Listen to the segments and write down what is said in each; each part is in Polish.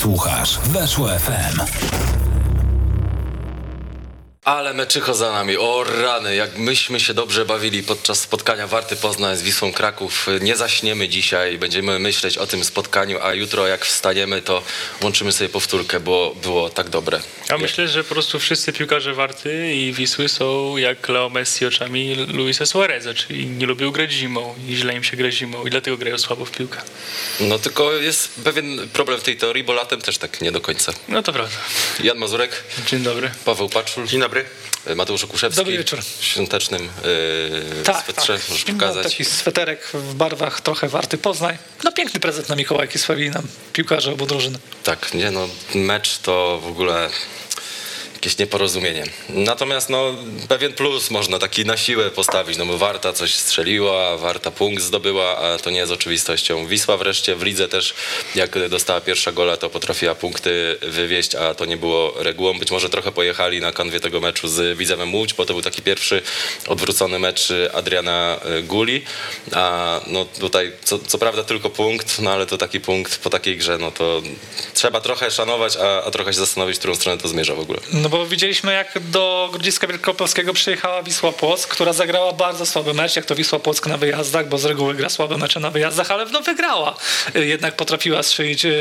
Słuchasz Weszło FM. Ale meczycho za nami, o rany, jak myśmy się dobrze bawili podczas spotkania Warty Poznań z Wisłą Kraków. Nie zaśniemy dzisiaj, będziemy myśleć o tym spotkaniu, a jutro jak wstaniemy, to łączymy sobie powtórkę, bo było tak dobre. Ja myślę, że po prostu wszyscy piłkarze Warty i Wisły są jak Leo Messi oczami Luisa Suareza, czyli nie lubią grać zimą i źle im się gra zimą i dlatego grają słabo w piłkę. No tylko jest pewien problem w tej teorii, bo latem też tak nie do końca. No to prawda. Jan Mazurek, Dzień dobry. Paweł Paczul. Dzień dobry. Mateusz Okuszewski. Dobry wieczór. W świątecznym yy, Tak, swetrze, tak. możesz pokazać. taki sweterek w barwach trochę warty Poznań. No piękny prezent na Mikołajki sprawili nam piłkarze obu drużyn. Tak, nie no, mecz to w ogóle jakieś nieporozumienie. Natomiast no, pewien plus można taki na siłę postawić, no bo Warta coś strzeliła, Warta punkt zdobyła, a to nie jest oczywistością. Wisła wreszcie w lidze też, jak dostała pierwsza gola, to potrafiła punkty wywieźć, a to nie było regułą. Być może trochę pojechali na kanwie tego meczu z Widzewem Łódź, bo to był taki pierwszy odwrócony mecz Adriana e, Guli, a no tutaj co, co prawda tylko punkt, no ale to taki punkt po takiej grze, no to trzeba trochę szanować, a, a trochę się zastanowić, w którą stronę to zmierza w ogóle. No bo widzieliśmy jak do Grodziska Wielkopolskiego przyjechała Wisła Płock, która zagrała bardzo słaby mecz, jak to Wisła Płock na wyjazdach, bo z reguły gra słabe mecze na wyjazdach, ale no wygrała. Jednak potrafiła strzelić e,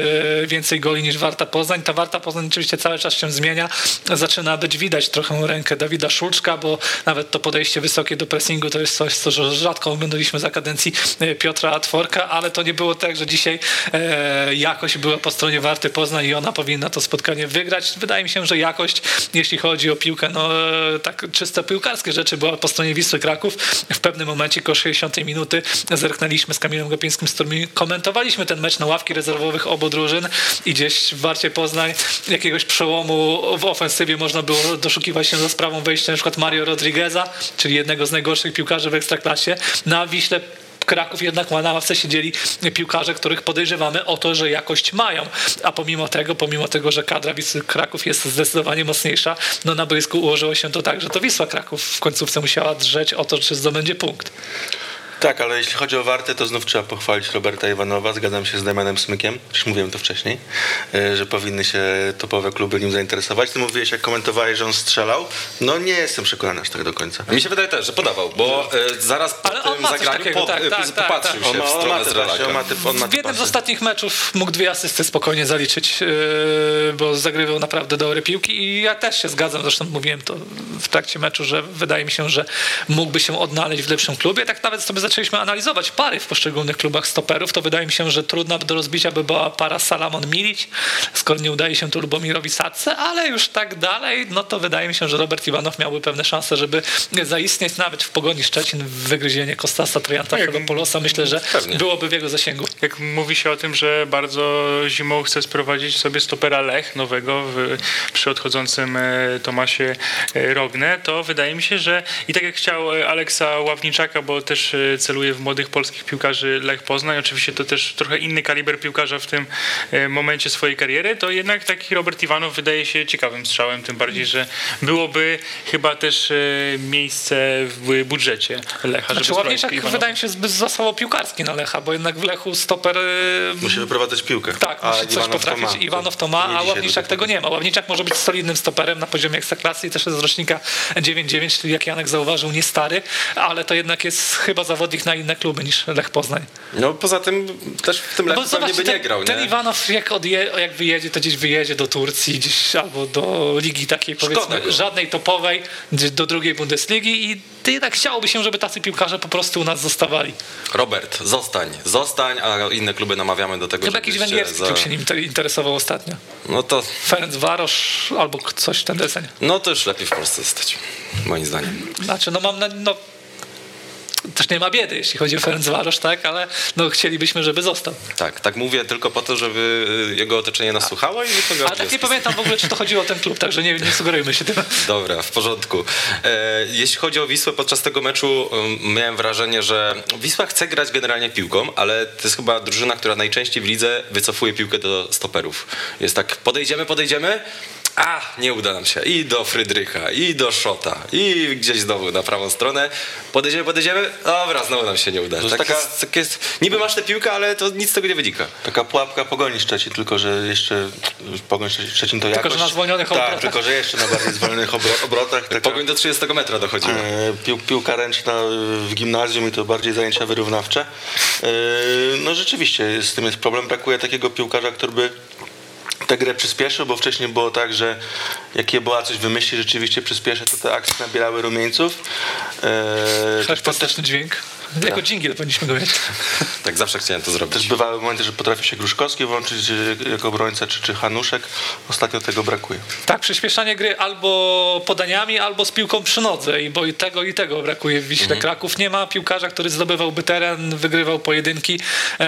więcej goli niż Warta Poznań. Ta Warta Poznań oczywiście cały czas się zmienia. Zaczyna być widać trochę rękę Dawida Szulczka, bo nawet to podejście wysokie do pressingu to jest coś, co rzadko oglądaliśmy za kadencji e, Piotra Tworka, ale to nie było tak, że dzisiaj e, jakość była po stronie Warty Poznań i ona powinna to spotkanie wygrać. Wydaje mi się, że jakość, jeśli chodzi o piłkę, no e, tak czysto piłkarskie rzeczy była po stronie Wisły Kraków. W pewnym momencie koło 60 minuty zerknęliśmy z Kamilem Gopińskim, z którym komentowaliśmy ten mecz na ławki rezerwowych obu drużyn i gdzieś w Warcie Poznań jakiegoś przełomu w ofensywie można było doszukiwać się za sprawą wejścia na przykład Mario Rodrigueza, czyli jednego z najgorszych piłkarzy w Ekstraklasie. Na Wiśle Kraków jednak ma na ławce siedzieli piłkarze, których podejrzewamy o to, że jakość mają. A pomimo tego, pomimo tego, że kadra Wisły Kraków jest zdecydowanie mocniejsza, no na boisku ułożyło się to tak, że to Wisła Kraków w końcówce musiała drzeć o to, czy zdobędzie punkt. Tak, ale jeśli chodzi o Wartę, to znów trzeba pochwalić Roberta Iwanowa. Zgadzam się z Damianem Smykiem, już mówiłem to wcześniej, e, że powinny się topowe kluby nim zainteresować. Ty mówiłeś, jak komentowałeś, że on strzelał. No nie jestem przekonany aż tak do końca. Mi się wydaje też, że podawał, bo e, zaraz po Ale tym zagraniu takiego, po, tak, e, tak, tak, popatrzył tak. się On ma, w on ma stronę on ma te, on ma W jednym z ostatnich meczów mógł dwie asysty spokojnie zaliczyć, yy, bo zagrywał naprawdę dobre piłki i ja też się zgadzam, zresztą mówiłem to w trakcie meczu, że wydaje mi się, że mógłby się odnaleźć w lepszym klubie. Tak nawet sobie zaczęliśmy analizować pary w poszczególnych klubach stoperów, to wydaje mi się, że trudna do rozbicia by była para Salamon Milic, skoro nie udaje się to Lubomirowi Sadce, ale już tak dalej, no to wydaje mi się, że Robert Iwanow miałby pewne szanse, żeby zaistnieć nawet w Pogoni Szczecin w wygryzienie Kostasa Trojanta Tak, Fedopolosa. Myślę, że pewnie. byłoby w jego zasięgu. Jak mówi się o tym, że bardzo zimą chce sprowadzić sobie stopera Lech nowego w, przy odchodzącym e, Tomasie e, Rogne, to wydaje mi się, że i tak jak chciał e, Aleksa Ławniczaka, bo też celuje w młodych polskich piłkarzy Lech Poznań, oczywiście to też trochę inny kaliber piłkarza w tym e, momencie swojej kariery, to jednak taki Robert Iwanow wydaje się ciekawym strzałem, tym bardziej, że byłoby chyba też e, miejsce w budżecie Lecha, Znaczy Iwanowa. wydaje mi się zbyt za słabo piłkarski na Lecha, bo jednak w Lechu stoper yy, Musi wyprowadzać piłkę. tak, musi coś Iwanow to potrafić. ma. Iwanow to ma, a Ławniczak tego nie ma. Ławniczak może być solidnym stoperem na poziomie ekstraklasy i też jest z rocznika 9-9, czyli jak Janek zauważył, nie stary, ale to jednak jest chyba zawodnik na inne kluby niż Lech Poznań. No poza tym też w tym No Lechu bo pewnie by nie ten, grał, ten nie? Iwanow jak, odje, jak wyjedzie, to gdzieś wyjedzie do Turcji gdzieś albo do ligi takiej Szkoda powiedzmy go. żadnej topowej, do drugiej Bundesligi i ty jednak chciałoby się, żeby tacy piłkarze po prostu u nas zostawali. Robert, zostań, zostań, a inne kluby namawiamy do tego, Chyba jakiś węgierski za- klub się nim te- interesował ostatnio. No to, Ferenc Warosz albo coś w ten deseń. no to już lepiej w Polsce zostać, moim zdaniem. Znaczy, no mam na, no też nie ma biedy, jeśli chodzi o Ferenc Warosz, tak, ale no chcielibyśmy, żeby został. Tak, tak mówię tylko po to, żeby y, jego otoczenie nas słuchało i wyciągało Ale tak nie pamiętam w ogóle, czy to chodziło o ten klub, także nie, nie sugerujmy się tym. Dobra, w porządku. E, jeśli chodzi o Wisłę, podczas tego meczu um, miałem wrażenie, że Wisła chce grać generalnie piłką, ale to jest chyba drużyna, która najczęściej w lidze wycofuje piłkę do stoperów. Jest tak, podejdziemy, podejdziemy, a nie uda nam się i do Frydrycha, i do Szota, i gdzieś znowu na prawą stronę. Podejdziemy, podejdziemy, dobra, znowu nam się nie uda. Tak taka- jest, tak jest, niby masz tę piłkę, ale to nic z tego nie wynika. Taka pułapka Pogoni Szczecin, tylko że jeszcze Pogoń Szczecin- Szczecin to Tylko, jakoś... że na zwolnionych Tak, obrotach. tylko że jeszcze na bardziej zwolnionych obro- obrotach. Taka, Pogoń do 30 metra dochodziła. e, pił, piłka ręczna w gimnazjum i to bardziej zajęcia wyrównawcze. E, No rzeczywiście, z tym jest problem. Brakuje takiego piłkarza, który by tę grę przyspieszył, bo wcześniej było tak, że jak Jeboa coś wymyśli, rzeczywiście przyspieszy, to te akcje nabierały rumieńców. E, Też fantastyczny dźwięk. Jako dżingiel powinniśmy go mieć. Tak zawsze chciałem to zrobić. Też bywały momenty, że potrafi się Gruszkowski włączyć e, jako obrońca, czy, czy Hanuszek. Ostatnio tego brakuje. Tak, przyspieszanie gry albo podaniami, albo z piłką przy nodze, i bo i tego, i tego brakuje w Wiśle Mhm. Kraków. Nie ma piłkarza, który zdobywałby teren, wygrywał pojedynki. E,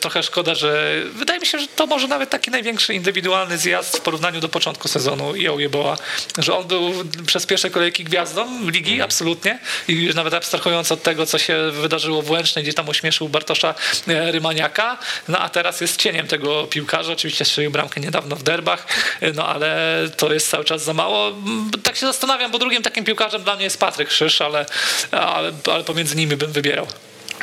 trochę szkoda, że wydaje mi się, że to może nawet taki największy indywidualny zjazd w porównaniu do początku sezonu i Ojeboła, że on był przez pierwsze kolejki gwiazdą ligi, Mhm. absolutnie. I już nawet abstrahując od tego, co się wydarzyło w Łęcznej, gdzie tam ośmieszył Bartosza e, Rymaniaka, no a teraz jest cieniem tego piłkarza. Oczywiście strzelił bramkę niedawno w derbach, e, no ale to jest cały czas za mało. Mm, Tak się zastanawiam, bo drugim takim piłkarzem dla mnie jest Patryk Szysz, ale, ale, ale pomiędzy nimi bym wybierał.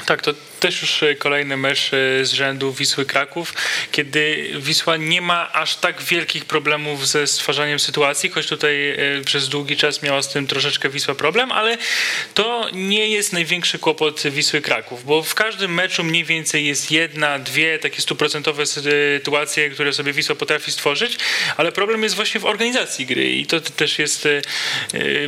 Tak, to też już e, kolejny mecz e, z rzędu Wisły Kraków, kiedy Wisła nie ma aż tak wielkich problemów ze stwarzaniem sytuacji, choć tutaj e, przez długi czas miała z tym troszeczkę Wisła problem, ale to nie jest największy kłopot Wisły Kraków, bo w każdym meczu mniej więcej jest jedna, dwie takie stuprocentowe sytuacje, które sobie Wisła potrafi stworzyć, ale problem jest właśnie w organizacji gry i to też jest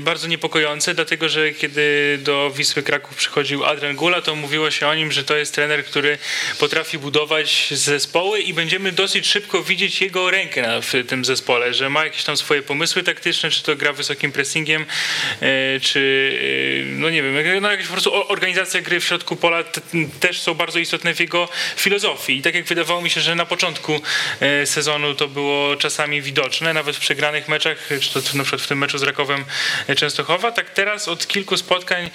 bardzo niepokojące, dlatego że kiedy do Wisły Kraków przychodził Adrian Gula, to mówiło się o nim, że to jest trener, który potrafi budować zespoły i będziemy dosyć szybko widzieć jego rękę w tym zespole, że ma jakieś tam swoje pomysły taktyczne, czy to gra wysokim pressingiem, e, czy e, no nie wiem, no jakaś po prostu organizacja gry w środku pola też są bardzo istotne w jego filozofii. I tak jak wydawało mi się, że na początku e, sezonu to było czasami widoczne, nawet w przegranych meczach, czy to na przykład w tym meczu z Rakowem Częstochowa, tak teraz od kilku spotkań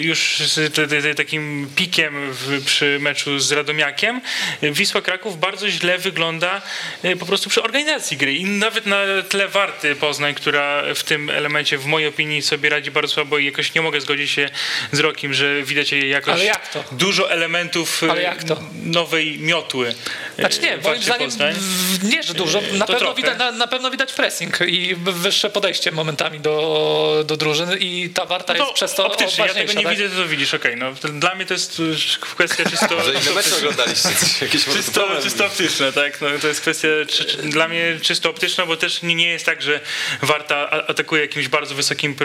już z takim pikiem w, przy meczu z Radomiakiem, Wisła Kraków bardzo źle wygląda e, po prostu przy organizacji gry i nawet na tle Warty Poznań, która w tym elemencie w mojej opinii sobie radzi bardzo słabo i jakoś nie mogę zgodzić się z Rokiem, że widać jej jakoś jak dużo elementów e, nowej miotły. e, Znaczy nie, w moim zdaniem Poznań. nie, że dużo. Na To pewno, widać, na, na pewno widać pressing i wyższe podejście momentami do, do drużyny i ta warta jest No, przez to optycznie, ja tego nie tak? widzę, to widzisz, okej, no to dla mnie to jest y, kwestia czysto... Że inne mecze oglądaliście? Czysto, czysto optyczne, tak? No, to jest kwestia czy, czy, dla mnie czysto optyczna, bo też nie, nie jest tak, że Warta atakuje jakimś bardzo wysokim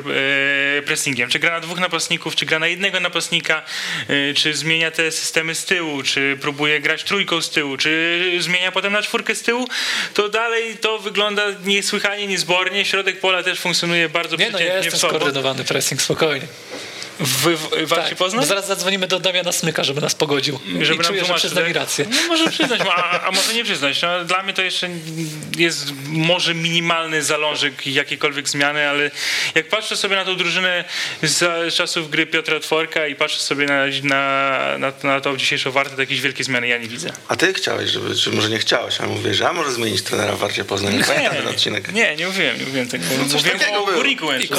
e, pressingiem. Czy gra na dwóch napastników, czy gra na jednego napastnika, e, czy zmienia te systemy z tyłu, czy próbuje grać trójką z tyłu, czy zmienia potem na czwórkę z tyłu, to dalej to wygląda niesłychanie, niezbornie. Środek pola też funkcjonuje bardzo Nie no, przeciętnie jest w ten sobą. skoordynowany pressing, spokojnie. W, w, Warcie Tak, Poznań? zaraz zadzwonimy do Damiana Smyka, żeby nas pogodził. Żeby I nam czuję, że przyzna mi rację. No, może przyznać, a, a może nie przyznać. No, dla mnie to jeszcze jest może minimalny zalążek jakiejkolwiek zmiany, ale jak patrzę sobie na tą drużynę z czasów gry Piotra Tworka i patrzę sobie na, na, na, na tą dzisiejszą wartę, to jakieś wielkie zmiany ja nie widzę. A ty chciałeś, żeby, czy może nie chciałeś, ale mówię, że a może zmienić trenera w Warcie Poznań. Pamiętam ten odcinek. nie, nie mówiłem, nie mówiłem tego. No mówiłem o. Górniku I to,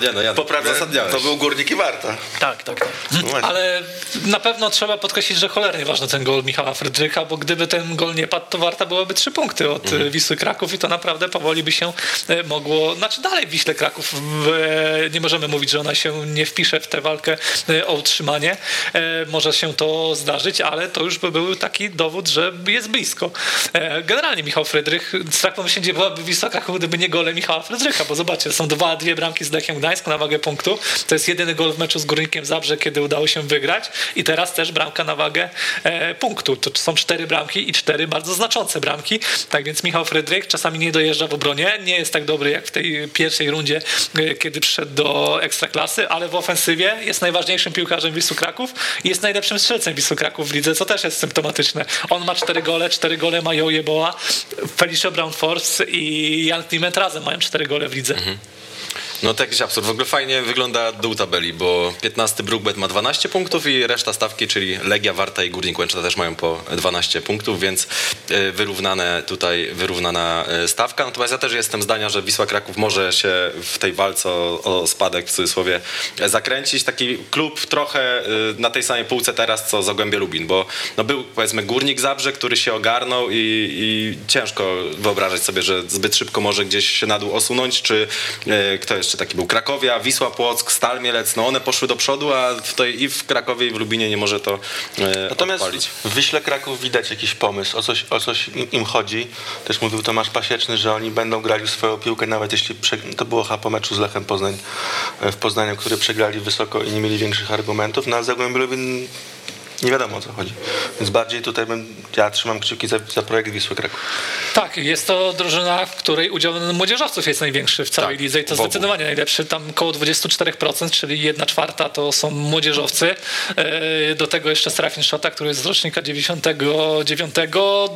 nie no, ja to był Górnik i Warta. Tak, tak, tak. No właśnie. Ale na pewno trzeba podkreślić, że cholernie ważny ten gol Michała Frydrycha, bo gdyby ten gol nie padł, to warta byłaby trzy punkty od Mhm. e, Wisły Kraków i to naprawdę powoli by się e, mogło, znaczy dalej w Wiśle Kraków e, nie możemy mówić, że ona się nie wpisze w tę walkę o utrzymanie. Może się to zdarzyć, ale to już by był taki dowód, że jest blisko. Generalnie Michał Frydrych, strach pomyśleć, gdzie byłaby Wisła Kraków, gdyby nie gole Michała Frydrycha, bo zobaczcie, są dwa, dwie bramki z Lechem Gdańsk na wagę punktu. To jest jedyny gol w meczu z Górnikiem Zabrze, kiedy udało się wygrać i teraz też bramka na wagę e, punktu. To są cztery bramki i cztery bardzo znaczące bramki. Tak więc Michał Frydrych czasami nie dojeżdża w obronie, nie jest tak dobry jak w tej pierwszej rundzie, e, kiedy przyszedł do Ekstraklasy, ale w ofensywie jest najważniejszym piłkarzem Wisły Kraków i jest najlepszym strzelcem Wisły Kraków w lidze, co też jest symptomatyczne. On ma cztery gole, cztery gole ma Joje Boa, Felicio Brown Force i Jan Kliment razem mają cztery gole w lidze. No to jakiś absurd. W ogóle fajnie wygląda dół tabeli, bo 15 Brookbet ma 12 punktów i reszta stawki, czyli Legia, Warta i Górnik Łęczna też mają po 12 punktów, więc e, wyrównane tutaj, wyrównana e, stawka. Natomiast ja też jestem zdania, że Wisła Kraków może się w tej walce o, o spadek w cudzysłowie e, zakręcić. Taki klub trochę na tej samej półce teraz, co Zagłębie Lubin, bo no był powiedzmy Górnik Zabrze, który się ogarnął i, i ciężko wyobrażać sobie, że zbyt szybko może gdzieś się na dół osunąć, czy kto jeszcze taki był? Krakowia, Wisła Płock, Stal Mielec, no one poszły do przodu, a tutaj i w Krakowie i w Lubinie nie może to e, Natomiast odpalić. w Wyśle Kraków widać jakiś pomysł, o coś, o coś im, chodzi. Też mówił Tomasz Pasieczny, że oni będą grali w swoją piłkę, nawet jeśli prze... to było chyba po meczu z Lechem Poznań e, w Poznaniu, który przegrali wysoko i nie mieli większych argumentów, no a Zagłębie Lubin nie wiadomo o co chodzi. Więc bardziej tutaj bym, ja trzymam kciuki za, za projekt Wisły Kraków. Tak, jest to drużyna, w której udział młodzieżowców jest największy w całej Tak, lidze i to zdecydowanie najlepszy. Tam około 24%, czyli 1 czwarta to są młodzieżowcy. E, Do tego jeszcze Serafin Szota, który jest z rocznika 99.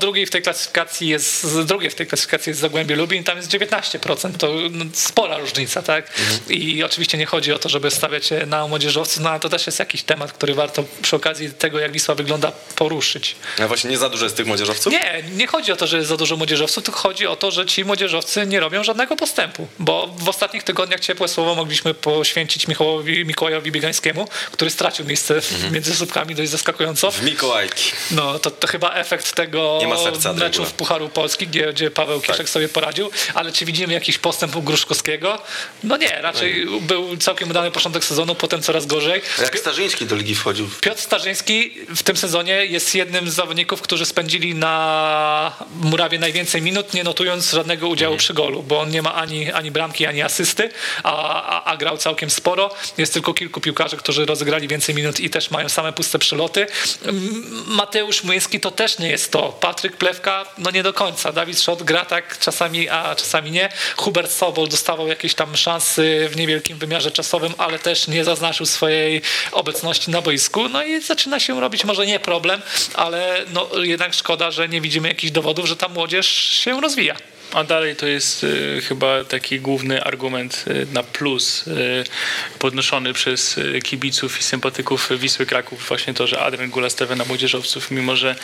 Drugi w tej klasyfikacji jest, drugie w tej klasyfikacji jest Zagłębie Lubin, tam jest 19%. To no, spora różnica, tak? I oczywiście nie chodzi o to, żeby stawiać się na młodzieżowców, no ale to też jest jakiś temat, który warto przy okazji tego, jak Wisła wygląda, poruszyć. A właśnie nie za dużo jest tych młodzieżowców? Nie, nie chodzi o to, że jest za dużo młodzieżowców, tylko chodzi o to, że ci młodzieżowcy nie robią żadnego postępu. Bo w ostatnich tygodniach ciepłe słowo mogliśmy poświęcić Michałowi, Mikołajowi Biegańskiemu, który stracił miejsce między słupkami dość zaskakująco. W Mikołajki. No to, to chyba efekt tego Nie ma serca meczu Dragula. w Pucharu Polski, gdzie, gdzie Paweł Kieszek Tak. sobie poradził, ale czy widzimy jakiś postęp u Gruszkowskiego? No nie, raczej był całkiem udany początek sezonu, potem coraz gorzej. Jak Starzyński do ligi wchodził, Piotr Starzyński w tym sezonie jest jednym z zawodników, którzy spędzili na murawie najwięcej minut, nie notując żadnego udziału przy golu, bo on nie ma ani, ani bramki, ani asysty, a, a, a grał całkiem sporo. Jest tylko kilku piłkarzy, którzy rozegrali więcej minut i też mają same puste przeloty. M- Mateusz Młyński to też nie jest to. Patryk Plewka, no nie do końca. Dawid Szot gra tak czasami, a czasami nie. Hubert Sobol dostawał jakieś tam szansy w niewielkim wymiarze czasowym, ale też nie zaznaczył swojej obecności na boisku. No i zaczyna się robić może nie problem, ale no jednak szkoda, że nie widzimy jakichś dowodów, że ta młodzież się rozwija. A dalej to jest y, chyba taki główny argument y, na plus y, podnoszony przez kibiców i sympatyków Wisły Kraków. Właśnie to, że Adrian Gula stawia na młodzieżowców, mimo że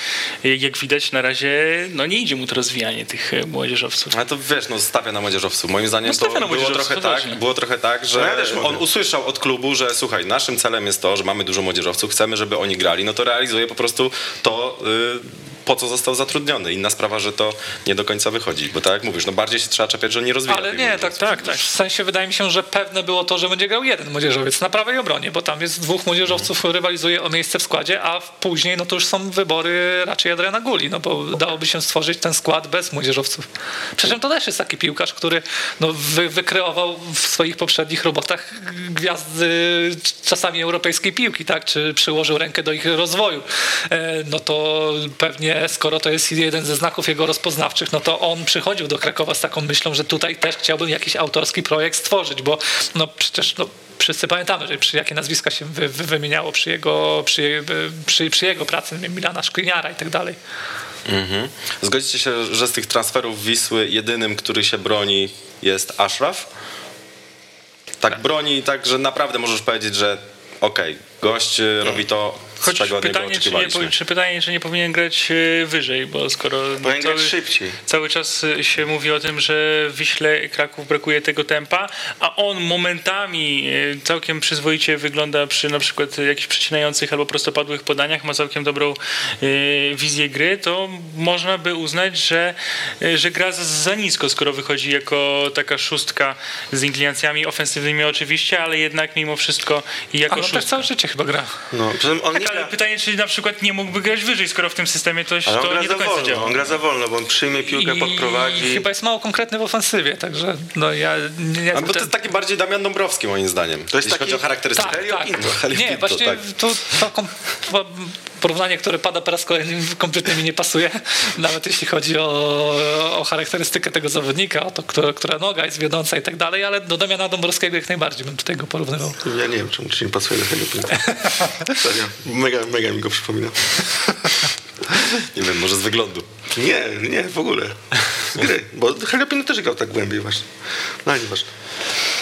jak widać na razie no nie idzie mu to rozwijanie tych młodzieżowców. Ale to wiesz, no stawia na młodzieżowców. Moim zdaniem No to na było młodzieżowców, trochę, to tak, też nie. było trochę tak, że No ja on usłyszał od klubu, że słuchaj, naszym celem jest to, że mamy dużo młodzieżowców, chcemy, żeby oni grali, no to realizuje po prostu to, y, po co został zatrudniony. Inna sprawa, że to nie do końca wychodzi, bo tak jak mówisz, no bardziej się trzeba czepiać, że nie rozwija Ale nie, tak, tak, tak. W sensie wydaje mi się, że pewne było to, że będzie grał jeden młodzieżowiec na prawej obronie, bo tam jest dwóch młodzieżowców, rywalizuje o miejsce w składzie, a później no to już są wybory raczej Adriana Guli, no bo dałoby się stworzyć ten skład bez młodzieżowców. Przy czym to też jest taki piłkarz, który no, wy, wykreował w swoich poprzednich robotach gwiazdy czasami europejskiej piłki, tak? Czy przyłożył rękę do ich rozwoju. E, No to pewnie skoro to jest jeden ze znaków jego rozpoznawczych, no to on przychodził do Krakowa z taką myślą, że tutaj też chciałbym jakiś autorski projekt stworzyć, bo no przecież no, wszyscy pamiętamy, że przy jakie nazwiska się wy, wy, wymieniało przy jego, przy, przy, przy jego pracy, Milana Szkliniara i tak dalej. Mhm. Zgodzicie się, że z tych transferów Wisły jedynym, który się broni jest Ashraf? Tak broni, tak, że naprawdę możesz powiedzieć, że okej, gość y, robi to, Choć czego pytanie czy, nie, czy pytanie, czy nie powinien grać e, wyżej, bo skoro powinien grać cały, szybciej. cały czas e, się mówi o tym, że w Wiśle Kraków brakuje tego tempa, a on momentami e, całkiem przyzwoicie wygląda przy na przykład jakichś przecinających albo prostopadłych podaniach, ma całkiem dobrą wizję gry, to można by uznać, że, że gra za, za nisko, skoro wychodzi jako taka szóstka z inklinacjami ofensywnymi oczywiście, ale jednak mimo wszystko i jako Ale on tak szóstka. całe życie chyba gra. no, on nie ale pytanie, czy na przykład nie mógłby grać wyżej, skoro w tym systemie to, ale on to nie do końca wolno, działa. on gra za wolno, bo on przyjmie piłkę, podprowadzi. I chyba jest mało konkretny w ofensywie, także no ja nie, nie A, bo to jest taki bardziej Damian Dąbrowski moim zdaniem. To jest jeśli taki- chodzi o charakterystykę. tak, Helio tak. Pinto, Helio Nie, Pinto, właśnie tak. to, to to porównanie, które pada po raz kolejny kompletnie mi nie pasuje, nawet jeśli chodzi o, o charakterystykę tego zawodnika, o to, która, która noga jest wiodąca i tak dalej, ale do Damiana Dąbrowskiego jak najbardziej bym tutaj go porównywał. Ja nie wiem, czemu ci nie pasuje do Pinto. Serio, mega, mega mi go przypomina. Nie wiem, może z wyglądu. Nie, nie, w ogóle. Z gry, bo Helio Pinto też grał tak głębiej właśnie. No nieważne.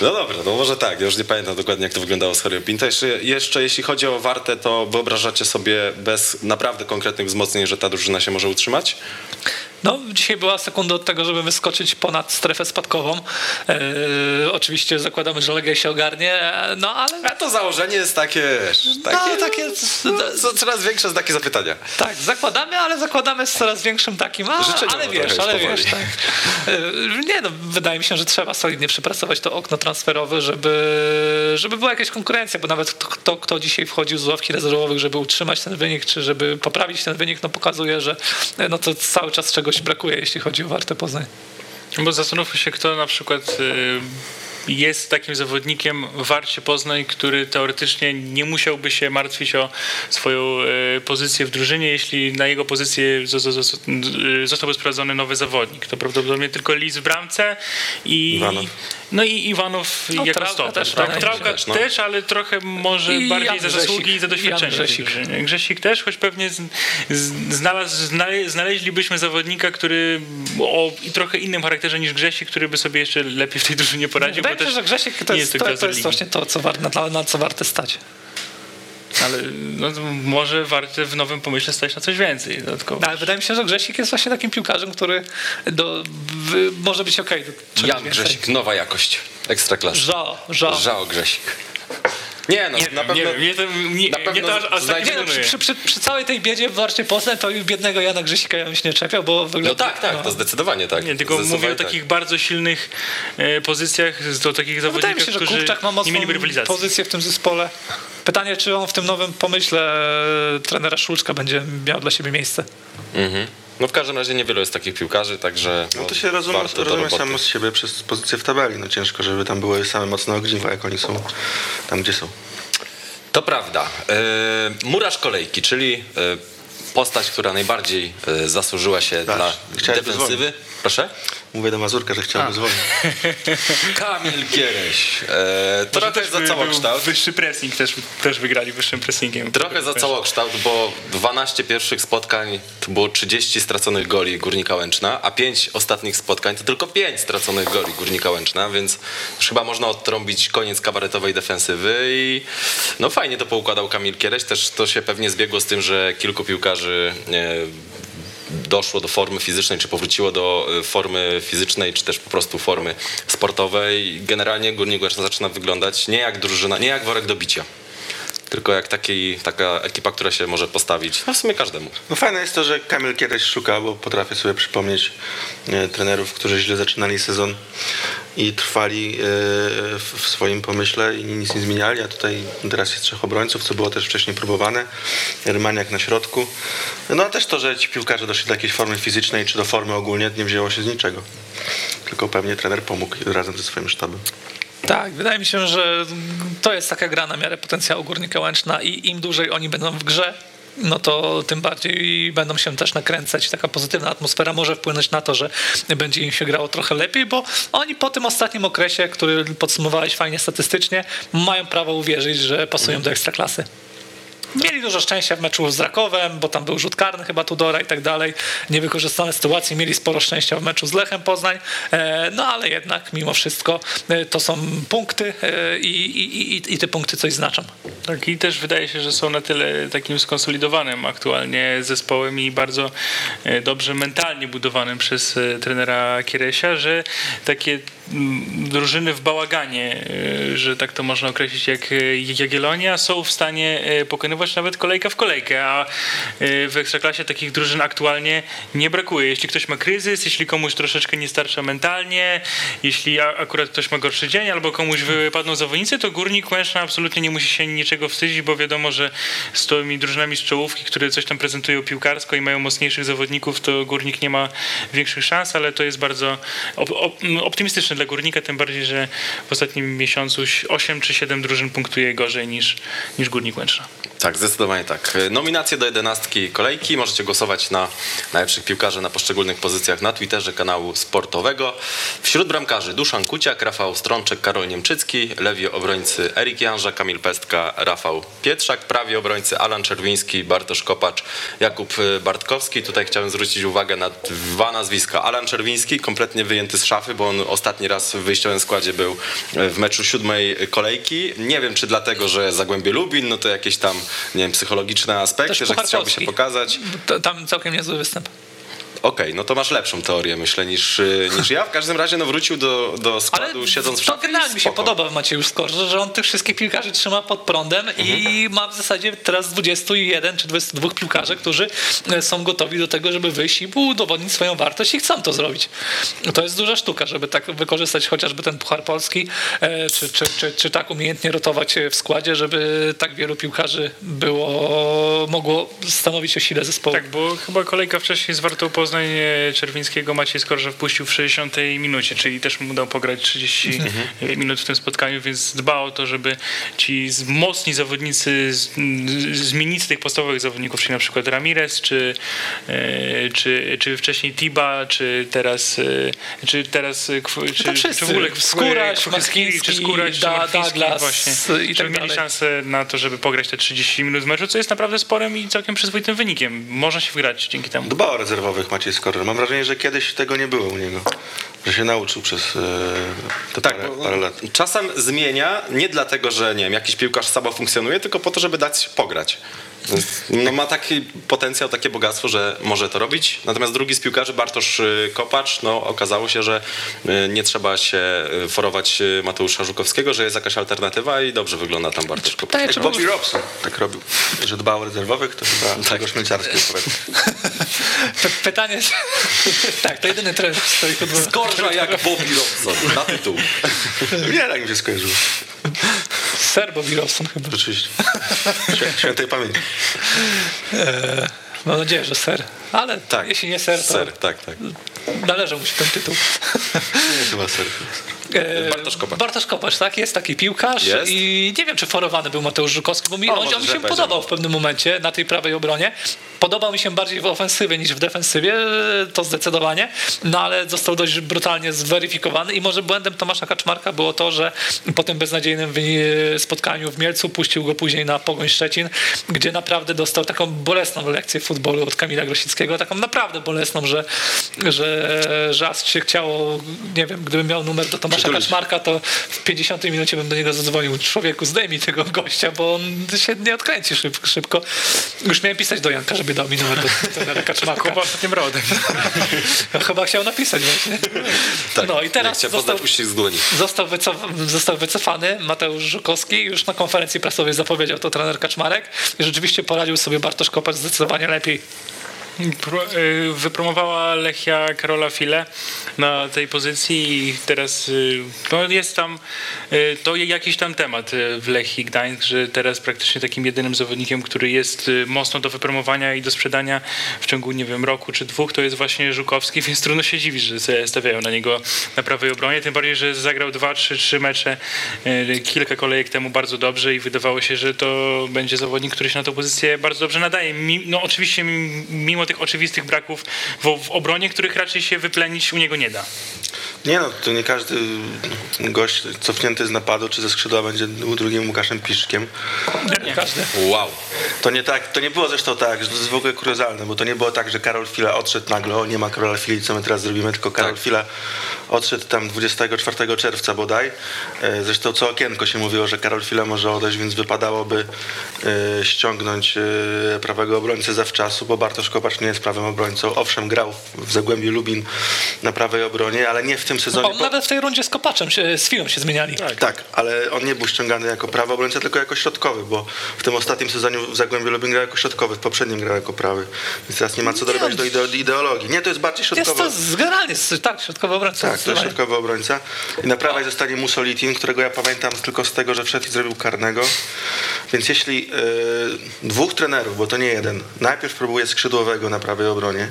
No dobra, no może tak, ja już nie pamiętam dokładnie jak to wyglądało z Harry Pinto. Jeszcze, jeszcze jeśli chodzi o Wartę, to wyobrażacie sobie bez naprawdę konkretnych wzmocnień, że ta drużyna się może utrzymać? No, dzisiaj była sekunda od tego, żeby wyskoczyć ponad strefę spadkową. E, oczywiście zakładamy, że Legia się ogarnie, no ale... A to założenie jest takie, wiesz, takie, No, takie no, co- coraz większe takie zapytania. Tak, zakładamy, ale zakładamy z coraz większym takim, a, ale wiesz, ale powoli. wiesz, tak. E, Nie no, wydaje mi się, że trzeba solidnie przepracować to okno transferowe, żeby, żeby była jakaś konkurencja, bo nawet kto, kto dzisiaj wchodził z ławki rezerwowych, żeby utrzymać ten wynik, czy żeby poprawić ten wynik, no pokazuje, że no to cały czas czegoś brakuje, jeśli chodzi o Wartę Poznań. Bo zastanówmy się, kto na przykład y, jest takim zawodnikiem w Warcie Poznań, który teoretycznie nie musiałby się martwić o swoją y, pozycję w drużynie, jeśli na jego pozycję y, zostałby sprowadzony nowy zawodnik. To prawdopodobnie tylko Lis w bramce i Iwanow. no i Iwanow No, jako Trałka stoper. też, tak, się też, no. też, ale trochę może I bardziej Jan za Grzesik. zasługi i za doświadczenie. Grzesik. Grzesik też, choć pewnie znalazł, znaleźlibyśmy zawodnika, który o i trochę innym charakterze niż Grzesik, który by sobie jeszcze lepiej w tej drużynie poradził. Też że Grzesiek to nie jest, to to, jest właśnie to, co war, na, na co warte stać. Ale no, może warto w nowym pomyśle stać na coś więcej dodatkowo. No, ale wydaje mi się, że Grzesik jest właśnie takim piłkarzem, który do, w, może być okej do czegoś Jan więcej. Grzesik, nowa jakość, ekstra klas. Żo, żo. Żao Grzesik. Nie no, Nie, na pewno... nie, wiem, nie, to, nie, na nie pewno to aż, aż tak Nie, no, przy, przy, przy, przy całej tej biedzie w Warcie Poznań to już biednego Jana Grzesika ja bym się nie czepiał, bo No wygląda... tak, tak, to zdecydowanie tak. Nie, tylko mówię o tak. takich bardzo silnych e, pozycjach, o takich No, Wydaje mi się, że którzy ma nie mieliby rywalizacji. pozycję w tym zespole. Pytanie, czy on w tym nowym pomyśle trenera Szulczka będzie miał dla siebie miejsce. Mhm. No w każdym razie niewielu jest takich piłkarzy, także No to się rozumie, rozumie samo z siebie przez pozycję w tabeli. No ciężko, żeby tam były same mocne ogniwa, jak oni są tam, gdzie są. To prawda. E, Murarz kolejki, czyli e, postać, która najbardziej e, zasłużyła się Tak, dla defensywy. Proszę? Mówię do Mazurka, że chciałbym zwolnić. Kamil Kiereś. E, trochę Też za całokształt. Wyższy pressing też, też wygrali wyższym pressingiem. Trochę za całokształt, bo 12 pierwszych spotkań to było 30 straconych goli Górnika Łęczna, a 5 ostatnich spotkań to tylko 5 straconych goli Górnika Łęczna, więc już chyba można odtrąbić koniec kabaretowej defensywy i no fajnie to poukładał Kamil Kiereś, też to się pewnie zbiegło z tym, że kilku piłkarzy e, doszło do formy fizycznej, czy powróciło do e, formy fizycznej, czy też po prostu formy sportowej. Generalnie Górnik Łęczna zaczyna wyglądać nie jak drużyna, nie jak worek do bicia. Tylko jak taki, taka ekipa, która się może postawić, no w sumie każdemu. No fajne jest to, że Kamil kiedyś szuka, bo potrafię sobie przypomnieć e, trenerów, którzy źle zaczynali sezon i trwali e, w swoim pomyśle i nic nie zmieniali, a tutaj teraz jest trzech obrońców, co było też wcześniej próbowane. Rymaniak na środku. No a też to, że ci piłkarze doszli do jakiejś formy fizycznej, czy do formy ogólnie, nie wzięło się z niczego. Tylko pewnie trener pomógł razem ze swoim sztabem. Tak, wydaje mi się, że to jest taka gra na miarę potencjału Górnika Łęczna i im dłużej oni będą w grze, no to tym bardziej będą się też nakręcać. Taka pozytywna atmosfera może wpłynąć na to, że będzie im się grało trochę lepiej, bo oni po tym ostatnim okresie, który podsumowałeś fajnie statystycznie, mają prawo uwierzyć, że pasują do ekstraklasy. Mieli dużo szczęścia w meczu z Rakowem, bo tam był rzut karny chyba Tudora i tak dalej. Niewykorzystane sytuacje, mieli sporo szczęścia w meczu z Lechem Poznań, e, no ale jednak mimo wszystko e, to są punkty e, i, i, i, i te punkty coś znaczą. Tak i też wydaje się, że są na tyle takim skonsolidowanym aktualnie zespołem i bardzo dobrze mentalnie budowanym przez trenera Kieresia, że takie drużyny w bałaganie, e, że tak to można określić jak e, Jagiellonia, są w stanie e, pokonywać nawet kolejka w kolejkę, a w Ekstraklasie takich drużyn aktualnie nie brakuje. Jeśli ktoś ma kryzys, jeśli komuś troszeczkę nie starcza mentalnie, jeśli akurat ktoś ma gorszy dzień albo komuś wypadną zawodnicy, to Górnik Łęczna absolutnie nie musi się niczego wstydzić, bo wiadomo, że z tymi drużynami z czołówki, które coś tam prezentują piłkarsko i mają mocniejszych zawodników, to Górnik nie ma większych szans, ale to jest bardzo op- op- optymistyczne dla Górnika, tym bardziej, że w ostatnim miesiącu 8 czy 7 drużyn punktuje gorzej niż, niż Górnik Łęczna. Tak, zdecydowanie tak. Nominacje do jedenastki kolejki. Możecie głosować na najlepszych piłkarzy na poszczególnych pozycjach na Twitterze kanału sportowego. Wśród bramkarzy Duszan Kuciak, Rafał Strączek, Karol Niemczycki, lewi obrońcy Erik Janża, Kamil Pestka, Rafał Pietrzak, prawi obrońcy Alan Czerwiński, Bartosz Kopacz, Jakub Bartkowski. Tutaj chciałem zwrócić uwagę na dwa nazwiska. Alan Czerwiński, kompletnie wyjęty z szafy, bo on ostatnie ostatni raz w wyjściowym składzie był w meczu siódmej kolejki. Nie wiem, czy dlatego, że Zagłębie Lubin, no to jakieś tam, nie wiem, psychologiczne aspekty, że chciałby się pokazać. To, tam całkiem niezły występ. Okej, no to masz lepszą teorię, myślę, niż, y, niż ja. W każdym razie no, wrócił do, do Ale składu, siedząc w to i generalnie mi się podoba w Macieju Skorze, że on tych wszystkich piłkarzy trzyma pod prądem i Mhm. ma w zasadzie teraz 21 czy 22 piłkarzy, którzy e, są gotowi do tego, żeby wyjść i udowodnić swoją wartość i chcą to zrobić. To jest duża sztuka, żeby tak wykorzystać chociażby ten Puchar Polski, e, czy, czy, czy, czy tak umiejętnie rotować w składzie, żeby tak wielu piłkarzy było, mogło stanowić o sile zespołu. Tak, bo chyba kolejka wcześniej z Wartą Poznań e, Czerwińskiego Maciej Skorża wpuścił w 60 minucie, czyli też mu dał pograć 30 minut w tym spotkaniu, więc dba o to, żeby ci z- mocni zawodnicy z- zmienić tych podstawowych zawodników, czyli na przykład Ramirez, czy, e, czy, czy wcześniej Tiba, czy teraz, e, czy teraz e, Kw- czy, wszyscy. czy w ogóle Skóraś, Kwachowski, czy Skóraś, czy Da- Marchiński, Douglas właśnie, i tak żeby mieli szansę na to, żeby pograć te 30 minut w meczu, co jest naprawdę sporym i całkiem przyzwoitym wynikiem. Można się wygrać dzięki temu. Dba o rezerwowych Maciej. Mam wrażenie, że kiedyś tego nie było u niego. Że się nauczył przez e, te Tak, parę, parę lat. czasem zmienia nie dlatego, że nie wiem, jakiś piłkarz słabo funkcjonuje, tylko po to, żeby dać pograć. No, ma taki potencjał, takie bogactwo, że może to robić. Natomiast drugi z piłkarzy, Bartosz y, Kopacz, no okazało się, że y, nie trzeba się y, forować Mateusza Żukowskiego, że jest jakaś alternatywa i dobrze wygląda tam Bartosz Kopacz. Tak, Jak Bobby Robson tak robił. Że dba o rezerwowych, to chyba tak. tego. P- Pytanie, tak, to jedyny trener futbolu. Gorsza jak Bobby Robson, na tytuł. Nie, tak mi się skojarzyło. Ser Bobby Robson chyba. Rzeczywiście. Świę- Świętej pamięci. Mam nadzieję, że ser. Ale Tak, jeśli nie ser, to Ser, tak, tak. należy mu się ten tytuł. Nie, chyba serio. E, Bartosz Kopacz. Bartosz Kopacz, tak? Jest taki piłkarz Jest. i nie wiem, czy forowany był Mateusz Żukowski, bo mi, O, on, on mi się podobał w pewnym momencie na tej prawej obronie. Podobał mi się bardziej w ofensywie niż w defensywie, e, to zdecydowanie, no ale został dość brutalnie zweryfikowany i może błędem Tomasza Kaczmarka było to, że po tym beznadziejnym wy- spotkaniu w Mielcu puścił go później na Pogoń Szczecin, gdzie naprawdę dostał taką bolesną lekcję futbolu od Kamila Grosickiego, taką naprawdę bolesną, że, że, że aż się chciało, nie wiem, gdybym miał numer do Tomasza Przytulić. Kaczmarka, to w 50 minucie bym do niego zadzwonił. Człowieku, zdejmij tego gościa, bo on się nie odkręci szybko. szybko. Już miałem pisać do Janka, żeby dał mi numer do trenera Kaczmarka. Kuba ostatnim rodem. Chyba chciał napisać właśnie. tak. No i teraz został, został, wycof- został wycofany Mateusz Żukowski. Już na konferencji prasowej zapowiedział to trener Kaczmarek. I rzeczywiście poradził sobie Bartosz Kopacz zdecydowanie lepiej. Y, wypromowała Lechia Karola File na tej pozycji i teraz y, no jest tam y, to jakiś tam temat w Lechii Gdańsk, że teraz praktycznie takim jedynym zawodnikiem, który jest mocno do wypromowania i do sprzedania w ciągu, nie wiem, roku czy dwóch, to jest właśnie Żukowski, więc trudno się dziwić, że stawiają na niego na prawej obronie, tym bardziej, że zagrał dwa, trzy, trzy mecze kilka kolejek temu bardzo dobrze i wydawało się, że to będzie zawodnik, który się na tę pozycję bardzo dobrze nadaje. No oczywiście mi- mimo tych oczywistych braków w, w obronie, których raczej się wyplenić u niego nie da. Nie no, to nie każdy gość cofnięty z napadu czy ze skrzydła będzie drugim Łukaszem Piszkiem. Nie. Każdy. Wow. To nie tak, to nie było zresztą tak, że to jest w ogóle kuriozalne, bo to nie było tak, że Karol Fila odszedł nagle, o nie ma Karola Fili, co my teraz zrobimy, tylko Karol Tak. Fila odszedł tam 24 czerwca bodaj. E, Zresztą co okienko się mówiło, że Karol Fila może odejść, więc wypadałoby e, ściągnąć e, prawego obrońcę zawczasu, bo Bartosz Kopacz nie jest prawym obrońcą. Owszem, grał w Zagłębiu Lubin na prawej obronie, ale nie w tym sezonie. On nawet w tej rundzie z Kopaczem, się, z Filą się zmieniali. Tak, ale on nie był ściągany jako prawy obrońca, tylko jako środkowy, bo w tym ostatnim sezonie w Zagłębiu Lubin grał jako środkowy, w poprzednim grał jako prawy. Więc teraz nie ma co dodać do ideo- ideologii. Nie, to jest bardziej Jest środkowy. to z- generalnie, tak, środkowy obrońca. Tak, to jest środkowy obrońca. I na prawej zostanie Musolitin, którego ja pamiętam tylko z tego, że wszedł i zrobił karnego. Więc jeśli e, dwóch trenerów, bo to nie jeden, najpierw próbuje skrzydłowego na prawej obronie,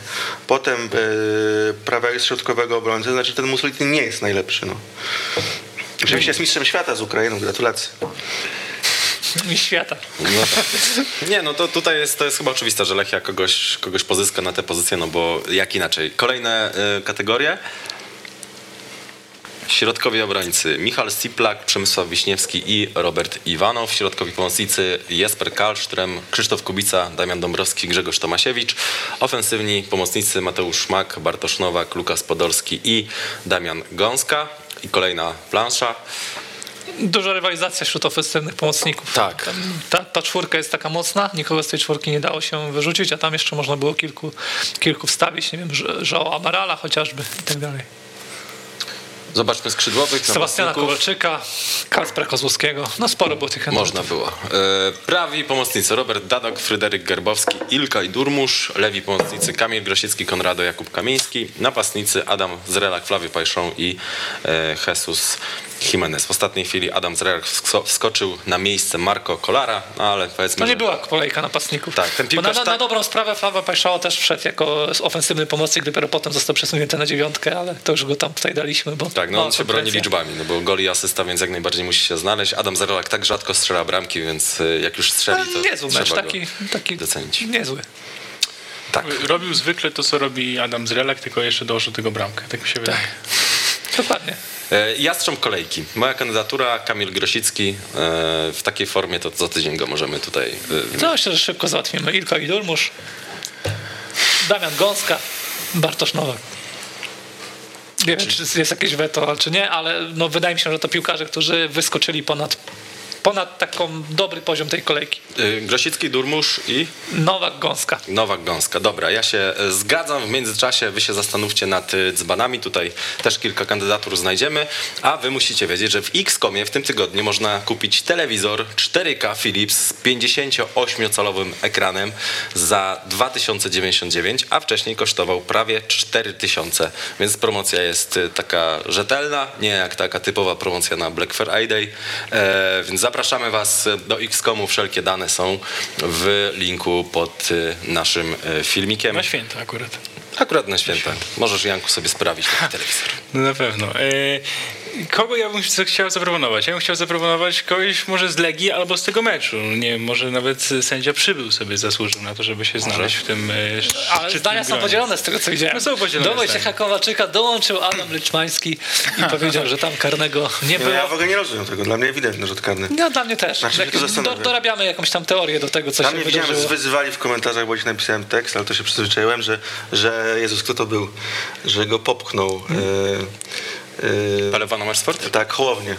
potem e, prawego środkowego obrońcy, to znaczy ten Musolitin nie jest najlepszy. No. Oczywiście jest mistrzem świata z Ukrainą, gratulacje. Mistrz świata. No tak. Nie, no to tutaj jest, to jest chyba oczywiste, że Lechia kogoś, kogoś pozyska na tę pozycję, no bo jak inaczej. Kolejne y, kategorie. Środkowi obrońcy Michal Siplak, Przemysław Wiśniewski i Robert Iwanow. Środkowi pomocnicy Jesper Kalsztrem, Krzysztof Kubica, Damian Dąbrowski, Grzegorz Tomasiewicz. Ofensywni pomocnicy Mateusz Szmak, Bartosz Nowak, Lukas Podolski i Damian Gąska. i kolejna plansza. Duża rywalizacja wśród ofensywnych pomocników. Tak. Ta, ta czwórka jest taka mocna, nikogo z tej czwórki nie dało się wyrzucić, a tam jeszcze można było kilku, kilku wstawić, nie wiem, Joao Amarala chociażby i tak dalej. Zobaczmy skrzydłowych Sebastiana. Kowalczyka, Kacpra Kozłowskiego, no sporo było tych kandydatów. Można było. E, prawi pomocnicy Robert Dadok, Fryderyk Gerbowski, Ilka i Durmusz. Lewi pomocnicy Kamil Grosicki, Konrado Jakub Kamiński. Napastnicy Adam Zrelak, Flawy Pajszą i e, Jesus Jimenez. W ostatniej chwili Adam Zrelak wsko- wskoczył na miejsce Marco Kolara, no ale powiedzmy, To nie była kolejka napastników. Tak, ten Bo na, piłkarz na, na tak- dobrą sprawę Flawa Pajszao też wszedł jako ofensywny pomocnik, dopiero potem został przesunięty na dziewiątkę, ale to już go tam tutaj daliśmy, bo Tak, no mała on się broni liczbami, no bo gol i asysta, więc jak najbardziej musi się znaleźć. Adam Zerolak tak rzadko strzela bramki, więc y, jak już strzeli, to No, Niezły trzeba mecz, go taki, taki docenić. niezły. Tak, Robił zwykle to, co robi Adam Zrelak, tylko jeszcze dołożył tego bramkę. Tak mi się wydaje. Dokładnie. E, Jastrząb kolejki. Moja kandydatura, Kamil Grosicki. E, W takiej formie to co tydzień go możemy tutaj... e, To myślę, że szybko załatwimy. Ilka i Durmusz, Damian Gąska, Bartosz Nowak. Nie wiem, czy jest jakieś weto, czy nie, ale no, wydaje mi się, że to piłkarze, którzy wyskoczyli ponad, ponad taką dobry poziom tej kolejki. e, Grosicki, Durmusz i Nowak Gąska. Nowak Gąska. Dobra, ja się e, zgadzam. W międzyczasie wy się zastanówcie nad e, dzbanami. Tutaj też kilka kandydatur znajdziemy. A wy musicie wiedzieć, że w X-Komie w tym tygodniu można kupić telewizor 4K Philips z 58-calowym ekranem za 2099, a wcześniej kosztował prawie 4000. Więc promocja jest taka rzetelna, nie jak taka typowa promocja na Black Friday. E, więc zapraszamy was do X-Komu. Wszelkie dane są w linku pod e, naszym e, filmikiem. Na święta akurat. Akurat na święta. Możesz, Janku, sobie sprawić taki telewizor. No na pewno. E, kogo ja bym ch- chciał zaproponować? Ja bym chciał zaproponować kogoś może z Legii albo z tego meczu. Nie wiem, może nawet sędzia przybył sobie zasłużył na to, żeby się znaleźć w tym e, Ale zdania są gronie. podzielone z tego, co widziałem. No są podzielone Do Wojciecha zdania. Kowaczyka dołączył Adam Lyczmański i powiedział, że tam karnego nie Nie, no było. ja w ogóle nie rozumiem tego. Dla mnie ewidentny rzut karny. No dla mnie też. Znaczy, mnie to Jakieś- do, dorabiamy jakąś tam teorię do tego, co Tam się nie widziałem, wydarzyło. wyzywali w komentarzach, bo ci napisałem tekst, ale to się przyzwyczaiłem, że, że Jezus, kto to był? Że go popchnął. E, e, Pelewana masz sport? tak, Hołownię.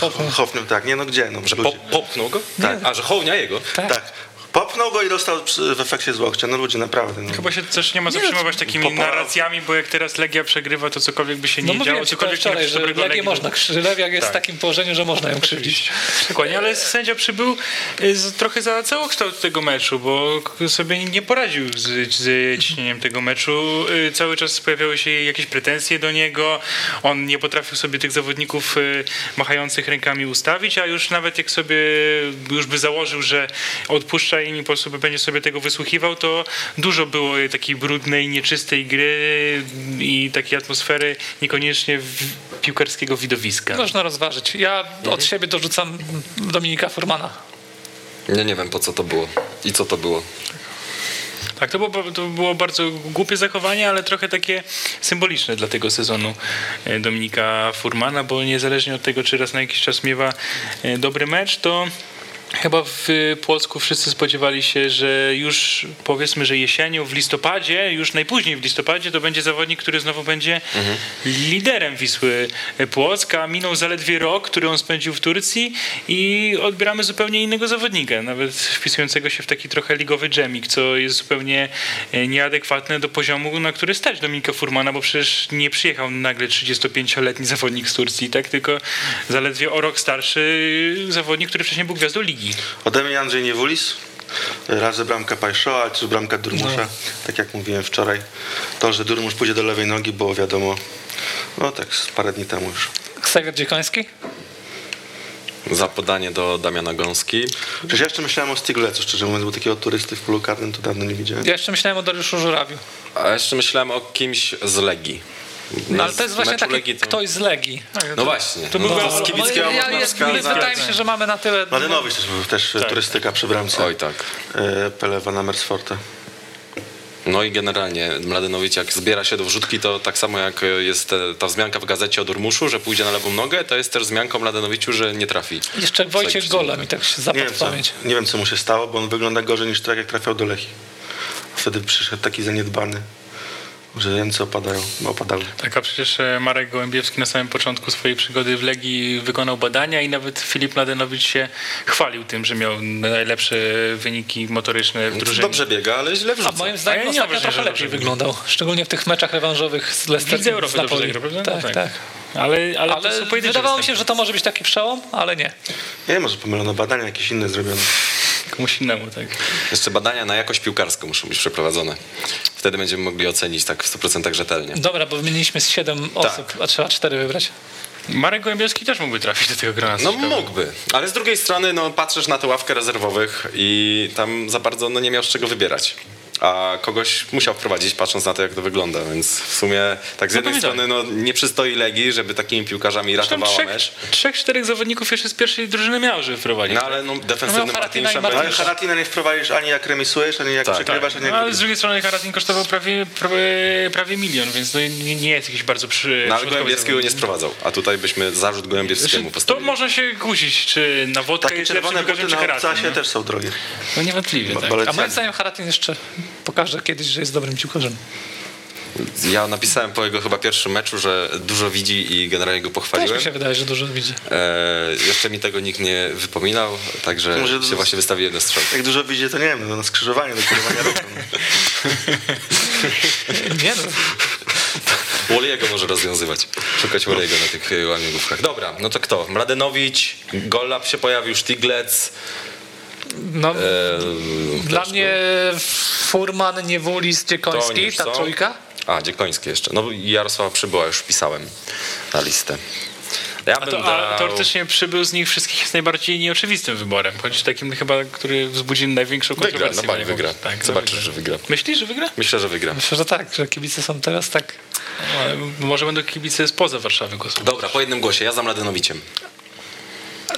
Popchnął. Hołownię, tak, nie no gdzie? No, Że po, popchnął go? Tak. A, że hołnia jego? Tak. Tak. Popchnął go i dostał w efekcie z łokcia. No ludzie, naprawdę. No. Chyba się też nie ma co Nie, przejmować takimi popa- narracjami, bo jak teraz Legia przegrywa, to cokolwiek by się No nie mówiłem działo, ci to cokolwiek nie wczoraj, napisze że Legię Legii, to- można. Krzylewiak jest Tak. w takim położeniu, że można ją krzywdzić. Dokładnie, ale sędzia przybył y, z, trochę za całokształt tego meczu, bo sobie nie poradził z, z ciśnieniem tego meczu. Y, Cały czas pojawiały się jakieś pretensje do niego. On nie potrafił sobie tych zawodników y, machających rękami ustawić, a już nawet jak sobie już by założył, że odpuszcza i po prostu będzie sobie tego wysłuchiwał, to dużo było takiej brudnej, nieczystej gry i takiej atmosfery niekoniecznie w- piłkarskiego widowiska. Można rozważyć. Ja Mhm. od siebie dorzucam Dominika Furmana. Nie, nie wiem po co to było i co to było. Tak, to było, to było bardzo głupie zachowanie, ale trochę takie symboliczne dla tego sezonu e, Dominika Furmana, bo niezależnie od tego, czy raz na jakiś czas miewa e, dobry mecz, to chyba w Płocku wszyscy spodziewali się, że już powiedzmy, że jesienią, w listopadzie, już najpóźniej w listopadzie, to będzie zawodnik, który znowu będzie liderem Wisły Płock, a minął zaledwie rok, który on spędził w Turcji i odbieramy zupełnie innego zawodnika, nawet wpisującego się w taki trochę ligowy dżemik, co jest zupełnie e, nieadekwatne do poziomu, na który stać Dominika Furmana, bo przecież nie przyjechał nagle 35-letni zawodnik z Turcji, tak? tylko zaledwie o rok starszy zawodnik, który wcześniej był gwiazdą ligi. Ode mnie Andrzej Niewulis. Razy bramka Pajszoa, a czy bramka Durmusza. Tak jak mówiłem wczoraj. To, że Durmusz pójdzie do lewej nogi, było wiadomo. No tak, z parę dni temu już. Ksawer Dziekoński? Za podanie do Damiana Gąski. Przecież ja jeszcze myślałem o Stiglecu, szczerze mówiąc, bo takiego turysty w polu karnym to dawno nie widziałem. Ja jeszcze myślałem o Dariuszu Żurawiu. A jeszcze myślałem o kimś z Legii. No, ale to jest właśnie taki Legii to- ktoś z Legii. No właśnie. To no był- to z no, Kibickiego ja, ja, wydaje mi się, że mamy na tyle... Mladenowic też był, też turystyka przy bramce. Oj tak. E, Pelewa na Mersforte. No i generalnie Mladenowicz jak zbiera się do wrzutki, to tak samo jak jest ta wzmianka w gazecie o Durmuszu, że pójdzie na lewą nogę, to jest też wzmianką Mladenowiciu, że nie trafi. Jeszcze Wojciech Swoich Gola mi tak się Nie zapadł wiem, w co, nie wiem, co mu się stało, bo on wygląda gorzej niż tak, jak trafiał do Lechi. Wtedy przyszedł taki zaniedbany. Że ręce opadają, opadały. Tak, a przecież e, Marek Gołębiewski na samym początku swojej przygody w Legii wykonał badania i nawet Filip Mladenowicz się chwalił tym, że miał najlepsze wyniki motoryczne w drużynie. Dobrze biega, ale źle A wrzuca. moim A zdaniem ja nie ostatnio mam trochę lepiej wyglądał. Szczególnie w tych meczach rewanżowych z Leicester. Lidze Europy z dobrze Napoli. zagrał, prawda? Tak, No tak. Ale, ale, to Ale pojedyncze wydawało mi się, że to może być taki przełom, ale nie. Nie, może pomylono badania jakieś inne zrobione. Komuś innemu, tak. Jeszcze badania na jakość piłkarską muszą być przeprowadzone. Wtedy będziemy mogli ocenić tak w 100% rzetelnie. Dobra, bo wymieniliśmy z 7 Tak. osób, a trzeba 4 wybrać. Marek Gołębiowski też mógłby trafić do tego grona. No mógłby, ale z drugiej strony no, patrzysz na tę ławkę rezerwowych i tam za bardzo no, nie miał z czego wybierać. A kogoś musiał wprowadzić, patrząc na to, jak to wygląda, więc w sumie tak z No jednej strony no, nie przystoi Legii, żeby takimi piłkarzami ratowała trzech, mecz. trzech, czterech zawodników jeszcze z pierwszej drużyny miał, żeby wprowadzić. No ale no, defensywny No, miał Martin Haratina i Szambel. Ale Martin Haratina nie wprowadzisz ani jak remisujesz, ani jak Tak. przegrywasz, ani No, jak ale z drugiej strony Karatin kosztował prawie, prawie, prawie milion, więc to nie, nie jest jakiś bardzo przy. No ale Gołębiewskiego nie sprowadzał, a tutaj byśmy zarzut Gołębiewskiemu Znaczy, to postawili. można się kłócić, czy na wodkę Takie jest lepszym czerwone piłkarzem, buty czy na obcasie No? też są drogie. no niewątpliwie, tak. A moim zdaniem Haratin jeszcze pokaże kiedyś, że jest dobrym piłkarzem. Ja napisałem po jego chyba pierwszym meczu, że dużo widzi i generalnie go Też pochwaliłem. mi się wydaje, że dużo widzi. E, jeszcze mi tego nikt nie wypominał, także Może się właśnie wystawiłem na strzał. Jak dużo widzi, to nie wiem, no, na skrzyżowaniu do kierowania ruchu. Nie no. Woliego może rozwiązywać. Szukać Woliego na tych łamigłówkach. Dobra, no to kto? Mladenowicz, Gollab się pojawił, Stiglec. No E, dla też mnie Furman, Niewulis, Dziekoński, ta są. trójka. A, Dziekoński jeszcze. No i Jarosława Przybyła już wpisałem na listę. Ja A, to, dał... a teoretycznie przybył z nich wszystkich jest najbardziej nieoczywistym wyborem, choć takim chyba, który wzbudzi największą Wygra, kontrowersję. no bani wygra. Tak, Zobaczysz, wygra. że wygra. Myślisz, że wygra? Myślę, że wygra. Myślę, że tak, że kibice są teraz tak. Ale Może będą kibice spoza Warszawy głosować. Dobra, po jednym głosie. Ja za Mladenowiciem.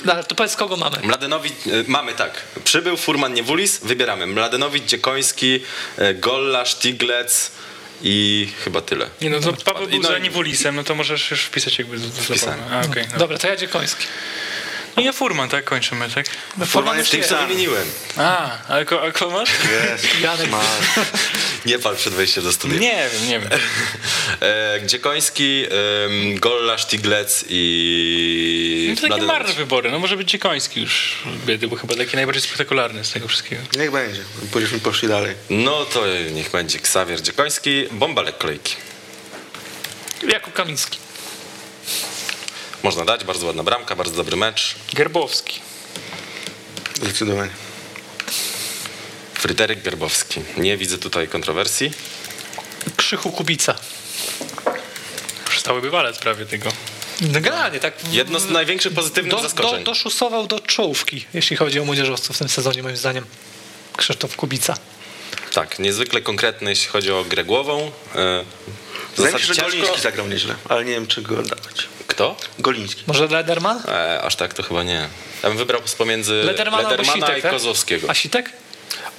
No, ale to powiedz, kogo mamy. Mladenowicz, e, mamy tak. Przybył Furman Niewulis, wybieramy. Mladenowicz, Dziekoński, e, Golla, Stiglec i chyba tyle. Nie no, to Paweł był no- za Niewulisem, no to możesz już wpisać jakby... z-. A, okej. no. Dobra, to ja Dziekoński. No ja Furman, tak? Kończymy, tak? Furman jest już Tych, co nie. wymieniłem. A, ale ko, a kogo masz? Janek. Nie pal przed wejściem do studia. Nie wiem, nie wiem. E, Dziekoński, em, Golla, Stiglec i No to takie marne wybory. No może być Dziekoński już biedy, bo chyba taki najbardziej spektakularny z tego wszystkiego. Niech będzie, później poszli dalej. No to niech będzie Ksawier Dziekoński, bąbelek kolejki. Jakub Kamiński. Można dać, bardzo ładna bramka, bardzo dobry mecz. Gerbowski. Zdecydowanie. Fryderyk Gerbowski. Nie widzę tutaj kontrowersji. Krzychu Kubica. Stały bywalec prawie tego. No generalnie tak. Jedno z największych pozytywnych do, do, zaskoczeń. doszusował do czołówki, jeśli chodzi o młodzieżowców w tym sezonie, moim zdaniem. Krzysztof Kubica. Tak, niezwykle konkretny, jeśli chodzi o grę głową. E, Wydaje mi się, że zagrał nieźle, ale nie wiem, czy go dawać. Kto? Goliński. Może Lederman? E, aż tak to chyba nie. Ja bym wybrał pomiędzy Lederman albo Ledermana Sitek, i tak? Kozłowskiego. A Sitek?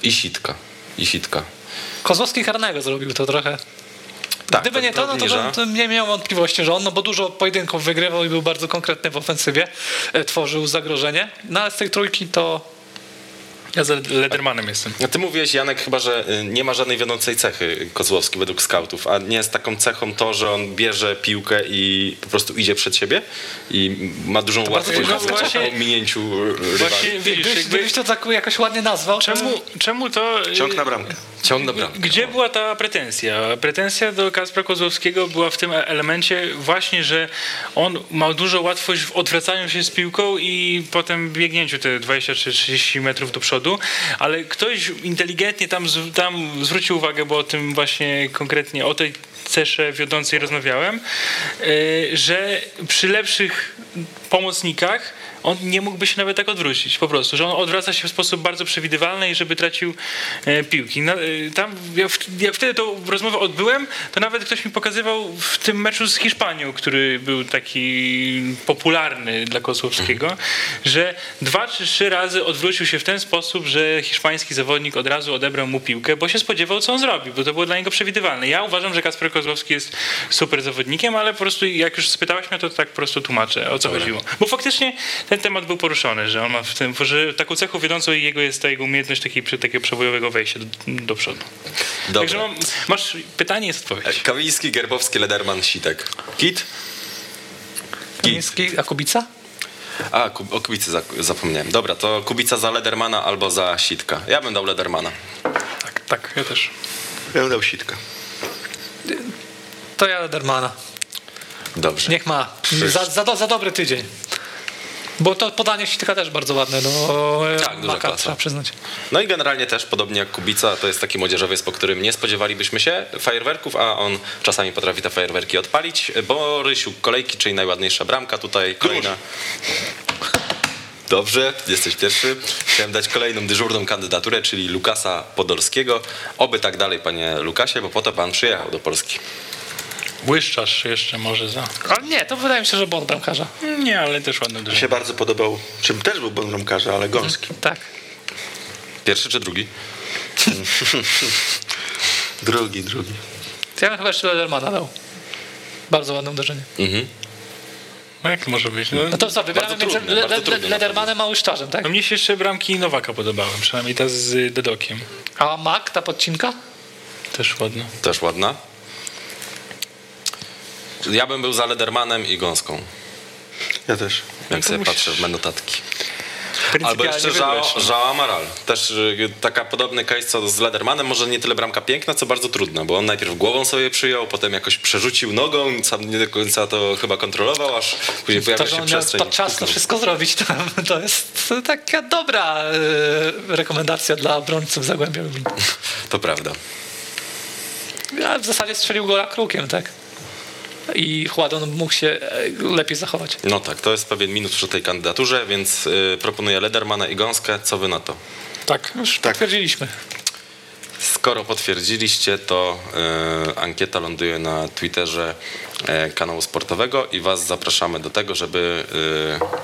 I Sitka. I Sitka. Kozłowski karnego zrobił to trochę. Tak, Gdyby nie to, no to, bym- to nie miał wątpliwości, że on, no bo dużo pojedynków wygrywał i był bardzo konkretny w ofensywie, e, tworzył zagrożenie. No ale z tej trójki to Ja za Ledermanem jestem. A ty mówiłeś, Janek, chyba, że y, nie ma żadnej wiodącej cechy Kozłowski według skautów, a nie jest taką cechą to, że on bierze piłkę i po prostu idzie przed siebie i ma dużą łatwość ciekawe. w Właśnie- ominięciu rywali. Właśnie widzisz, gdybyś, jakby, gdybyś to tak jakoś ładnie nazwał, to- czemu, czemu to... y, Ciąg na bramkę. Ciąg na bramkę. Gdzie była ta pretensja? Pretensja do Kacpra Kozłowskiego była w tym elemencie właśnie, że on ma dużą łatwość w odwracaniu się z piłką i potem biegnięciu te 20 czy 30 metrów do przodu, ale ktoś inteligentnie tam, tam zwrócił uwagę, bo o tym właśnie konkretnie, o tej cesze wiodącej rozmawiałem, yy, że przy lepszych pomocnikach on nie mógłby się nawet tak odwrócić, po prostu, że on odwraca się w sposób bardzo przewidywalny i żeby tracił e, piłki. E, tam, ja, w, ja wtedy tą rozmowę odbyłem, to nawet ktoś mi pokazywał w tym meczu z Hiszpanią, który był taki popularny dla Kozłowskiego, że dwa czy trzy razy odwrócił się w ten sposób, że hiszpański zawodnik od razu odebrał mu piłkę, bo się spodziewał, co on zrobi, bo to było dla niego przewidywalne. Ja uważam, że Kasper Kozłowski jest super zawodnikiem, ale po prostu jak już spytałeś mnie, to tak po prostu tłumaczę, o co chodziło. Bo faktycznie ten temat był poruszony, że on ma w tym, że taką cechą wiodącą jego jest ta jego umiejętność takiej, takiego przebojowego wejścia do, do przodu. Dobra. Także mam, masz pytanie, jest odpowiedź. Kawiński, Gerbowski, Lederman, Sitek. Kit? Kamiński, a Kubica? A, o Kubicy za- zapomniałem. Dobra, to Kubica za Ledermana albo za Sitka. Ja bym dał Ledermana. Tak, tak, ja też. Ja bym dał sitka. To ja Ledermana. Dobrze. Niech ma. Za, za, do- za dobry tydzień. Bo to podanie Sitka też bardzo ładne do e, Tak, duża Maka, klasa. trzeba przyznać. No i generalnie też, podobnie jak Kubica, to jest taki młodzieżowiec, po którym nie spodziewalibyśmy się fajerwerków, a on czasami potrafi te fajerwerki odpalić. Bo Rysiu kolejki, czyli najładniejsza bramka tutaj, kolejna. Dobrze, jesteś pierwszy. Chciałem dać kolejną dyżurną kandydaturę, czyli Lukasa Podolskiego. Oby tak dalej, panie Lukasie, bo po to pan przyjechał do Polski. Błyszczasz jeszcze może za. Ale nie, to wydaje mi się, że błąd bramkarza. Nie, ale też ładne Mi się bardzo podobał, czym też był bon bramkarza, ale gąski. Tak. Pierwszy czy drugi? Drugi, drugi. Ja bym chyba jeszcze Ledermana dał. Bardzo ładne uderzenie. Mhm. No jak to może być? No, No to co, wybieramy między Le- Le- trudne Ledermanem a Łyszczarzem, tak? no mnie się jeszcze bramki Nowaka podobały, przynajmniej ta z Dedokiem. A Mak, ta podcinka? Też ładna. Też ładna. Ja bym był za Ledermanem i Gąską, Ja też. jak sobie musisz- patrzę w me notatki. Albo jeszcze. Joao Amaral. Też y, taka podobny case co z Ledermanem, może nie tyle bramka piękna, co bardzo trudna, bo on najpierw głową sobie przyjął, potem jakoś przerzucił nogą, sam nie do końca to chyba kontrolował, aż później że się przestrzeń. podczas to wszystko zrobić, to, to jest taka dobra e, rekomendacja dla obrońców Zagłębia Lubin. To prawda. Ja w zasadzie strzelił gola krukiem, tak? I Chładon mógł się e, lepiej zachować. No tak, to jest pewien minus przy tej kandydaturze, więc y, proponuję Ledermana i Gąskę. Co wy na to? Tak, już Tak. potwierdziliśmy. Skoro potwierdziliście, to e, ankieta ląduje na Twitterze e, kanału sportowego i Was zapraszamy do tego, żeby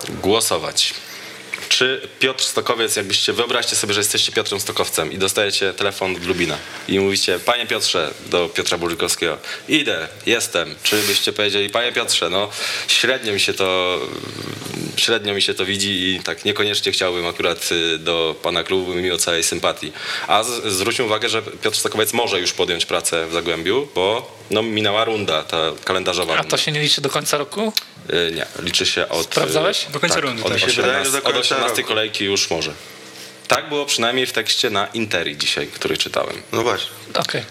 e, głosować. Czy Piotr Stokowiec, jakbyście wyobraźcie sobie, że jesteście Piotrem Stokowcem i dostajecie telefon od Lubina i mówicie, panie Piotrze, do Piotra Burzykowskiego, idę, jestem. Czy byście powiedzieli, panie Piotrze, no średnio mi się to średnio mi się to widzi i tak niekoniecznie chciałbym akurat y, do pana klubu mimo całej sympatii. A z, zwróćmy uwagę, że Piotr Stokowiec może już podjąć pracę w Zagłębiu, bo no, minęła runda, ta kalendarzowa A runda. to się nie liczy do końca roku? Y, Nie, liczy się od... Sprawdzałeś? y, Do końca tak, rundy, Od, tak. Mi się wydaje, 18, że do od końca 18 roku. kolejki już może. Tak było przynajmniej w tekście na Interi dzisiaj, który czytałem. No właśnie. Okej.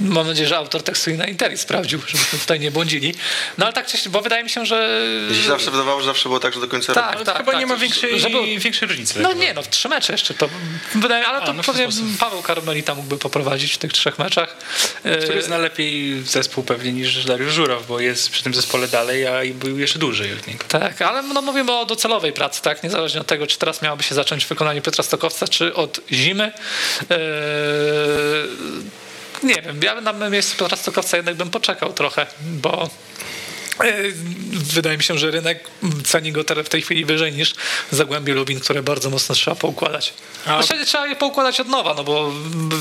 Mam nadzieję, że autor tekstu i na Interi sprawdził, żebyśmy tutaj nie błądzili. No ale tak, bo wydaje mi się, że... Się zawsze wydawało, że zawsze było tak, że do końca Tak, roku. Ale tak, chyba tak, nie ma większej, żeby- większej różnicy. No nie, no w trzy mecze jeszcze to wydaje, ale A, to no pewnie. Paweł Karmelita mógłby poprowadzić w tych trzech meczach. Który E, zna lepiej zespół pewnie niż Dariusz Żuraw, bo jest przy tym zespole dalej, a i był jeszcze dłużej od niego. Tak, ale no mówimy o docelowej pracy, tak? Niezależnie od tego, czy teraz miałoby się zacząć wykonanie Piotra Stokowca, czy od zimy. Eee, nie wiem, ja na miejscu Stokowca jednak bym poczekał trochę, bo wydaje mi się, że rynek ceni go teraz w tej chwili wyżej niż Zagłębie Lubin, które bardzo mocno trzeba poukładać. A- Właściwie trzeba je poukładać od nowa, no bo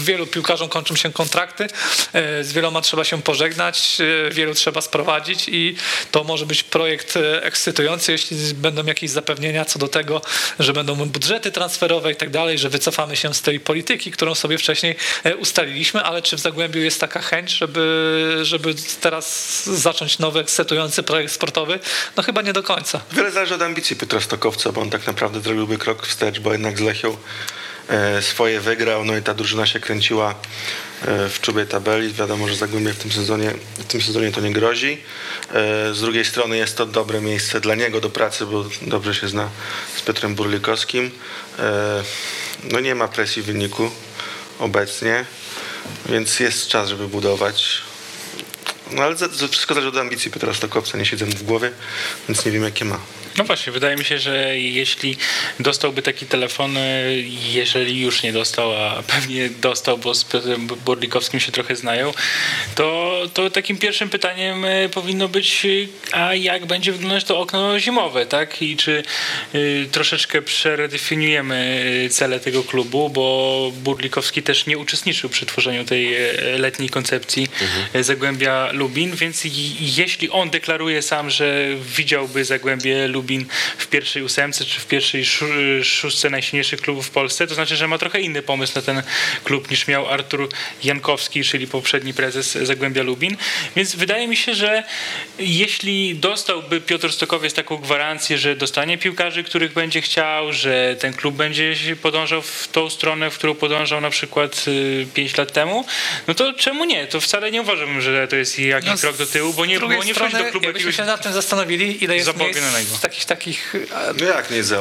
wielu piłkarzom kończą się kontrakty, e, z wieloma trzeba się pożegnać, e, wielu trzeba sprowadzić i to może być projekt e, ekscytujący, jeśli będą jakieś zapewnienia co do tego, że będą budżety transferowe i tak dalej, że wycofamy się z tej polityki, którą sobie wcześniej e, ustaliliśmy, ale czy w Zagłębiu jest taka chęć, żeby, żeby teraz zacząć nowy, ekscytujący projekt sportowy? No chyba nie do końca. Wiele zależy od ambicji Piotra Stokowca, bo on tak naprawdę zrobiłby krok wstecz, bo jednak z Lechią e, swoje wygrał, no i ta drużyna się kręciła e, w czubie tabeli. Wiadomo, że Zagłębie w tym sezonie, w tym sezonie to nie grozi. E, z drugiej strony jest to dobre miejsce dla niego do pracy, bo dobrze się zna z Piotrem Burlikowskim. No nie ma presji wyniku obecnie, więc jest czas, żeby budować. No ale za, wszystko zależy od ambicji Piotra Stokowca, nie siedzę mu w głowie, więc nie wiem jakie ma. No właśnie, wydaje mi się, że jeśli dostałby taki telefon, e, jeżeli już nie dostał, a pewnie dostał, bo z Piotrem Borlikowskim się trochę znają, to, to takim pierwszym pytaniem e, powinno być, e, a jak będzie wyglądać to okno zimowe, tak? I czy y, troszeczkę przedefiniujemy cele tego klubu, bo Burlikowski też nie uczestniczył przy tworzeniu tej letniej koncepcji mhm. Zagłębia Lubin, więc jeśli on deklaruje sam, że widziałby Zagłębie Lubin Lubin w pierwszej ósemce czy w pierwszej szóstce najsilniejszych klubów w Polsce, to znaczy, że ma trochę inny pomysł na ten klub niż miał Artur Jankowski, czyli poprzedni prezes Zagłębia Lubin. Więc wydaje mi się, że jeśli dostałby Piotr Stokowiec taką gwarancję, że dostanie piłkarzy, których będzie chciał, że ten klub będzie podążał w tą stronę, w którą podążał na przykład 5 y, lat temu, no to czemu nie? To wcale nie uważam, że to jest jakiś no, krok do tyłu, bo nie, bo nie wchodzi do klubu jakbyśmy się nad tym zastanowili, ile jest miejsc jakichś takich... No jak nie jest?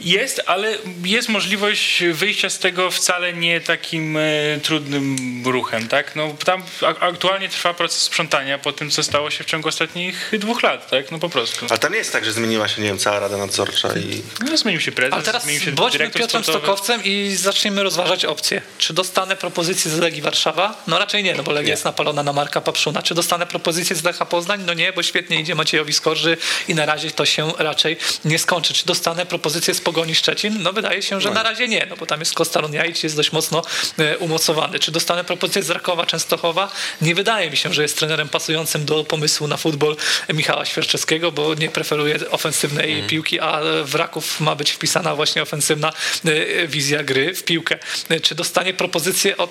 Jest, ale jest możliwość wyjścia z tego wcale nie takim e, trudnym ruchem, tak? No tam aktualnie trwa proces sprzątania po tym, co stało się w ciągu ostatnich dwóch lat, tak? No po prostu. Ale tam nie jest tak, że zmieniła się, nie wiem, cała Rada Nadzorcza i... No zmienił się prezes, Ale teraz zmienił się bądźmy Piotrem sportowy. Stokowcem i zacznijmy rozważać opcje. Czy dostanę propozycję z Legii Warszawa? No raczej nie, no bo Legia nie. jest napalona na Marka Papszuna. Czy dostanę propozycję z Lecha Poznań? No nie, bo świetnie idzie Maciejowi Skorzy i na razie to się raczej nie skończy. Czy dostanę propozycję z Pogoni Szczecin? No wydaje się, że no na razie nie, no bo tam jest Kostalon Jajc, jest dość mocno e, umocowany. Czy dostanę propozycję z Rakowa Częstochowa? Nie wydaje mi się, że jest trenerem pasującym do pomysłu na futbol Michała Świerczewskiego, bo nie preferuje ofensywnej mm. piłki, a w Raków ma być wpisana właśnie ofensywna e, wizja gry w piłkę. E, czy dostanie propozycję od,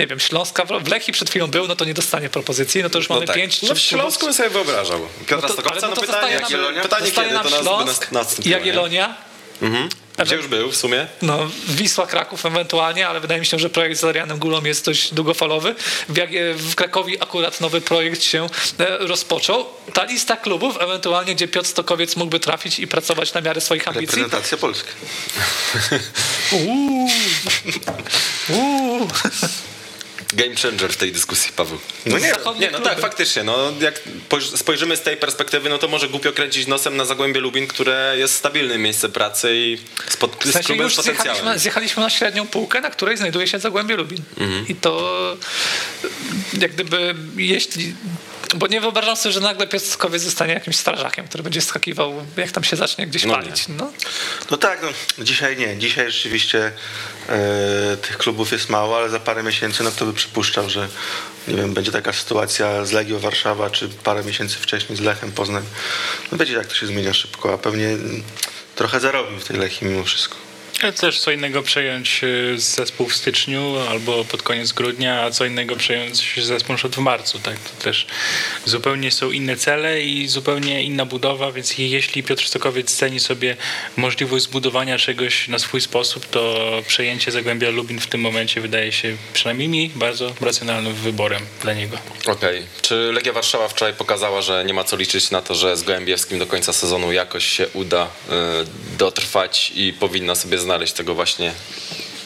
nie wiem, Śląska? W Lechii przed chwilą był, no to nie dostanie propozycji, no to już no mamy tak. pięć. No w Śląsku bym sobie wyobrażał. Piotra no to, Stokowca, no, no pytanie, pytanie, pytanie kiedy nas Śląsk, Jagiellonia. Mhm. Gdzie już był w sumie? No, Wisła Kraków ewentualnie, ale wydaje mi się, że projekt z Adrianem Gulą jest dość długofalowy. W, w Krakowie akurat nowy projekt się e, rozpoczął. Ta lista klubów, ewentualnie gdzie Piotr Stokowiec mógłby trafić i pracować na miarę swoich ambicji. Reprezentacja Polska. Uuu. Uuu game changer w tej dyskusji, Paweł. No nie, nie no tak, faktycznie. No, jak spojrzymy z tej perspektywy, no to może głupio kręcić nosem na Zagłębie Lubin, które jest stabilnym miejscem pracy i z, pod, w sensie z już zjechaliśmy, zjechaliśmy, na średnią półkę, na której znajduje się Zagłębie Lubin. Mhm. I to jak gdyby, jeśli bo nie wyobrażam sobie, że nagle Piotrkowiec zostanie jakimś strażakiem, który będzie skakiwał, jak tam się zacznie gdzieś no palić. No. no tak, no, dzisiaj nie. Dzisiaj rzeczywiście e, tych klubów jest mało, ale za parę miesięcy no kto by przypuszczał, że nie wiem, będzie taka sytuacja z Legią Warszawa, czy parę miesięcy wcześniej z Lechem Poznań. No będzie jak to się zmienia szybko, a pewnie trochę zarobił w tej Lechii mimo wszystko. Też co innego przejąć e, zespół w styczniu albo pod koniec grudnia, a co innego przejąć zespół w marcu. Tak? To też zupełnie są inne cele i zupełnie inna budowa, więc jeśli Piotr Stokowiec ceni sobie możliwość zbudowania czegoś na swój sposób, to przejęcie Zagłębia Lubin w tym momencie wydaje się przynajmniej mi bardzo racjonalnym wyborem dla niego. Okej. Okay. Czy Legia Warszawa wczoraj pokazała, że nie ma co liczyć na to, że z Gołębiewskim do końca sezonu jakoś się uda y, dotrwać i powinna sobie znaleźć tego właśnie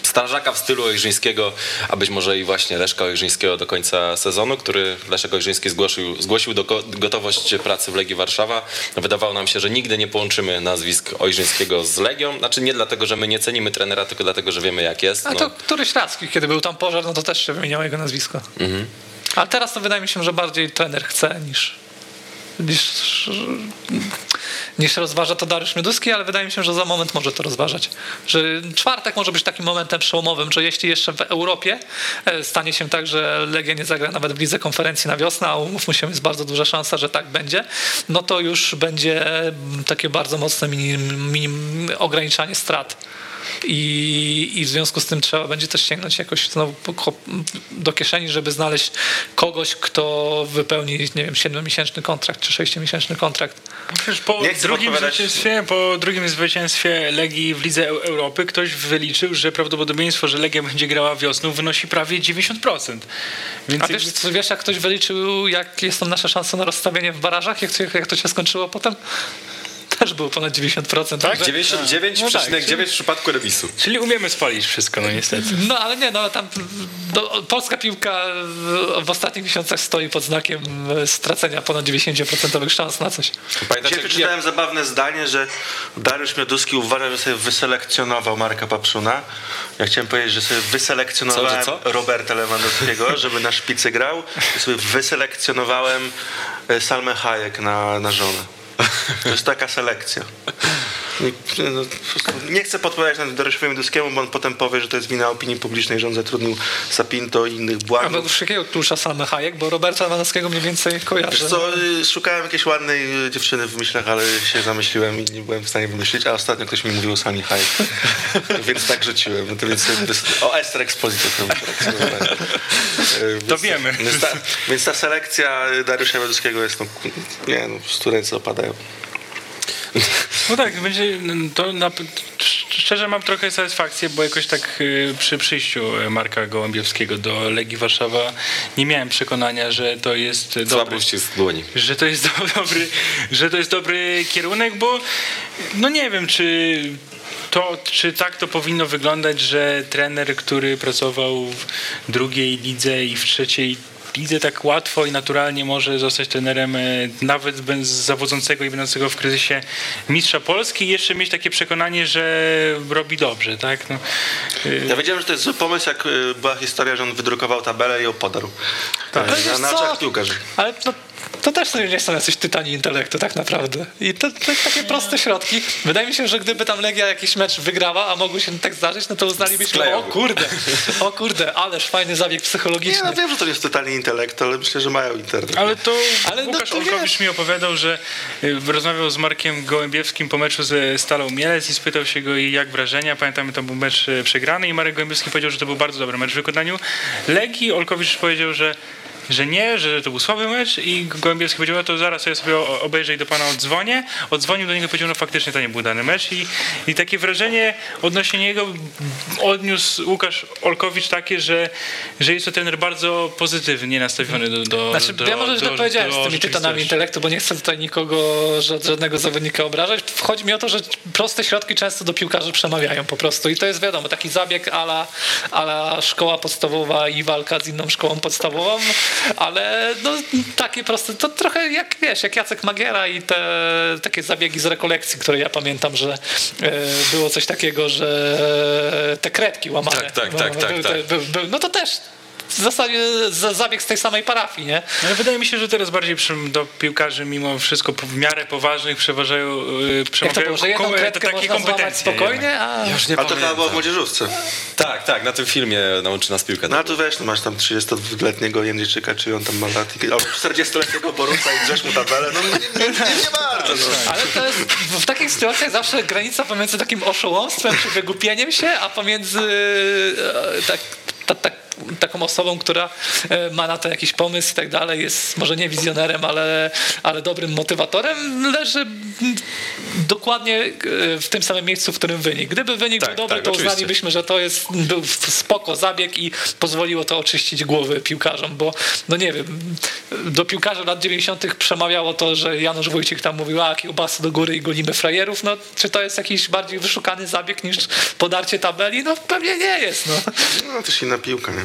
strażaka w stylu Ojrzyńskiego, a być może i właśnie Leszka Ojrzyńskiego do końca sezonu, który Leszek Ojrzyński zgłosił, zgłosił do gotowość pracy w Legii Warszawa. Wydawało nam się, że nigdy nie połączymy nazwisk Ojrzyńskiego z Legią. Znaczy nie dlatego, że my nie cenimy trenera, tylko dlatego, że wiemy jak jest. A to no. któryś raz, kiedy był tam pożar, no to też się wymieniało jego nazwisko. Mhm. Ale teraz to wydaje mi się, że bardziej trener chce niż niż, niż rozważa to Dariusz Mioduski, ale wydaje mi się, że za moment może to rozważać. Że czwartek może być takim momentem przełomowym, że jeśli jeszcze w Europie e, stanie się tak, że Legia nie zagra nawet w lidze konferencji na wiosnę, a umówmy się, jest bardzo duża szansa, że tak będzie, no to już będzie takie bardzo mocne minim, minim ograniczanie strat. I, I w związku z tym trzeba będzie też sięgnąć jakoś znowu do kieszeni, żeby znaleźć kogoś, kto wypełni, nie wiem, 7-miesięczny kontrakt czy 6-miesięczny kontrakt. Przecież po drugim, zwycięstwie, po drugim zwycięstwie Legii w Lidze Europy ktoś wyliczył, że prawdopodobieństwo, że Legia będzie grała wiosną wynosi prawie 90%. Więc A wiesz, wiesz, jak ktoś wyliczył, jak jest tam nasza szansa na rozstawienie w barażach, jak, jak to się skończyło potem? Też było ponad 90%. Tak? także- 99,9 No tak, w przypadku remisu. Czyli umiemy spalić wszystko, no niestety. No ale nie, no tam no, polska piłka w, w ostatnich miesiącach stoi pod znakiem e, stracenia ponad 90% szans na coś. Pamiętacie, Dzisiaj przeczytałem zabawne zdanie, że Dariusz Mioduski uważa, że sobie wyselekcjonował Marka Papszuna. Ja chciałem powiedzieć, że sobie wyselekcjonowałem Co, że co? Roberta Lewandowskiego, żeby na szpicy grał i sobie wyselekcjonowałem e, Salmę Hayek na, na żonę. To jest taka selekcja. Nie, no, nie chcę podpowiadać na Dariuszowi Mioduskiemu, bo on potem powie, że to jest wina opinii publicznej, że on zatrudnił Sapinto i innych A błagów. według jakiego klucza Salmy Hayek, bo Roberta Lewandowskiego mniej więcej kojarzę. Co, szukałem jakiejś ładnej y, dziewczyny w myślach, ale się zamyśliłem i nie byłem w stanie wymyślić, a ostatnio ktoś mi mówił o Sami Hayek, więc tak rzuciłem. No to więc, o Esther Exposito. to wiemy. Więc ta, więc ta selekcja Dariusza Wieduskiego jest, no, nie no, ręce opadają. No tak, będzie to na, szczerze mam trochę satysfakcję, bo jakoś tak y, przy przyjściu Marka Gołębiewskiego do Legii Warszawa nie miałem przekonania, że to jest dobry, że to jest do, dobry, że to jest dobry kierunek, bo no nie wiem, czy to, czy tak to powinno wyglądać, że trener, który pracował w drugiej lidze i w trzeciej lidze tak łatwo i naturalnie może zostać trenerem e, nawet bez zawodzącego i będącego w kryzysie mistrza Polski i jeszcze mieć takie przekonanie, że robi dobrze, tak? No, y, Ja wiedziałem, że to jest zły pomysł, jak y, była historia, że on wydrukował tabelę i ją podarł. Ale Na, na co? Ale to, to też nie są jacyś tytani intelektu tak naprawdę. I to, to takie proste środki. Wydaje mi się, że gdyby tam Legia jakiś mecz wygrała, a mogło się tak zdarzyć, no to uznalibyśmy, o kurde, o kurde, ależ fajny zabieg Nie, psychologiczny. no wiem, że to nie jest totalnie intelekt, ale myślę, że mają internet. Ale to Ale no Łukasz to Olkowicz mi opowiadał, że y, rozmawiał z Markiem Gołębiewskim po meczu ze Stalą Mielec i spytał się go jak wrażenia. Pamiętamy, to był mecz y, przegrany i Marek Gołębiewski powiedział, że to był bardzo dobry mecz w wykonaniu Legii. Olkowicz powiedział, że że nie, że to był słaby mecz i Gołębiewski powiedział, to zaraz ja sobie obejrzę i do pana odzwonię. Odzwonił do niego i powiedział, no faktycznie to nie był dany mecz i, i takie wrażenie odnośnie niego odniósł Łukasz Olkowicz takie, że, że jest to trener bardzo pozytywnie nastawiony do, do Znaczy, do, ja może źle do- powiedziałem z tymi tytanami intelektu, bo nie chcę tutaj nikogo, ża- żadnego zawodnika obrażać. Chodzi mi o to, że proste środki często do piłkarzy przemawiają po prostu. I to jest wiadomo, taki zabieg ala, ala szkoła podstawowa i walka z inną szkołą podstawową, ale no, takie proste, to trochę jak wiesz, jak Jacek Magiera i te takie zabiegi z rekolekcji, które ja pamiętam, że e, było coś takiego, że te kredki łamane. Tak, tak, tak, tak, tak. no to też w zasadzie za- zabieg z tej samej parafii, nie? No, ale wydaje mi się, że teraz bardziej przy, do piłkarzy mimo wszystko w miarę poważnych przeważają yy, Jak to przemawiają było, takie kompetencje. spokojnie, a... Już nie Ale to chyba było w młodzieżówce. Tak, tak, na tym filmie nauczy nas piłkę. No a tu wiesz, no masz tam 32-letniego Jędrzejczyka, czy on tam ma lat, i- albo 40-letniego Borusa i drzesz mu tabelę, no nie, nie, nie, nie bardzo. No. Ale to jest w takich sytuacjach zawsze granica pomiędzy takim oszołomstwem czy wygłupieniem się, a pomiędzy e, tak, ta, ta, taką osobą, która e, ma na to jakiś pomysł i tak dalej, jest może nie wizjonerem, ale, ale dobrym motywatorem, leży dokładnie e, w tym samym miejscu, w którym wynik. Gdyby wynik Tak, był dobry, tak, to oczywiście. uznalibyśmy, że to jest był spoko zabieg i pozwoliło to oczyścić głowy piłkarzom, bo no nie wiem, do piłkarzy lat 90. przemawiało to, że Janusz Wójcik tam mówił, a kiełbasy do góry i golimy frajerów, no czy to jest jakiś bardziej wyszukany zabieg niż podarcie tabeli? No pewnie nie jest, no. no też inna piłka, nie?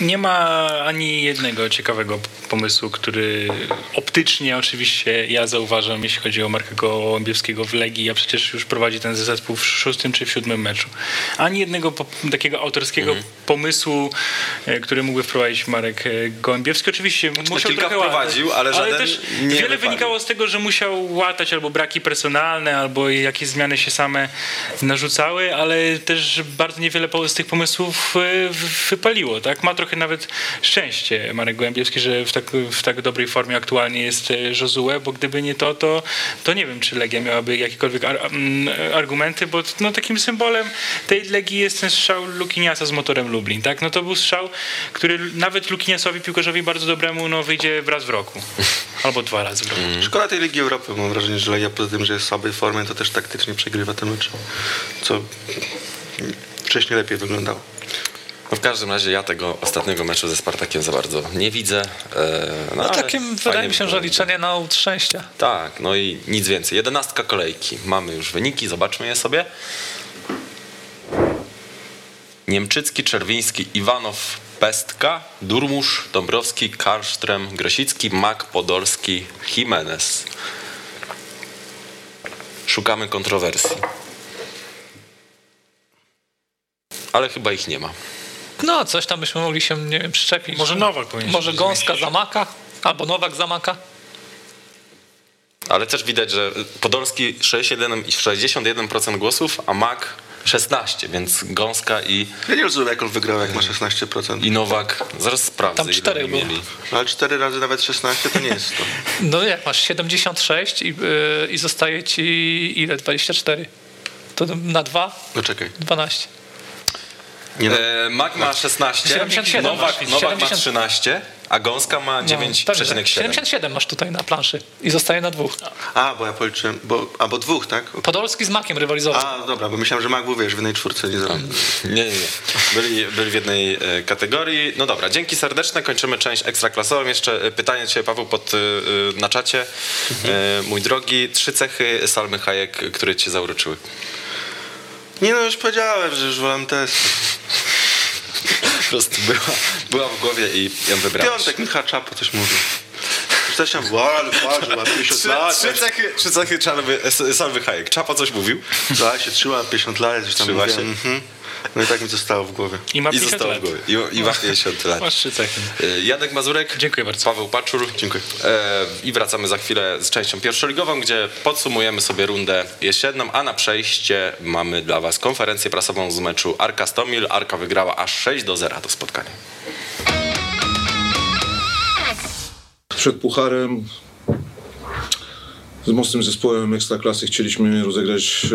Nie ma ani jednego ciekawego pomysłu, który optycznie oczywiście ja zauważam, jeśli chodzi o Marka Gołębiewskiego w Legii, a przecież już prowadzi ten zespół w szóstym czy w siódmym meczu. Ani jednego takiego autorskiego Mhm. pomysłu, e, który mógłby wprowadzić Marek e, Gołębiewski. Oczywiście musiał Znaczy, kilka trochę łatać, wprowadził, ale żaden też nie wiele wynikało z tego, że musiał łatać albo braki personalne, albo jakieś zmiany się same narzucały, ale też bardzo niewiele z tych pomysłów e, Tak? Ma trochę nawet szczęście Marek Gołębiewski, że w tak, w tak dobrej formie aktualnie jest e, Josue, bo gdyby nie to, to, to nie wiem, czy Legia miałaby jakiekolwiek ar, mm, argumenty, bo no, takim symbolem tej Legii jest ten strzał Lukiniasa z motorem Lublin. Tak? No to był strzał, który nawet Lukiniasowi, piłkarzowi bardzo dobremu, no, wyjdzie raz w roku. Albo dwa razy w roku. Szkoda tej Ligi Europy, mam wrażenie, że Legia poza tym, że jest w słabej formie, to też taktycznie przegrywa te mecze, co wcześniej lepiej wyglądało. No w każdym razie ja tego ostatniego meczu ze Spartakiem za bardzo nie widzę. E, no, No takim wydaje mi się, że liczenie na łód szczęścia. Tak, no i nic więcej. Jedenastka kolejki. Mamy już wyniki, zobaczmy je sobie. Niemczycki, Czerwiński, Iwanow, Pestka, Durmusz, Dąbrowski, Karsztrem, Grosicki, Mak, Podolski, Jimenez. Szukamy kontrowersji. Ale chyba ich nie ma. No, coś tam byśmy mogli się, nie wiem, przyczepić. Może Nowak powinien Może Gąska zmieścić. zamaka? Albo Nowak zamaka? Ale też widać, że Podolski 61, 61% głosów, a Mak 16, więc Gąska i, Ja nie rozumiem, jak on wygrał, jak ma 16%. i Nowak, zaraz sprawdzę, Tam ile cztery oni było. mieli. No, ale 4 razy nawet 16 to nie jest to. No jak masz 76 i, yy, i zostaje ci ile? 24? To na 2? No czekaj. 12. Nie, no, E, Mak ma 16, 77 Nowak, masz, Nowak ma 70. 13, a Gąska ma No, 9,7. pewnie tak. 77 masz tutaj na planszy i zostaje na dwóch. A, bo ja policzyłem, bo, a bo dwóch, tak? Podolski z Makiem rywalizował. A, dobra, bo myślałem, że Mag był, wiesz, w jednej czwórce, nie zrobił. Nie, nie, nie. Byli, byli w jednej e, kategorii. No dobra, dzięki serdeczne. Kończymy część ekstraklasową. Jeszcze e, pytanie Ciebie, Paweł, pod, na czacie. E, mój drogi, trzy cechy Salmy Hayek, które Cię zauroczyły. Nie no, już powiedziałem, że już wolałem test. Po prostu była, była w głowie i ją wybrałeś. Piątek mi Czapo coś mówił. Też tam było, ale patrz, ma 50 Trzy, lat. trzy cechy, trzy cechy Salmy Hayek. Czapa coś mówił Da się trzyma 50 lat, już tam Trzyma mówiłem. się. Mhm. No i tak mi zostało w głowie. I ma i 50 zostało w lat. głowie. I, i ma 50 lat. Masz trzy cechy. E, Jadek Mazurek. Dziękuję bardzo. Paweł Paczur. Dziękuję. E, I wracamy za chwilę z częścią pierwszoligową, gdzie podsumujemy sobie rundę jesienną, a na przejście mamy dla Was konferencję prasową z meczu Arka Stomil. Arka wygrała aż 6 do 0 to spotkanie. przed Pucharem z mocnym zespołem Ekstraklasy chcieliśmy rozegrać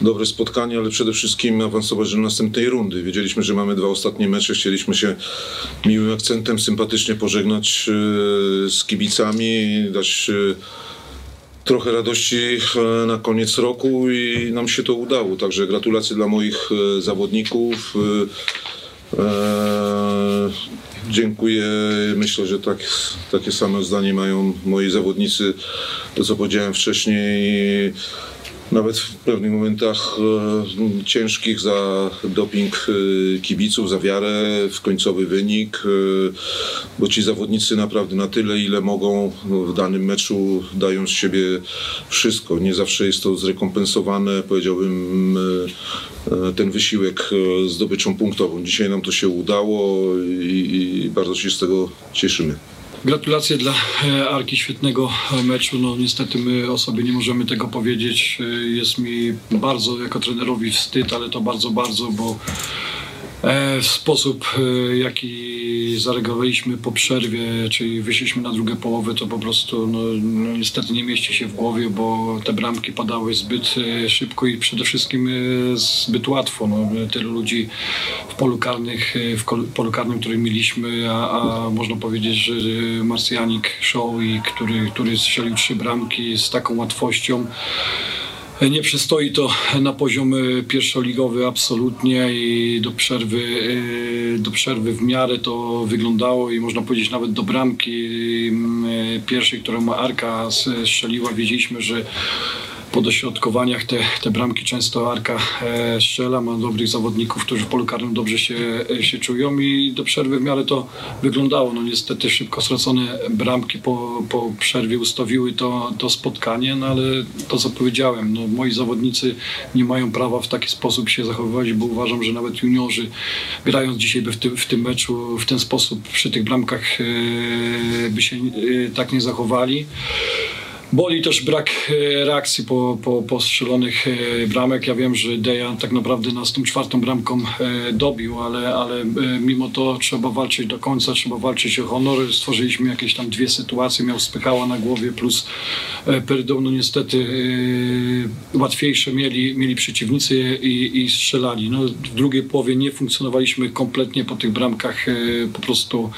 e, dobre spotkanie, ale przede wszystkim awansować do następnej rundy. Wiedzieliśmy, że mamy dwa ostatnie mecze, chcieliśmy się miłym akcentem sympatycznie pożegnać e, z kibicami, dać e, trochę radości e, na koniec roku i nam się to udało. Także gratulacje dla moich e, zawodników. Dziękuję. Myślę, że tak, takie same zdanie mają moi zawodnicy. To, co powiedziałem wcześniej, nawet w pewnych momentach e, ciężkich za doping e, kibiców, za wiarę w końcowy wynik, e, bo ci zawodnicy naprawdę na tyle, ile mogą w danym meczu dają z siebie wszystko. Nie zawsze jest to zrekompensowane, powiedziałbym, e, e, ten wysiłek e, zdobyczą punktową. Dzisiaj nam to się udało i, i bardzo się z tego cieszymy. Gratulacje dla e, Arki świetnego meczu. No niestety my o sobie nie możemy tego powiedzieć. E, Jest mi bardzo jako trenerowi wstyd, ale to bardzo, bardzo, bo e, w sposób e, zareagowaliśmy po przerwie, czyli wyszliśmy na drugą połowę, to po prostu no, no, niestety nie mieści się w głowie, bo te bramki padały zbyt e, szybko i przede wszystkim e, zbyt łatwo. No, tylu ludzi w polu, karnych, e, w polu karnym, który mieliśmy, a, a można powiedzieć, że Marsjanik Show, który, który strzelił trzy bramki z taką łatwością. Nie przystoi to na poziom e, pierwszoligowy absolutnie i do przerwy, e, do przerwy w miarę to wyglądało i można powiedzieć nawet do bramki e, pierwszej, którą Arka strzeliła, wiedzieliśmy, że po dośrodkowaniach te, te bramki często Arka e, strzela, ma dobrych zawodników, którzy w polu karnym dobrze się, e, się czują i do przerwy w miarę to wyglądało. No niestety szybko stracone bramki po, po przerwie ustawiły to, to spotkanie, no ale to co powiedziałem, no moi zawodnicy nie mają prawa w taki sposób się zachowywać, bo uważam, że nawet juniorzy grając dzisiaj by w tym, w tym meczu w ten sposób przy tych bramkach e, by się e, tak nie zachowali. Boli też brak e, reakcji po, po, po strzelonych e, bramek. Ja wiem, że Dejan tak naprawdę nas tą czwartą bramką e, dobił, ale, ale mimo to trzeba walczyć do końca, trzeba walczyć o honor. Stworzyliśmy jakieś tam dwie sytuacje, miał spychała na głowie plus Perdą. No niestety łatwiejsze mieli, mieli przeciwnicy i, i strzelali. No, w drugiej połowie nie funkcjonowaliśmy kompletnie po tych bramkach, po prostu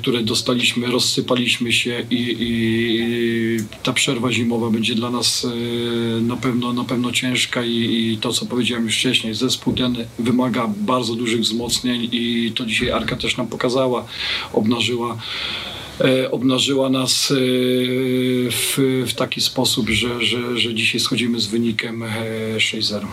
które dostaliśmy, rozsypaliśmy się i, i ta przerwa zimowa będzie dla nas e, na pewno, na pewno ciężka i, i to, co powiedziałem już wcześniej, zespół ten wymaga bardzo dużych wzmocnień i to dzisiaj Arka też nam pokazała, obnażyła e, obnażyła nas e, w, w taki sposób, że, że, że dzisiaj schodzimy z wynikiem e, 6-0.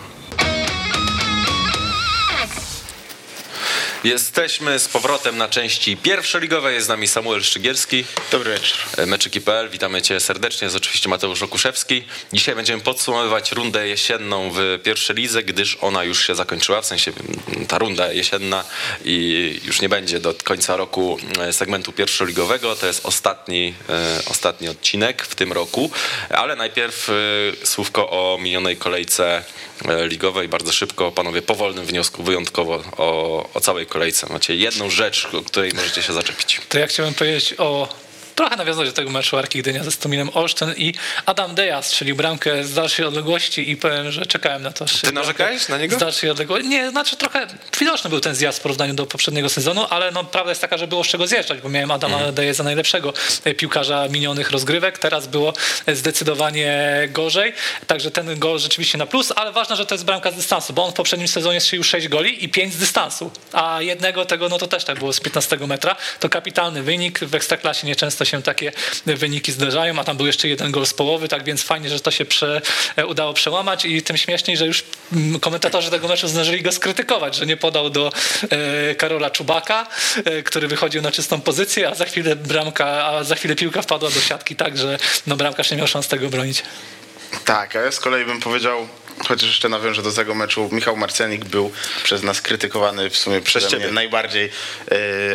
Jesteśmy z powrotem na części pierwszoligowej. Jest z nami Samuel Szczygielski. Dobry wieczór. Meczyki.pl. Witamy Cię serdecznie. Jest oczywiście Mateusz Okuszewski. Dzisiaj będziemy podsumowywać rundę jesienną w pierwszej lidze, gdyż ona już się zakończyła. W sensie mm, ta runda jesienna i już nie będzie do końca roku e, segmentu pierwszoligowego. To jest ostatni, e, ostatni odcinek w tym roku. Ale najpierw e, słówko o minionej kolejce e, ligowej. Bardzo szybko, panowie, po wolnym wniosku, wyjątkowo o, o całej kolejce. Macie jedną rzecz, o której możecie się zaczepić. To ja chciałem powiedzieć o trochę nawiązać do tego meczu Arki Gdynia ze Stominem Olsztyn i Adam Deja strzelił bramkę z dalszej odległości i powiem, że czekałem na to. Ty narzekałeś na niego? Z dalszej odległości. Nie, znaczy trochę widoczny był ten zjazd w porównaniu do poprzedniego sezonu, ale no, prawda jest taka, że było z czego zjeżdżać, bo miałem Adama. Deję za najlepszego e, piłkarza minionych rozgrywek. Teraz było zdecydowanie gorzej, także ten gol rzeczywiście na plus, ale ważne, że to jest bramka z dystansu, bo on w poprzednim sezonie strzelił 6 goli i 5 z dystansu, a jednego tego, no to też tak było z 15 metra. To kapitalny wynik. W Ekstraklasie nieczęsto się takie wyniki zdarzają, a tam był jeszcze jeden gol z połowy, tak więc fajnie, że to się prze, e, udało przełamać i tym śmieszniej, że już mm, komentatorzy tego meczu zdążyli go skrytykować, że nie podał do e, Karola Czubaka, e, który wychodził na czystą pozycję, a za chwilę bramka, a za chwilę piłka wpadła do siatki, tak, że no bramkarz nie miał szans tego bronić. Tak, a ja z kolei bym powiedział, chociaż jeszcze nawiążę do tego meczu, Michał Marcenik był przez nas krytykowany w sumie ciebie. mnie najbardziej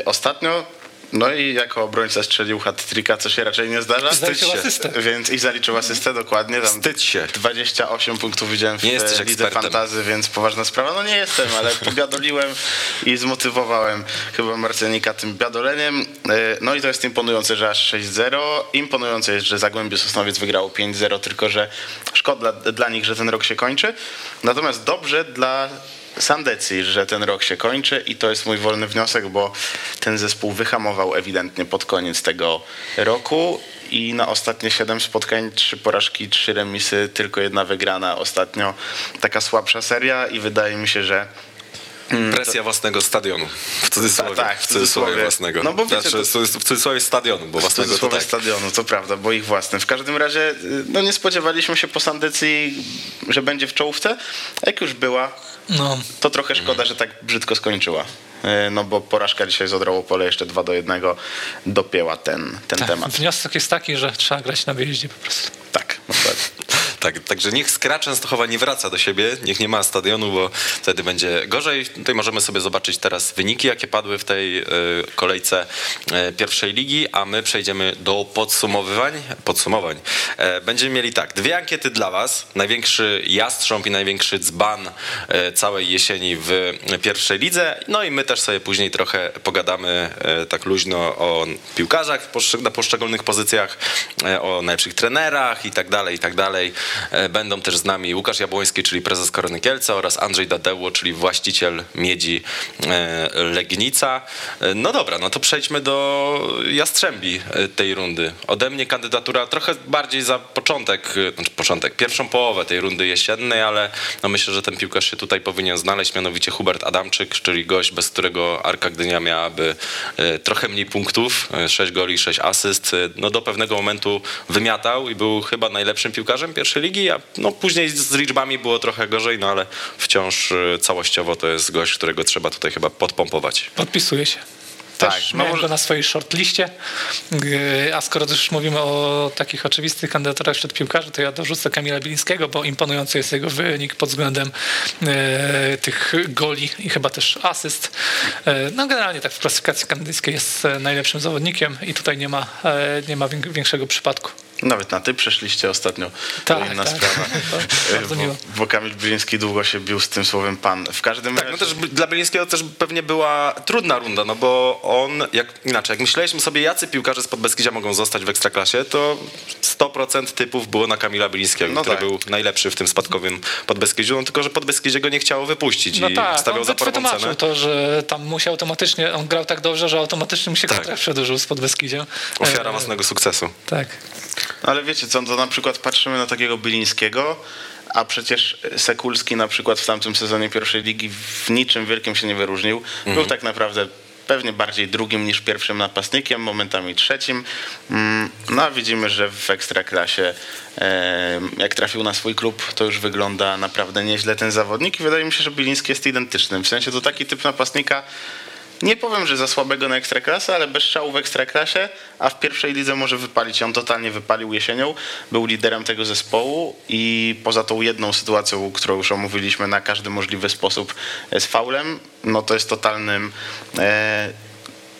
ostatnio. No i jako obrońca strzelił hat-tricka, co się raczej nie zdarza. Zaliczył Wstydź się. asystę. Więc i zaliczył asystę, dokładnie. Tam Wstydź się. 28 punktów widziałem w Nie jesteś lidze ekspertem. fantazy, więc poważna sprawa. No nie jestem, ale pobiadoliłem i zmotywowałem chyba Marcenika tym biadoleniem. E, No i to jest imponujące, że aż 6-0. Imponujące jest, że Zagłębie Sosnowiec wygrało 5-0, tylko że szkoda dla, dla nich, że ten rok się kończy. Natomiast dobrze dla Sandecji, że ten rok się kończy i to jest mój wolny wniosek, bo ten zespół wyhamował ewidentnie pod koniec tego roku i na ostatnie 7 spotkań, trzy porażki, trzy remisy, tylko jedna wygrana ostatnio. Taka słabsza seria i wydaje mi się, że Presja własnego stadionu. W cudzysłowie. Tak, tak, w w cudzysłowie cudzysłowie. własnego. No bo wiecie, znaczy, to- w cudzysłowie stadionu, bo w własnego to cudzysłowie tak. stadionu, to prawda, bo ich własne. W każdym razie y, no nie spodziewaliśmy się po Sandecji, że będzie w czołówce. Jak już była, No, to trochę szkoda, że tak brzydko skończyła. Y, No bo porażka dzisiaj z Odrą Pole jeszcze 2 do 1 dopięła ten, ten tak. temat. Wniosek jest taki, że trzeba grać na wyjeździe po prostu. Tak, dokładnie. Tak, także niech Skra Częstochowa nie wraca do siebie, niech nie ma stadionu, bo wtedy będzie gorzej. Tutaj możemy sobie zobaczyć teraz wyniki, jakie padły w tej e, kolejce e, pierwszej ligi, a my przejdziemy do podsumowywań. podsumowań. E, Będziemy mieli tak, dwie ankiety dla was. Największy jastrząb i największy dzban całej jesieni w pierwszej lidze. No i my też sobie później trochę pogadamy tak luźno o piłkarzach na poszczególnych pozycjach, o najlepszych trenerach i tak dalej, i tak dalej. E, Będą też z nami Łukasz Jabłoński, czyli prezes Korony Kielce oraz Andrzej Dadeło, czyli właściciel Miedzi e, Legnica. E, No dobra, no to przejdźmy do Jastrzębi tej rundy. Ode mnie kandydatura trochę bardziej za początek, znaczy początek, pierwszą połowę tej rundy jesiennej, ale no myślę, że ten piłkarz się tutaj powinien znaleźć, mianowicie Hubert Adamczyk, czyli gość, bez którego Arka Gdynia miałaby trochę mniej punktów, 6 goli, 6 asyst. No do pewnego momentu wymiatał i był chyba najlepszym piłkarzem pierwszej ligi, a no później z liczbami było trochę gorzej, no ale wciąż e, całościowo to jest gość, którego trzeba tutaj chyba podpompować. Podpisuję się. Tak, Też no miałem może- go na swojej shortliście. Yy, A skoro już mówimy o takich oczywistych kandydaturach wśród piłkarzy, to ja dorzucę Kamila Bilińskiego, bo imponujący jest jego wynik pod względem e, tych goli i chyba też asyst. E, no generalnie tak w klasyfikacji kanadyjskiej jest najlepszym zawodnikiem i tutaj nie ma, e, nie ma wię- większego przypadku. Nawet na ty przeszliście ostatnio. Tak, to inna tak. sprawa. Bo, miło. bo Kamil Brzeziński długo się bił z tym słowem pan. W każdym Tak, razie... no też dla Bielińskiego też pewnie była trudna runda, no bo on, jak inaczej, jak myśleliśmy sobie, jacy piłkarze z Podbeskidzia mogą zostać w Ekstraklasie, to 100% typów było na Kamila Bielińskiego, No który tak. był najlepszy w tym spadkowym Podbeskidziu, no tylko, że Podbeskidzie go nie chciało wypuścić No i tak, stawiał on za porwą cenę. to, że tam musi automatycznie, on grał tak dobrze, że automatycznie mu się Tak. kontrakt przedłużył z Podbeskidziem. Ofiara E, własnego sukcesu. Tak. Ale wiecie co, to na przykład patrzymy na takiego Bylińskiego, a przecież Sekulski na przykład w tamtym sezonie pierwszej ligi w niczym wielkim się nie wyróżnił. Był tak naprawdę pewnie bardziej drugim niż pierwszym napastnikiem, momentami trzecim. Mm, No a widzimy, że w Ekstraklasie jak trafił na swój klub, to już wygląda naprawdę nieźle ten zawodnik i wydaje mi się, że Biliński jest identycznym. W sensie to taki typ napastnika, nie powiem, że za słabego na ekstraklasę, ale bez szału w ekstraklasie, a w pierwszej lidze może wypalić. On totalnie wypalił jesienią, był liderem tego zespołu i poza tą jedną sytuacją, którą już omówiliśmy na każdy możliwy sposób z faulem, no to jest totalnym e,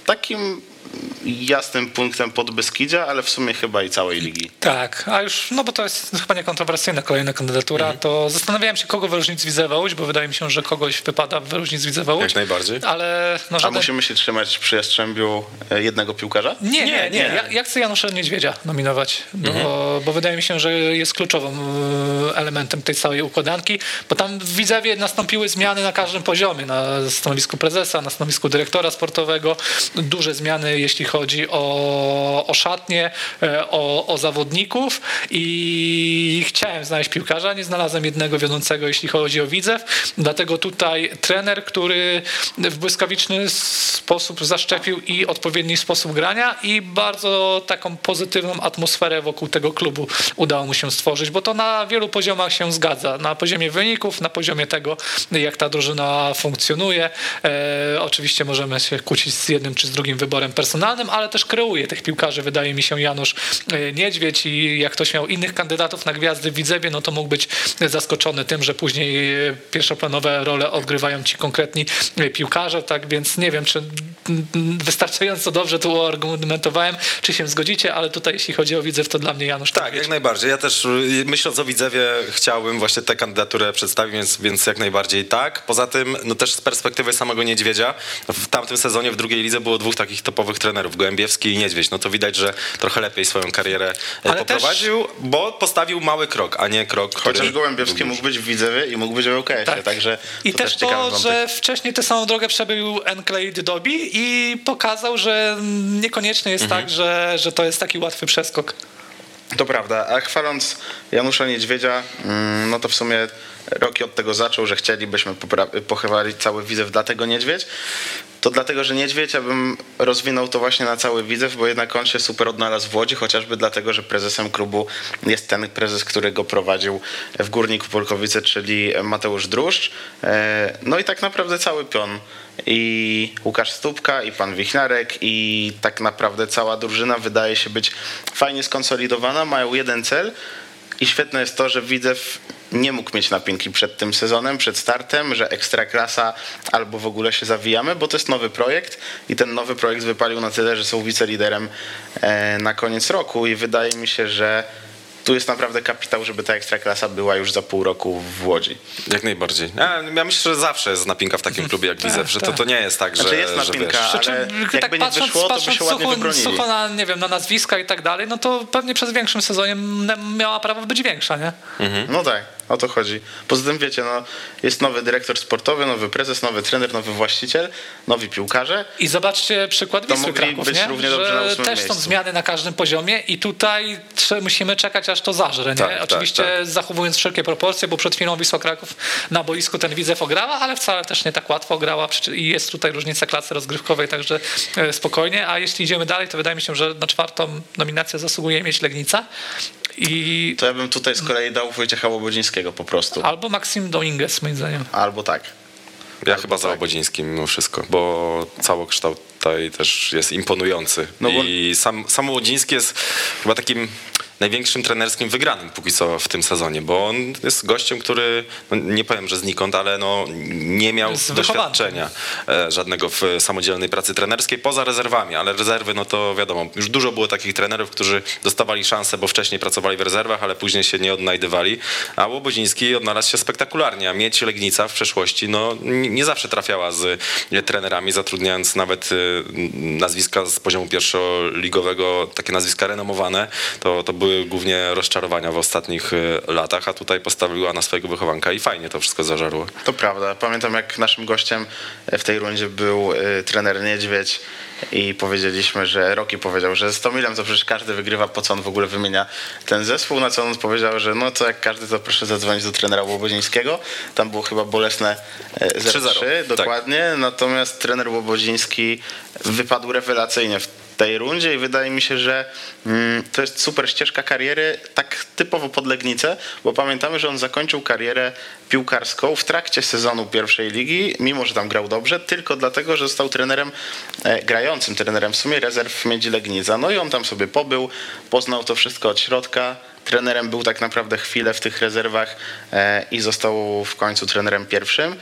takim jasnym punktem pod Beskidzia, ale w sumie chyba i całej ligi. Tak, a już, no bo to jest chyba niekontrowersyjna kolejna kandydatura, Mhm. to zastanawiałem się, kogo wyróżnić z Widzewa Łódź, bo wydaje mi się, że kogoś wypada wyróżnić z Widzewa Łódź. Jak najbardziej. Ale no A musimy się trzymać przy Jastrzębiu e, jednego piłkarza? Nie, nie, nie. Ja, ja chcę Janusza Niedźwiedzia nominować, bo, bo wydaje mi się, że jest kluczowym e, elementem tej całej układanki, bo tam w Widzewie nastąpiły zmiany na każdym poziomie, na stanowisku prezesa, na stanowisku dyrektora sportowego, duże zmiany, jeśli chodzi o, o szatnie, e, o, o zawodników i chciałem znaleźć piłkarza, nie znalazłem jednego wiodącego, jeśli chodzi o Widzew, dlatego tutaj trener, który w błyskawiczny sposób zaszczepił i odpowiedni sposób grania i bardzo taką pozytywną atmosferę wokół tego klubu udało mu się stworzyć, bo to na wielu poziomach się zgadza. Na poziomie wyników, na poziomie tego, jak ta drużyna funkcjonuje. E, oczywiście możemy się kłócić z jednym czy z drugim wyborem personalnym, ale też kreuje tych piłkarzy, wydaje mi się, Janusz e, Niedźwiedź i jak ktoś miał innych kandydatów na gwiazdy w Widzewie, no to mógł być zaskoczony tym, że później e, pierwszoplanowe role odgrywają ci konkretni e, piłkarze, tak więc nie wiem, czy wystarczająco dobrze tu argumentowałem, czy się zgodzicie, ale tutaj jeśli chodzi o Widzew, to dla mnie Janusz Tak, jak najbardziej. Ja też y, myśląc o Widzewie chciałbym właśnie tę kandydaturę przedstawić, więc, więc jak najbardziej tak. Poza tym, no też z perspektywy samego Niedźwiedzia, w tamtym sezonie w drugiej lidze było dwóch takich topowych trenerów, Gołębiewski i Niedźwiedź. No to widać, że trochę lepiej swoją karierę e, Ale poprowadził, bo postawił mały krok, a nie krok, który... Chociaż Gołębiewski mógł być w Widzewie i mógł być w ŁKS-ie, Tak. także I też ciekawy to, że wcześniej tę samą drogę przebył Enclade Dobi i pokazał, że niekoniecznie jest Mhm. tak, że, że to jest taki łatwy przeskok. To prawda, a chwaląc Janusza Niedźwiedzia, mm, no to w sumie Roki od tego zaczął, że chcielibyśmy pochwalić cały Widzew, dlatego Niedźwiedź. To dlatego, że Niedźwiedź, ja bym rozwinął to właśnie na cały Widzew, bo jednak on się super odnalazł w Łodzi, chociażby dlatego, że prezesem klubu jest ten prezes, który go prowadził w Górniku Polkowice, czyli Mateusz Druszcz. E, No i tak naprawdę cały pion i Łukasz Stupka, i pan Wichnarek, i tak naprawdę cała drużyna wydaje się być fajnie skonsolidowana, mają jeden cel i świetne jest to, że Widzew nie mógł mieć napinki przed tym sezonem, przed startem, że ekstraklasa albo w ogóle się zawijamy, bo to jest nowy projekt i ten nowy projekt wypalił na tyle, że są wiceliderem e, na koniec roku i wydaje mi się, że tu jest naprawdę kapitał, żeby ta ekstraklasa była już za pół roku w Łodzi. Jak najbardziej. Ja, ja myślę, że zawsze jest napinka w takim klubie jak Widzew, że to, to nie jest tak, że, Znaczy jest że napinka, wiesz, ale Znaczy, jakby nie wyszło, to by się ładnie sucho, wybronili. sucho na, nie wiem, na nazwiska i tak dalej, no to pewnie przez większym sezonie miała prawo być większa, nie? No tak, o to chodzi. Poza tym wiecie, no, jest nowy dyrektor sportowy, nowy prezes, nowy trener, nowy właściciel, nowi piłkarze. I zobaczcie przykład To Wisły Kraków, być nie? równie dobrze na że też są miejscu. zmiany na każdym poziomie i tutaj musimy czekać, aż to zażre. Nie? Tak, tak, Oczywiście tak. zachowując wszelkie proporcje, bo przed chwilą Wisła Kraków na boisku ten Widzew ograła, ale wcale też nie tak łatwo Przecież- i jest tutaj różnica klasy rozgrywkowej, także e, spokojnie. A jeśli idziemy dalej, to wydaje mi się, że na czwartą nominację zasługuje mieć Legnica i To ja bym tutaj z kolei dał Wojciecha Łobodzińskiego po prostu. albo Maxim Dominguez, moim zdaniem. Albo tak. Ja chyba za Obodzińskim mimo wszystko, bo całokształt tutaj też jest imponujący. No bo- I sam, sam Obodziński jest chyba takim największym trenerskim wygranym póki co w tym sezonie, bo on jest gościem, który, no nie powiem, że znikąd, ale no nie miał doświadczenia e, żadnego w samodzielnej pracy trenerskiej, poza rezerwami, ale rezerwy, no to wiadomo, już dużo było takich trenerów, którzy dostawali szansę, bo wcześniej pracowali w rezerwach, ale później się nie odnajdywali, a Łobodziński odnalazł się spektakularnie, a mieć Legnica w przeszłości, no nie nie zawsze trafiała z e, trenerami, zatrudniając nawet e, nazwiska z poziomu pierwszoligowego, takie nazwiska renomowane, to, to były były głównie rozczarowania w ostatnich e, latach, a tutaj postawiła na swojego wychowanka i fajnie to wszystko zażarło. To prawda. Pamiętam, jak naszym gościem w tej rundzie był y, trener Niedźwiedź i powiedzieliśmy, że Roki powiedział, że z Tomilem to przecież każdy wygrywa, po co on w ogóle wymienia ten zespół, na co on powiedział, że no to jak każdy, to proszę zadzwonić do trenera Łobodzińskiego. Tam było chyba bolesne e, 0-3, 3-0, dokładnie, natomiast trener Łobodziński wypadł rewelacyjnie w tej rundzie i wydaje mi się, że mm, to jest super ścieżka kariery, tak typowo pod Legnicę, bo pamiętamy, że on zakończył karierę piłkarską w trakcie sezonu pierwszej ligi, mimo że tam grał dobrze, tylko dlatego, że został trenerem, e, grającym trenerem w sumie rezerw Miedzi Legnica. No i on tam sobie pobył, poznał to wszystko od środka, trenerem był tak naprawdę chwilę w tych rezerwach e, i został w końcu trenerem pierwszym.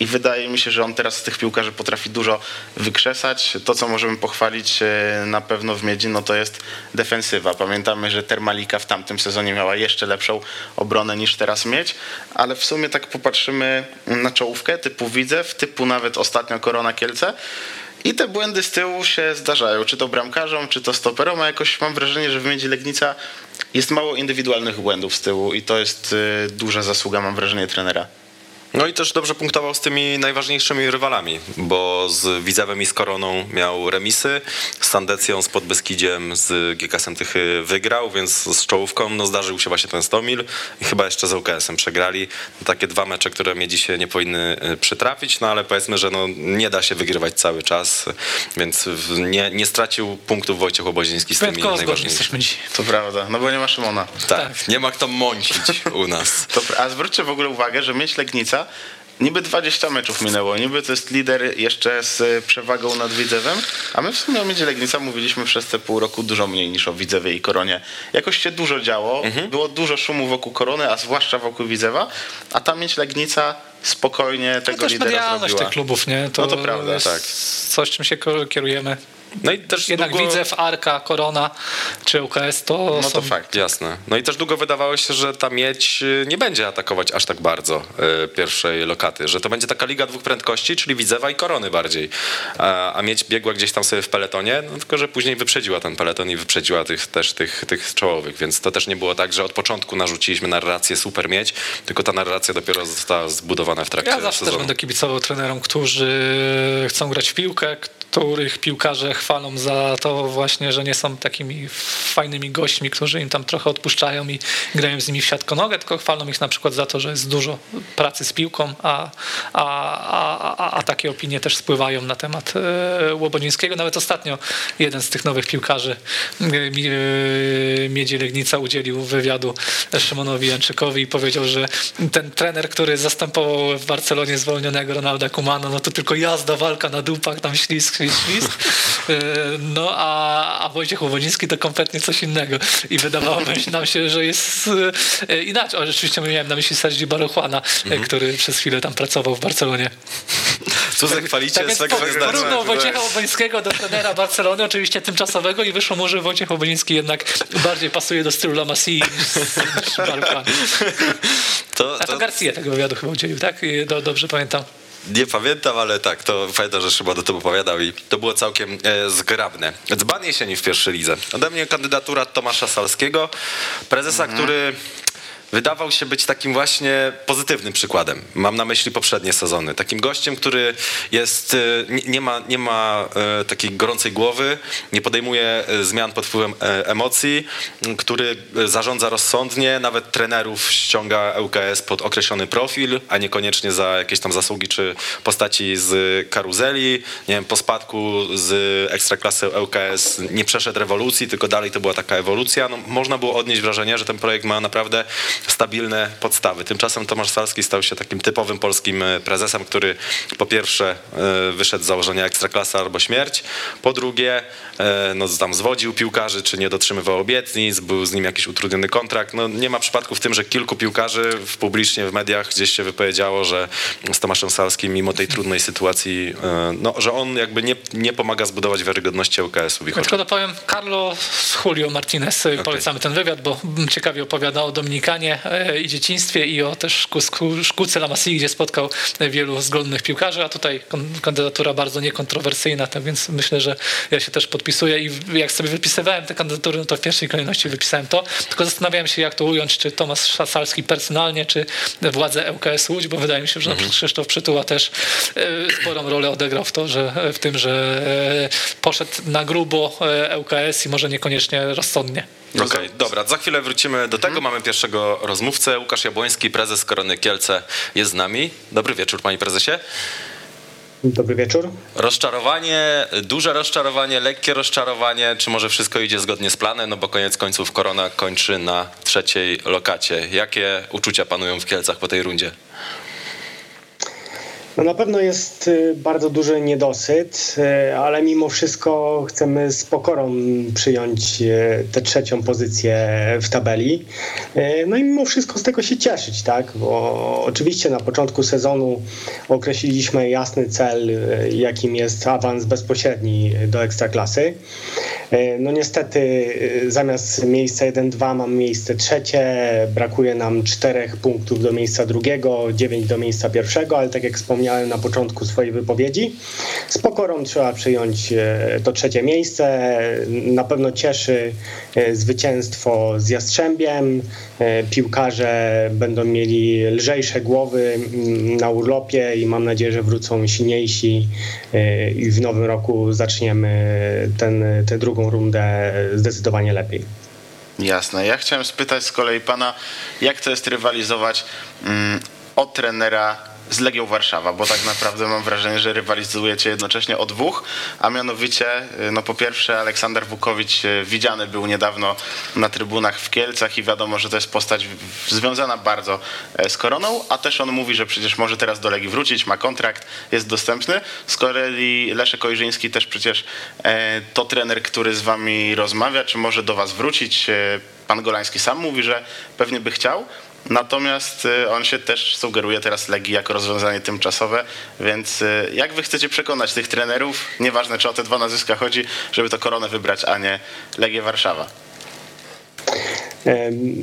I wydaje mi się, że on teraz z tych piłkarzy potrafi dużo wykrzesać. To, co możemy pochwalić e, na pewno w Miedzi, no to jest defensywa. Pamiętamy, że Termalika w tamtym sezonie miała jeszcze lepszą obronę niż teraz mieć, ale w sumie tak popatrzymy na czołówkę typu Widzew, typu nawet ostatnio Korona Kielce. I te błędy z tyłu się zdarzają, czy to bramkarzom, czy to stoperom, a jakoś mam wrażenie, że w Miedzi Legnica jest mało indywidualnych błędów z tyłu i to jest e, duża zasługa, mam wrażenie, trenera. No i też dobrze punktował z tymi najważniejszymi rywalami, bo z Widzewem i z Koroną miał remisy, z Sandecją, z Podbeskidziem, z GKS-em Tychy wygrał, więc z czołówką no zdarzył się właśnie ten Stomil i chyba jeszcze z UKS-em przegrali. Takie dwa mecze, które mnie dzisiaj nie powinny y, przytrafić, no ale powiedzmy, że no nie da się wygrywać cały czas, więc nie, nie stracił punktów Wojciech Oboziński z tymi najważniejszymi. To prawda, no bo nie ma Szymona. Tak, nie ma kto mącić u nas. To, a zwróćcie w ogóle uwagę, że Miedź Niby 20 meczów minęło, niby to jest lider jeszcze z przewagą nad Widzewem, a my w sumie o Miedzie Legnica mówiliśmy przez te pół roku dużo mniej niż o Widzewie i Koronie. Jakoś się dużo działo, było dużo szumu wokół Korony, a zwłaszcza wokół Widzewa, a ta Miedź Legnica spokojnie No tego też lidera medialność zrobiła. tych klubów, nie? No to prawda, jest tak. Coś, czym się kierujemy. No i też Jednak długo... widzę w Arka, Korona czy UKS to No są to fakt. Jasne. No i też długo wydawało się, że ta miedź y, nie będzie atakować aż tak bardzo y, pierwszej lokaty, że to będzie taka liga dwóch prędkości, czyli Widzewa i Korony bardziej. A, a miedź biegła gdzieś tam sobie w peletonie, no tylko że później wyprzedziła ten peleton i wyprzedziła tych, też tych, tych czołowych, więc to też nie było tak, że od początku narzuciliśmy narrację super miedź, tylko ta narracja dopiero została zbudowana w trakcie Ja zawsze też sezonu. będę kibicował trenerom, którzy chcą grać w piłkę, których piłkarze chwalą za to właśnie, że nie są takimi fajnymi gośćmi, którzy im tam trochę odpuszczają i grają z nimi w siatkonogę, tylko chwalą ich na przykład za to, że jest dużo pracy z piłką, a, a, a, a, a takie opinie też spływają na temat e, Łobodzińskiego. Nawet ostatnio jeden z tych nowych piłkarzy e, e, Miedzi Legnica udzielił wywiadu Szymonowi Janczykowi i powiedział, że ten trener, który zastępował w Barcelonie zwolnionego Ronalda Kumana, no to tylko jazda, walka na dupach, tam ślisk, ślisk, ślisk. E, No a, a Wojciech Łobodziński to kompletnie coś innego. I wydawało nam się, że jest e, inaczej. O, rzeczywiście miałem na myśli Sergi Baruchwana, e, który przez chwilę tam pracował w Barcelonie. Co zachwalicie Tak swego po- gwiazdora? porównał Wojciecha do trenera Barcelony, oczywiście tymczasowego i wyszło mu, że Wojciech Oboński jednak bardziej pasuje do stylu La Masie niż, niż Baruchwan. To, A to to, Garcia tego wywiadu chyba udzielił, tak? Dobrze pamiętam. Nie pamiętam, ale tak, to pamiętam, że Szymon o tym opowiadał i to było całkiem e, zgrabne. Dzban jesieni w pierwszej lidze. Ode mnie kandydatura Tomasza Salskiego, prezesa, który wydawał się być takim właśnie pozytywnym przykładem. Mam na myśli poprzednie sezony. Takim gościem, który jest, e, nie, ma, nie ma e, takiej gorącej głowy, nie podejmuje e, zmian pod wpływem emocji, który zarządza rozsądnie, nawet trenerów ściąga ŁKS pod określony profil, a niekoniecznie za jakieś tam zasługi czy postaci z karuzeli. Nie wiem, po spadku z ekstraklasy ŁKS nie przeszedł rewolucji, tylko dalej to była taka ewolucja. No, można było odnieść wrażenie, że ten projekt ma naprawdę stabilne podstawy. Tymczasem Tomasz Salski stał się takim typowym polskim e, prezesem, który po pierwsze e, wyszedł z założenia ekstraklasa albo śmierć, po drugie e, no, tam zwodził piłkarzy, czy nie dotrzymywał obietnic, był z nim jakiś utrudniony kontrakt. No, nie ma przypadku w tym, że kilku piłkarzy w publicznie w mediach gdzieś się wypowiedziało, że z Tomaszem Salskim mimo tej trudnej sytuacji, no, że on jakby nie, nie pomaga zbudować wiarygodności ŁKS-u tylko dopowiem, Carlo Julio Martinez, polecamy ten wywiad, bo ciekawie opowiada o Dominikanie e, i dzieciństwie i o też szkół, szkół, szkółce La Masie, gdzie spotkał wielu zdolnych piłkarzy, a tutaj kandydatura bardzo niekontrowersyjna, tak więc myślę, że ja się też podpisuję i jak sobie wypisywałem te kandydatury, no to w pierwszej kolejności wypisałem to, tylko zastanawiałem się, jak to ująć, czy Tomasz Szasalski personalnie, czy władze ŁKS Łódź, bo wydaje mi się, że mhm. Krzysztof Przytuła też sporą rolę odegrał w to, że w tym, że poszedł na grubo ŁKS i może niekoniecznie rozsądnie. Okej, okay, dobra, za chwilę wrócimy do tego. Hmm. Mamy pierwszego rozmówcę. Łukasz Jabłoński, prezes Korony Kielce jest z nami. Dobry wieczór, panie prezesie. Dobry wieczór. Rozczarowanie, duże rozczarowanie, lekkie rozczarowanie, czy może wszystko idzie zgodnie z planem, no bo koniec końców Korona kończy na trzeciej lokacie. Jakie uczucia panują w Kielcach po tej rundzie? No na pewno jest y, bardzo duży niedosyt, y, ale mimo wszystko chcemy z pokorą przyjąć y, tę trzecią pozycję w tabeli. No i mimo wszystko z tego się cieszyć, tak? Bo oczywiście na początku sezonu określiliśmy jasny cel, jakim jest awans bezpośredni do ekstraklasy. No niestety zamiast miejsca 1-2 mam miejsce trzecie, brakuje nam czterech punktów do miejsca drugiego, dziewięć do miejsca pierwszego, ale tak jak wspomniałem, wspomniałem na początku swojej wypowiedzi. Z pokorą trzeba przyjąć e, to trzecie miejsce. Na pewno cieszy e, zwycięstwo z Jastrzębiem. E, piłkarze będą mieli lżejsze głowy na urlopie i mam nadzieję, że wrócą silniejsi i w nowym roku zaczniemy ten, tę drugą rundę zdecydowanie lepiej. Jasne. Ja chciałem spytać z kolei pana, jak to jest rywalizować mm, od trenera z Legią Warszawa, bo tak naprawdę mam wrażenie, że rywalizujecie jednocześnie o dwóch, a mianowicie, y, no po pierwsze Aleksander Wukowicz y, widziany był niedawno na trybunach w Kielcach i wiadomo, że to jest postać związana bardzo e, z Koroną, a też on mówi, że przecież może teraz do Legii wrócić, ma kontrakt, jest dostępny. Z kolei Leszek Ojrzyński też przecież e, to trener, który z wami rozmawia, czy może do was wrócić. E, pan Golański sam mówi, że pewnie by chciał, Natomiast y, on się też sugeruje teraz Legii jako rozwiązanie tymczasowe, więc y, jak wy chcecie przekonać tych trenerów, nieważne czy o te dwa nazwiska chodzi, żeby to koronę wybrać, a nie Legię Warszawa?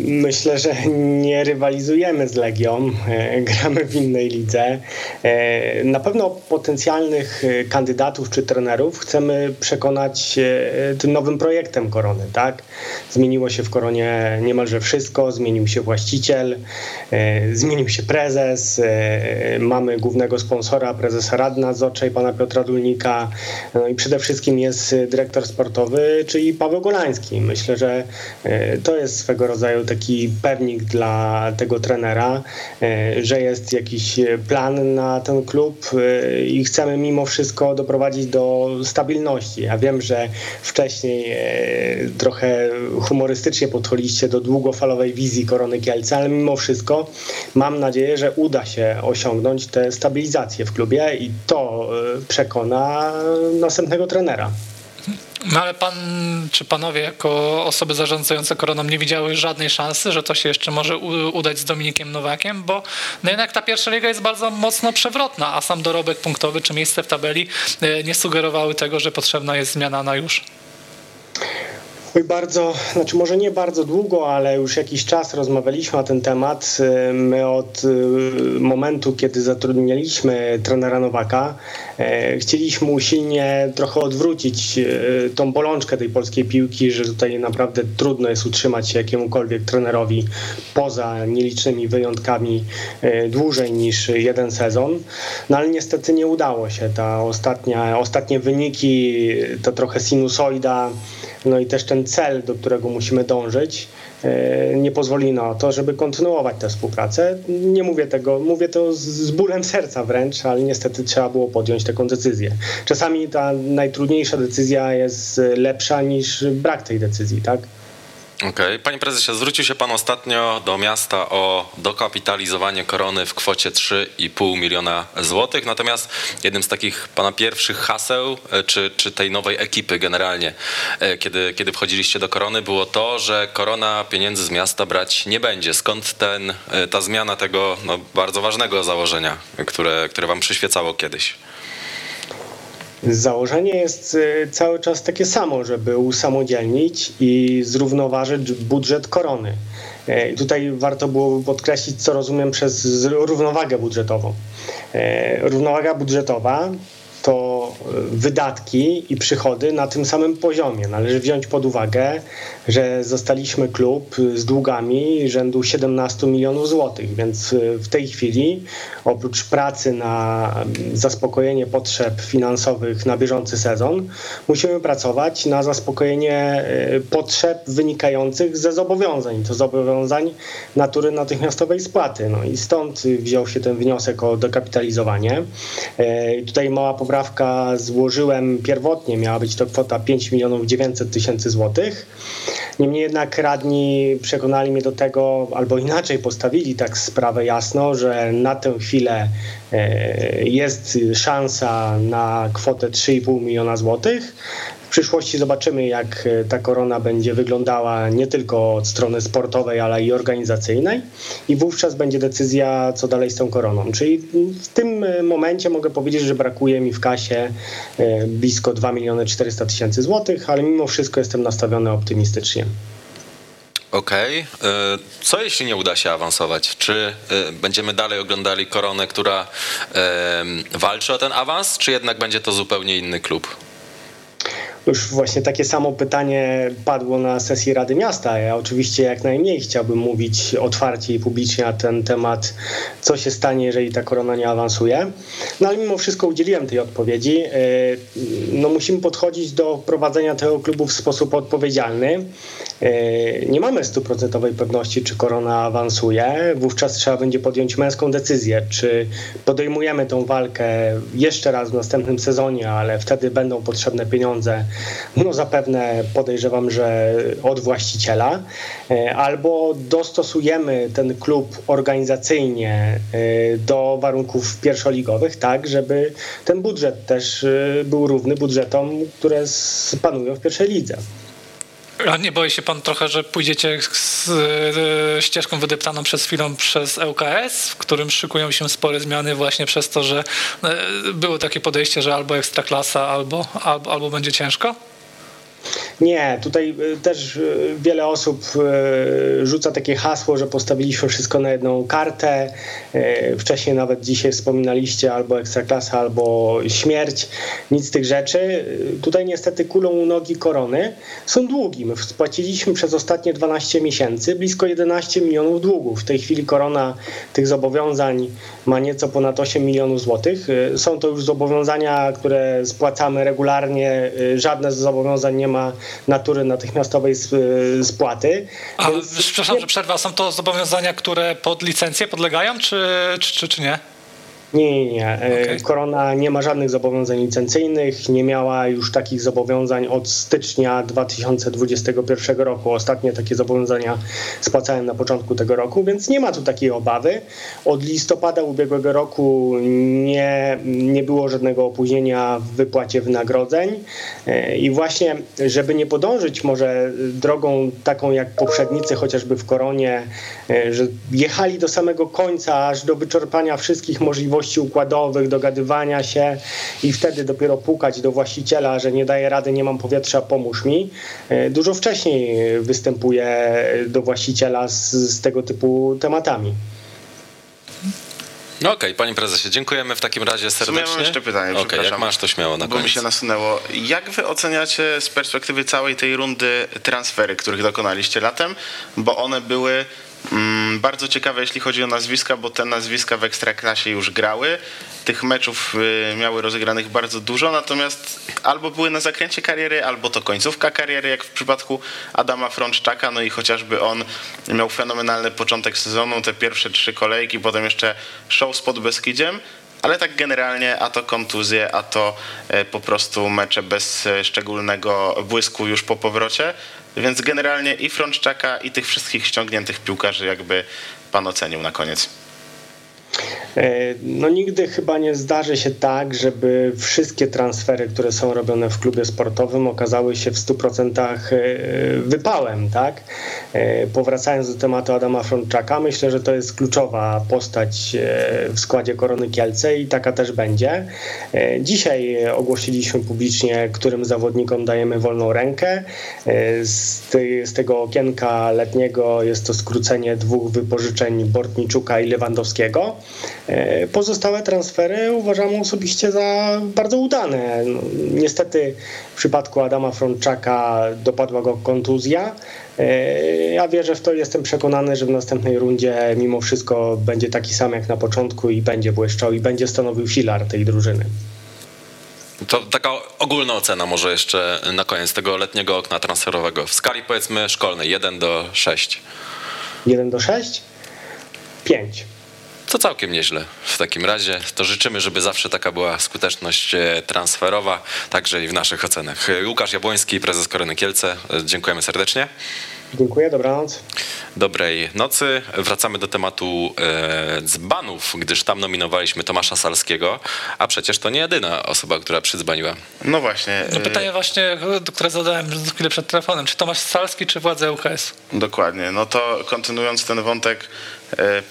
Myślę, że nie rywalizujemy z Legią, e, gramy w innej lidze. E, na pewno potencjalnych e, kandydatów czy trenerów chcemy przekonać tym nowym projektem Korony. Tak? Zmieniło się w Koronie niemalże wszystko, zmienił się właściciel, zmienił się prezes, mamy głównego sponsora, prezesa Rady Nadzorczej, pana Piotra Dulnika, no i przede wszystkim jest dyrektor sportowy, czyli Paweł Golański. Myślę, że to jest swego rodzaju taki pewnik dla tego trenera, e, że jest jakiś plan na ten klub e, i chcemy mimo wszystko doprowadzić do stabilności. Ja wiem, że wcześniej e, trochę humorystycznie podchodziliście do długofalowej wizji Korony Kielce, ale mimo wszystko mam nadzieję, że uda się osiągnąć tę stabilizację w klubie i to przekona następnego trenera. No ale pan, czy panowie jako osoby zarządzające koroną nie widziały żadnej szansy, że to się jeszcze może udać z Dominikiem Nowakiem, bo no jednak ta pierwsza liga jest bardzo mocno przewrotna, a sam dorobek punktowy czy miejsce w tabeli e, nie sugerowały tego, że potrzebna jest zmiana na już. Oj, bardzo, znaczy może nie bardzo długo, ale już jakiś czas rozmawialiśmy na ten temat. My od y, momentu, kiedy zatrudnialiśmy trenera Nowaka, e, chcieliśmy usilnie trochę odwrócić y, tą bolączkę tej polskiej piłki, że tutaj naprawdę trudno jest utrzymać się jakiemukolwiek trenerowi poza nielicznymi wyjątkami e, dłużej niż jeden sezon. No ale niestety nie udało się. Ta ostatnia, ostatnie wyniki to trochę sinusoida no i też ten cel, do którego musimy dążyć, e, nie pozwoli na to, żeby kontynuować tę współpracę. Nie mówię tego, mówię to z bólem serca wręcz, ale niestety trzeba było podjąć taką decyzję. Czasami ta najtrudniejsza decyzja jest lepsza niż brak tej decyzji, tak? Okej. Okay. Panie prezesie, zwrócił się pan ostatnio do miasta o dokapitalizowanie korony w kwocie 3,5 miliona złotych. Natomiast jednym z takich pana pierwszych haseł, e, czy, czy tej nowej ekipy generalnie, e, kiedy, kiedy wchodziliście do korony, było to, że korona pieniędzy z miasta brać nie będzie. Skąd ten, e, ta zmiana tego no, bardzo ważnego założenia, które, które wam przyświecało kiedyś? Założenie jest cały czas takie samo, żeby usamodzielnić i zrównoważyć budżet korony. I tutaj warto było podkreślić, co rozumiem przez równowagę budżetową. Równowaga budżetowa to wydatki i przychody na tym samym poziomie. Należy wziąć pod uwagę, że zostaliśmy klub z długami rzędu 17 milionów złotych, więc w tej chwili oprócz pracy na zaspokojenie potrzeb finansowych na bieżący sezon, musimy pracować na zaspokojenie e, potrzeb wynikających ze zobowiązań. To zobowiązań natury natychmiastowej spłaty. No i stąd wziął się ten wniosek o dokapitalizowanie. E, tutaj mała poprawka złożyłem pierwotnie, miała być to kwota 5 milionów 900 tysięcy złotych. Niemniej jednak radni przekonali mnie do tego, albo inaczej postawili tak sprawę jasno, że na tę chwilę e, jest szansa na kwotę 3,5 miliona złotych. W przyszłości zobaczymy, jak ta korona będzie wyglądała nie tylko od strony sportowej, ale i organizacyjnej, i wówczas będzie decyzja, co dalej z tą koroną. Czyli w tym momencie mogę powiedzieć, że brakuje mi w kasie e, blisko 2 miliony 400 tysięcy złotych, ale mimo wszystko jestem nastawiony optymistycznie. Okej. Okay. Co jeśli nie uda się awansować? Czy będziemy dalej oglądali koronę, która walczy o ten awans, czy jednak będzie to zupełnie inny klub? Już właśnie takie samo pytanie padło na sesji Rady Miasta. Ja oczywiście jak najmniej chciałbym mówić otwarcie i publicznie na ten temat, co się stanie, jeżeli ta korona nie awansuje. No ale mimo wszystko udzieliłem tej odpowiedzi. E, no musimy podchodzić do prowadzenia tego klubu w sposób odpowiedzialny. E, nie mamy stuprocentowej pewności, czy korona awansuje. Wówczas trzeba będzie podjąć męską decyzję, czy podejmujemy tą walkę jeszcze raz w następnym sezonie, ale wtedy będą potrzebne pieniądze no zapewne podejrzewam, że od właściciela, e, albo dostosujemy ten klub organizacyjnie e, do warunków pierwszoligowych, tak, żeby ten budżet też e, był równy budżetom, które panują w pierwszej lidze. A nie boi się pan trochę, że pójdziecie z ścieżką wydeptaną przez chwilę przez ŁKS, w którym szykują się spore zmiany właśnie przez to, że było takie podejście, że albo ekstraklasa, albo, albo, albo będzie ciężko? Nie, tutaj y, też y, wiele osób y, rzuca takie hasło, że postawiliśmy wszystko na jedną kartę. Wcześniej nawet dzisiaj wspominaliście albo ekstraklasa, albo śmierć. Nic z tych rzeczy. Tutaj niestety kulą u nogi korony są długi. My spłaciliśmy przez ostatnie 12 miesięcy blisko 11 milionów długów. W tej chwili korona tych zobowiązań ma nieco ponad 8 milionów złotych. Są to już zobowiązania, które spłacamy regularnie. Żadne z zobowiązań nie ma natury natychmiastowej spłaty. A, Więc... Przepraszam, że przerwa. Są to zobowiązania, które pod licencję podlegają, czy, czy, czy nie? Nie, nie, nie. E, okay. Korona nie ma żadnych zobowiązań licencyjnych, nie miała już takich zobowiązań od stycznia 2021 roku. Ostatnie takie zobowiązania spłacałem na początku tego roku, więc nie ma tu takiej obawy. Od listopada ubiegłego roku nie, nie było żadnego opóźnienia w wypłacie wynagrodzeń e, i właśnie, żeby nie podążyć może drogą taką jak poprzednicy, chociażby w Koronie, e, że jechali do samego końca, aż do wyczerpania wszystkich możliwości możliwości układowych, dogadywania się i wtedy dopiero pukać do właściciela, że nie daje rady, nie mam powietrza, pomóż mi. E, dużo wcześniej występuje do właściciela z, z tego typu tematami. No okej, okay, panie prezesie, dziękujemy w takim razie serdecznie. Ja mam jeszcze pytanie, okay, jak masz to śmiało na Bo mi się nasunęło. Jak wy oceniacie z perspektywy całej tej rundy transfery, których dokonaliście latem? Bo one były bardzo ciekawe, jeśli chodzi o nazwiska, bo te nazwiska w Ekstraklasie już grały. Tych meczów y, miały rozegranych bardzo dużo, natomiast albo były na zakręcie kariery, albo to końcówka kariery, jak w przypadku Adama Frączczaka, no i chociażby on miał fenomenalny początek sezonu, te pierwsze trzy kolejki, potem jeszcze show z Podbeskidziem, ale tak generalnie, a to kontuzje, a to e, po prostu mecze bez e, szczególnego błysku już po powrocie. Więc generalnie i Frączczaka, i tych wszystkich ściągniętych piłkarzy jakby pan ocenił na koniec. No nigdy chyba nie zdarzy się tak, żeby wszystkie transfery, które są robione w klubie sportowym okazały się w 100% wypałem, tak? Powracając do tematu Adama Frączaka, myślę, że to jest kluczowa postać w składzie Korony Kielce i taka też będzie. Dzisiaj ogłosiliśmy publicznie, którym zawodnikom dajemy wolną rękę. Z, z tego okienka letniego jest to skrócenie dwóch wypożyczeń Bortniczuka i Lewandowskiego. E, pozostałe transfery uważam osobiście za bardzo udane. No, niestety w przypadku Adama Frączaka dopadła go kontuzja. E, ja wierzę w to, jestem przekonany, że w następnej rundzie mimo wszystko będzie taki sam jak na początku i będzie błyszczał i będzie stanowił filar tej drużyny. To taka ogólna ocena może jeszcze na koniec tego letniego okna transferowego. W skali powiedzmy szkolnej 1 do 6. 1 do 6? 5. To całkiem nieźle. W takim razie to życzymy, żeby zawsze taka była skuteczność e, transferowa, także i w naszych ocenach. Łukasz Jabłoński, prezes Korony Kielce. E, dziękujemy serdecznie. Dziękuję, dobranoc. Dobrej nocy. Wracamy do tematu e, dzbanów, gdyż tam nominowaliśmy Tomasza Salskiego, a przecież to nie jedyna osoba, która przydzbaniła. No właśnie. No pytanie właśnie, które zadałem chwilę przed telefonem, czy Tomasz Salski, czy władze UKS? Dokładnie. No to kontynuując ten wątek, e,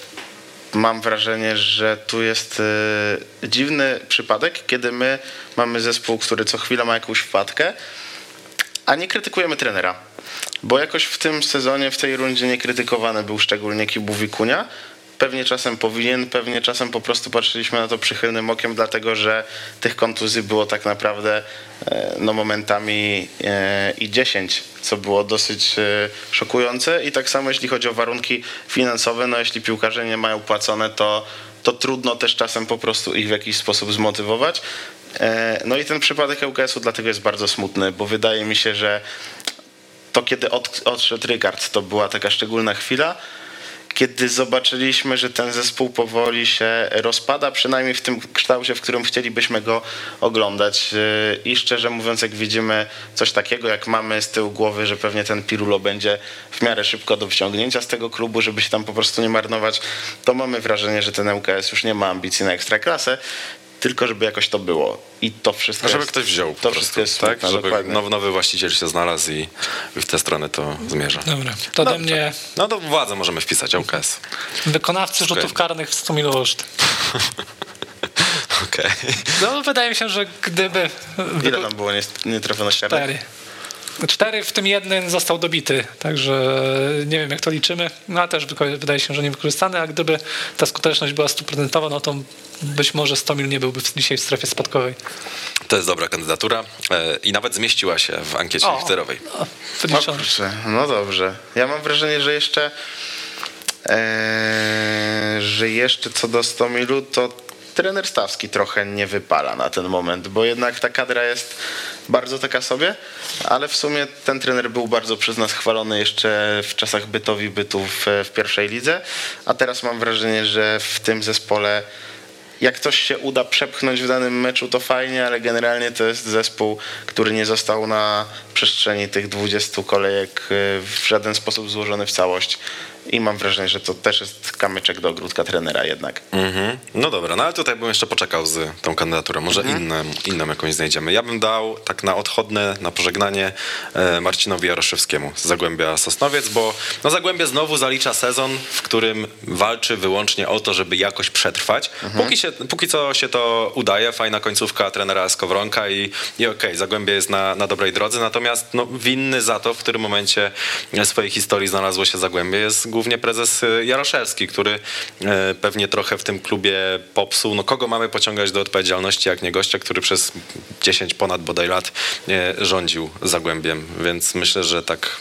mam wrażenie, że tu jest e, dziwny przypadek, kiedy my mamy zespół, który co chwila ma jakąś wpadkę, a nie krytykujemy trenera. Bo jakoś w tym sezonie, w tej rundzie nie krytykowany był szczególnie Kibu Wikunia. Pewnie czasem powinien, pewnie czasem po prostu patrzyliśmy na to przychylnym okiem, dlatego że tych kontuzji było tak naprawdę e, no, momentami e, i 10, co było dosyć e, szokujące. I tak samo jeśli chodzi o warunki finansowe, no jeśli piłkarze nie mają płacone, to, to trudno też czasem po prostu ich w jakiś sposób zmotywować. No i ten przypadek ŁKS-u dlatego jest bardzo smutny, bo wydaje mi się, że to kiedy od, odszedł Rygard, to była taka szczególna chwila, kiedy zobaczyliśmy, że ten zespół powoli się rozpada, przynajmniej w tym kształcie, w którym chcielibyśmy go oglądać. I szczerze mówiąc, jak widzimy coś takiego, jak mamy z tyłu głowy, że pewnie ten Pirulo będzie w miarę szybko do wciągnięcia z tego klubu, żeby się tam po prostu nie marnować, to mamy wrażenie, że ten ŁKS już nie ma ambicji na ekstraklasę tylko żeby jakoś to było. I to wszystko. Żeby jest, ktoś wziął. To wszystko jest tak, smutne, żeby dokładnie. nowy, nowy właściciel się znalazł i, i w tę stronę to zmierza. Dobra, to ode mnie No to władzę możemy wpisać, ŁKS. wykonawcy rzutów Okej. karnych w 100 miluszt. Okej. No wydaje mi się, że gdyby... Ile tam było nietrafionych karnych? Cztery. Cztery, w tym jeden został dobity, także nie wiem jak to liczymy, no a też wydaje się, że niewykorzystany, a gdyby ta skuteczność była stuprocentowa, no to być może Stomil nie byłby w- dzisiaj w strefie spadkowej. To jest dobra kandydatura e, i nawet zmieściła się w ankiecie O. literowej. No, O no dobrze. Ja mam wrażenie, że jeszcze e, że jeszcze co do Stomilu, to trener Stawski trochę nie wypala na ten moment, bo jednak ta kadra jest bardzo taka sobie, ale w sumie ten trener był bardzo przez nas chwalony jeszcze w czasach bytowi bytów w pierwszej lidze, a teraz mam wrażenie, że w tym zespole jak coś się uda przepchnąć w danym meczu, to fajnie, ale generalnie to jest zespół, który nie został na przestrzeni tych 20 kolejek y, w żaden sposób złożony w całość. I mam wrażenie, że to też jest kamyczek do ogródka trenera jednak. Mhm. No dobra, no ale tutaj bym jeszcze poczekał z tą kandydaturą. Może inną, inną jakąś znajdziemy. Ja bym dał tak na odchodne, na pożegnanie e, Marcinowi Jaroszewskiemu z Zagłębia Sosnowiec, bo no Zagłębie znowu zalicza sezon, w którym walczy wyłącznie o to, żeby jakoś przetrwać. Póki, się, póki co się to udaje, fajna końcówka trenera Skowronka i, i okej, Zagłębie jest na, na dobrej drodze, natomiast no, winny za to, w którym momencie swojej historii znalazło się Zagłębie jest głównie prezes y, Jaroszewski, który e, pewnie trochę w tym klubie popsuł. No kogo mamy pociągać do odpowiedzialności, jak nie gościa, który przez 10 ponad bodaj lat e, rządził Zagłębiem, więc myślę, że tak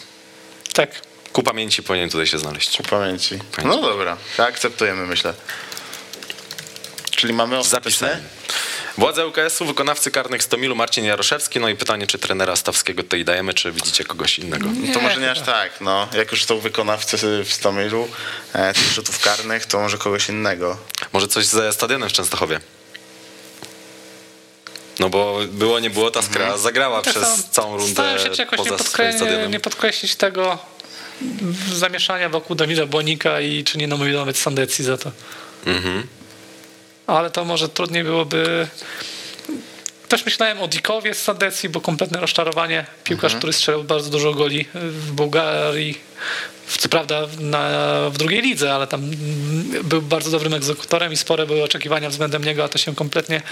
Tak. ku pamięci powinien tutaj się znaleźć. Ku pamięci. Pamięci. No dobra, to akceptujemy myślę. Czyli mamy ostateczne? Zapisane. Władze UKS-u, wykonawcy karnych Stomilu, Marcin Jaroszewski. No i pytanie, czy trenera Stawskiego tutaj dajemy, czy widzicie kogoś innego? to może nie aż tak, no. Jak już są wykonawcy w Stomilu e, tych rzutów karnych, to może kogoś innego. Może coś ze stadionem w Częstochowie? No bo było, nie było, ta skra zagrała Tak przez samo całą rundę Starałem się jakoś poza podkre- nie, stadionem. nie podkreślić tego zamieszania wokół Dawida Błonika i czy nie nominować Sandecji za to. Mhm. Ale to może trudniej byłoby też myślałem o Dikowie z Sadecji, bo kompletne rozczarowanie. Piłkarz, Mhm. który strzelał bardzo dużo goli w Bułgarii. Co prawda na, w drugiej lidze, ale tam był bardzo dobrym egzekutorem i spore były oczekiwania względem niego, a to się kompletnie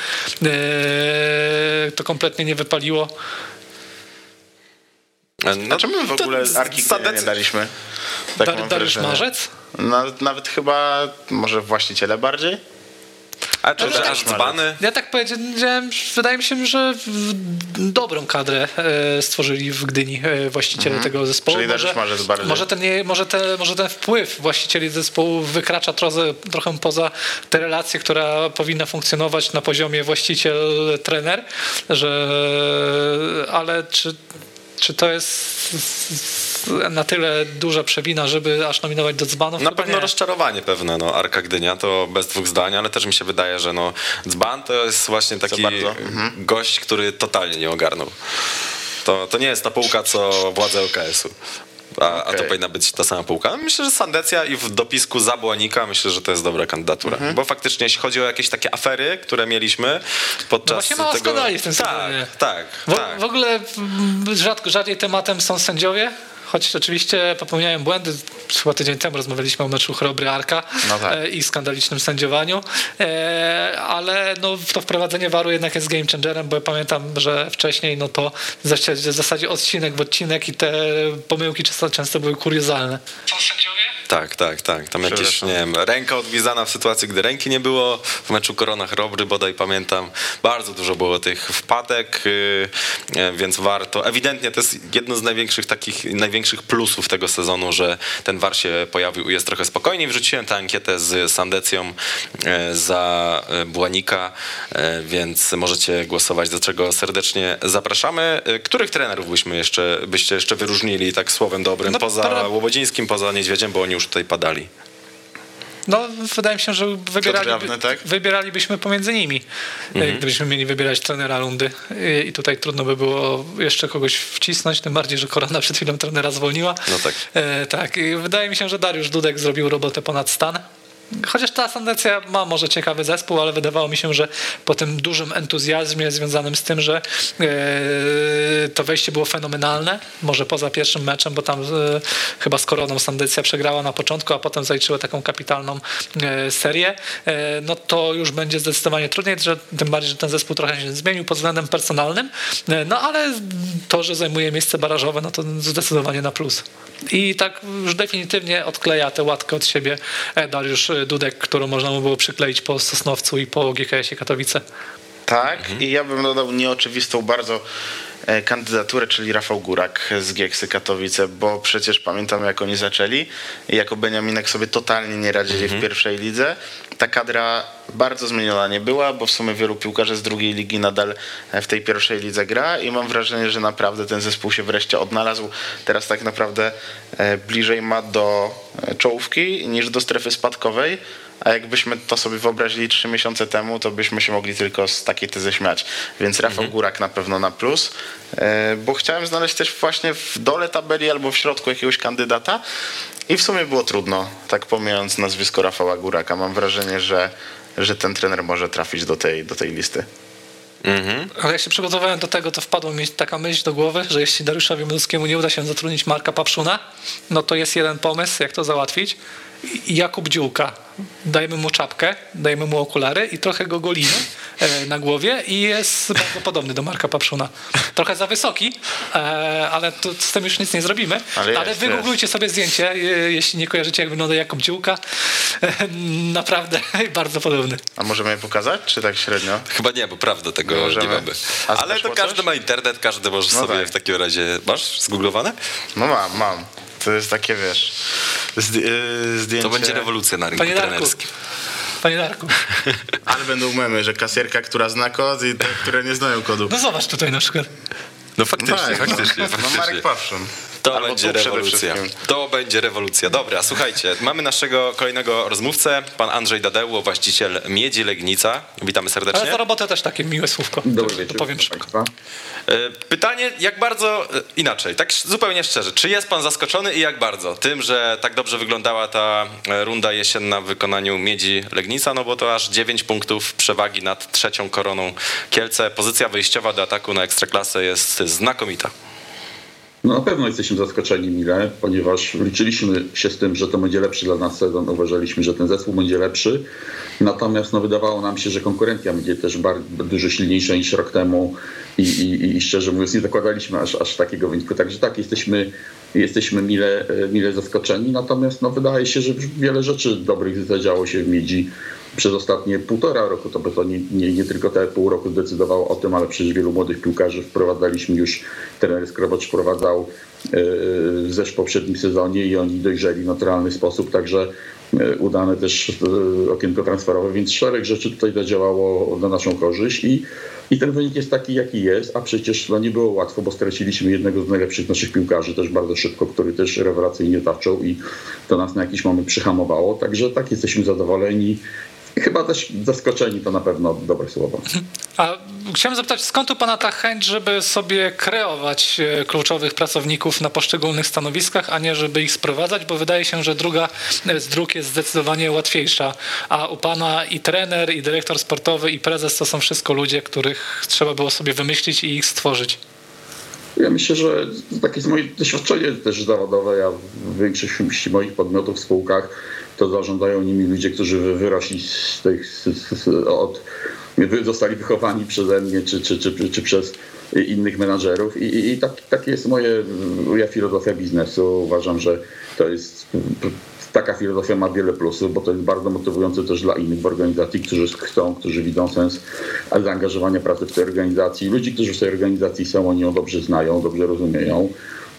e, to kompletnie nie wypaliło. No, A czemu my w ogóle Arki Gdynia nie daliśmy? Tak Dar, Dariusz. Marzec? Nawet, nawet chyba może właściciele bardziej? A czy że tak- aż dzbany? Ja tak powiedziałem, wydaje mi się, że w- dobrą kadrę e, stworzyli w Gdyni e, właściciele tego zespołu. Mhm. Czyli Dariusz Marzec bardziej. może, ten, może, te, może ten wpływ właścicieli zespołu wykracza trochę, trochę poza te relacje, która powinna funkcjonować na poziomie właściciel-trener, że ale czy, czy to jest na tyle duża przewina, żeby aż nominować do dzbanów? Na pewno nie. rozczarowanie pewne, no Arka Gdynia to bez dwóch zdań, ale też mi się wydaje, że no Dzban to jest właśnie taki bardzo? Mhm. gość, który totalnie nie ogarnął. To, to nie jest ta półka, co władze LKS-u. A, a to powinna być ta sama półka. Myślę, że Sandecja i w dopisku Zabłanika myślę, że to jest dobra kandydatura. Mhm. Bo faktycznie jeśli chodzi o jakieś takie afery, które mieliśmy podczas No właśnie mało tego... w tym tak, sezonie. tak, W, tak. w ogóle mm, rzadko, rzadziej tematem są sędziowie, choć oczywiście popełniają błędy. Chyba tydzień temu rozmawialiśmy o meczu Chrobry Arka No tak. e, i skandalicznym sędziowaniu, e, ale no, to wprowadzenie waru jednak jest game changerem, bo ja pamiętam, że wcześniej no to w zasadzie, w zasadzie odcinek w odcinek i te pomyłki często, często były kuriozalne. Są sędziowie? Tak, tak, tak. Tam jakieś, nie wiem, ręka odgwizana w sytuacji, gdy ręki nie było. W meczu Korona Chrobry bodaj pamiętam. Bardzo dużo było tych wpadek, yy, więc warto. Ewidentnie to jest jedno z największych takich, największych plusów tego sezonu, że ten war się pojawił i jest trochę spokojniej. Wrzuciłem tę ankietę z Sandecją yy, za yy, Błanika, yy, więc możecie głosować, do czego serdecznie zapraszamy. Których trenerów byśmy jeszcze, byście jeszcze wyróżnili tak słowem dobrym, No, poza pra- Łobodzińskim, poza Niedźwiedziem, bo oni już tutaj padali. No, wydaje mi się, że wybierali, Jawny, tak? wybieralibyśmy pomiędzy nimi, Mhm. e, gdybyśmy mieli wybierać trenera rundy. I- I tutaj trudno by było jeszcze kogoś wcisnąć, tym bardziej, że Korona przed chwilą trenera zwolniła. No tak. E, tak, i wydaje mi się, że Dariusz Dudek zrobił robotę ponad stan. Chociaż ta Sandecja ma może ciekawy zespół, ale wydawało mi się, że po tym dużym entuzjazmie związanym z tym, że e, to wejście było fenomenalne, może poza pierwszym meczem, bo tam e, chyba z Koroną Sandecja przegrała na początku, a potem zaliczyła taką kapitalną e, serię, no to już będzie zdecydowanie trudniej, że, tym bardziej, że ten zespół trochę się zmienił pod względem personalnym, no ale to, że zajmuje miejsce barażowe, no to zdecydowanie na plus. I tak już definitywnie odkleja tę łatkę od siebie Dariusz Dudek, którą można mu było przykleić po Sosnowcu i po GKS-ie Katowice. Tak, i ja bym dodał nieoczywistą bardzo kandydaturę, czyli Rafał Górak z Gieksy Katowice, bo przecież pamiętam jak oni zaczęli i jako Beniaminek sobie totalnie nie radzili w pierwszej lidze. Ta kadra bardzo zmieniona nie była, bo w sumie wielu piłkarzy z drugiej ligi nadal e, w tej pierwszej lidze gra i mam wrażenie, że naprawdę ten zespół się wreszcie odnalazł. Teraz tak naprawdę e, bliżej ma do e, czołówki niż do strefy spadkowej. A jakbyśmy to sobie wyobrazili trzy miesiące temu, to byśmy się mogli tylko z takiej tezy śmiać. Więc Rafał Górak na pewno na plus. E, Bo chciałem znaleźć też właśnie w dole tabeli albo w środku jakiegoś kandydata. I w sumie było trudno, tak pomijając nazwisko Rafała Góraka. Mam wrażenie, że, że ten trener może trafić do tej, do tej listy. Ale jak się przygotowałem do tego, to wpadła mi taka myśl do głowy, że jeśli Dariuszowi Młodowskiemu nie uda się zatrudnić Marka Papszuna, no to jest jeden pomysł, jak to załatwić. Jakub Dziółka. Dajemy mu czapkę, dajemy mu okulary i trochę go golimy e, na głowie i jest bardzo podobny do Marka Papszuna. Trochę za wysoki, e, ale to z tym już nic nie zrobimy. Ale Ale, wygooglujcie sobie zdjęcie, e, jeśli nie kojarzycie jak wygląda Jakub Dziółka. Naprawdę bardzo podobny. A możemy je pokazać, czy tak średnio? Chyba nie, bo prawda tego Możemy. nie mamy. A Ale to każdy ma internet, każdy może No sobie tak. w takim razie... Masz zgooglowane? No mam, mam. To jest takie, wiesz, zd- yy, zdjęcie... To będzie rewolucja na rynku Panie trenerskim. panie Darku, Ale będą memy, że kasjerka, która zna kod i te, które nie znają kodu. no zobacz tutaj na przykład. No faktycznie, Tak, faktycznie, no, no faktycznie. Marek Pawszyn. To Albo będzie rewolucja. To będzie rewolucja. Dobra, słuchajcie, mamy naszego kolejnego rozmówcę, pan Andrzej Dadeło, właściciel Miedzi Legnica. Witamy serdecznie. Ale za robotę też takie miłe słówko. Dobry To wieczór. powiem szybko. E, Pytanie, jak bardzo, e, inaczej, tak zupełnie szczerze, czy jest pan zaskoczony i jak bardzo tym, że tak dobrze wyglądała ta e, runda jesienna w wykonaniu Miedzi Legnica, no bo to aż 9 punktów przewagi nad trzecią koroną Kielce. Pozycja wyjściowa do ataku na Ekstraklasę jest znakomita. No na pewno jesteśmy zaskoczeni mile, ponieważ liczyliśmy się z tym, że to będzie lepszy dla nas sezon. Uważaliśmy, że ten zespół będzie lepszy. Natomiast no, wydawało nam się, że konkurencja będzie też bardzo, dużo silniejsza niż rok temu i, i, i szczerze mówiąc nie zakładaliśmy aż, aż takiego wyniku. Także tak, jesteśmy, jesteśmy mile, e, mile zaskoczeni. Natomiast no, wydaje się, że wiele rzeczy dobrych zadziało się w Miedzi przez ostatnie półtora roku. To, bo to nie, nie, nie tylko te pół roku zdecydowało o tym, ale przecież wielu młodych piłkarzy wprowadzaliśmy już, trener Skrobacz wprowadzał yy, też w poprzednim sezonie i oni dojrzeli w naturalny sposób, także udane też yy, okienko transferowe, więc szereg rzeczy tutaj zadziałało na naszą korzyść i i ten wynik jest taki, jaki jest, a przecież no, nie było łatwo, bo straciliśmy jednego z najlepszych naszych piłkarzy też bardzo szybko, który też rewelacyjnie taczał i to nas na jakiś moment przyhamowało. Także tak jesteśmy zadowoleni. Chyba też zaskoczeni to na pewno dobre słowo. A chciałem zapytać, skąd u Pana ta chęć, żeby sobie kreować e, kluczowych pracowników na poszczególnych stanowiskach, a nie żeby ich sprowadzać, bo wydaje się, że druga e, z dróg jest zdecydowanie łatwiejsza, a u Pana i trener, i dyrektor sportowy, i prezes to są wszystko ludzie, których trzeba było sobie wymyślić i ich stworzyć. Ja myślę, że takie jest moje doświadczenie też zawodowe. Ja w większości moich podmiotów w spółkach to zarządzają nimi ludzie, którzy wy- wyrośli z tych, z, z, od, zostali wychowani przeze mnie czy, czy, czy, czy przez innych menadżerów i, i, i tak, tak jest moje, moja filozofia biznesu. Uważam, że to jest taka filozofia ma wiele plusów, bo to jest bardzo motywujące też dla innych w organizacji, którzy chcą, którzy widzą sens zaangażowania pracy w tej organizacji. Ludzi, którzy w tej organizacji są, oni ją dobrze znają, dobrze rozumieją.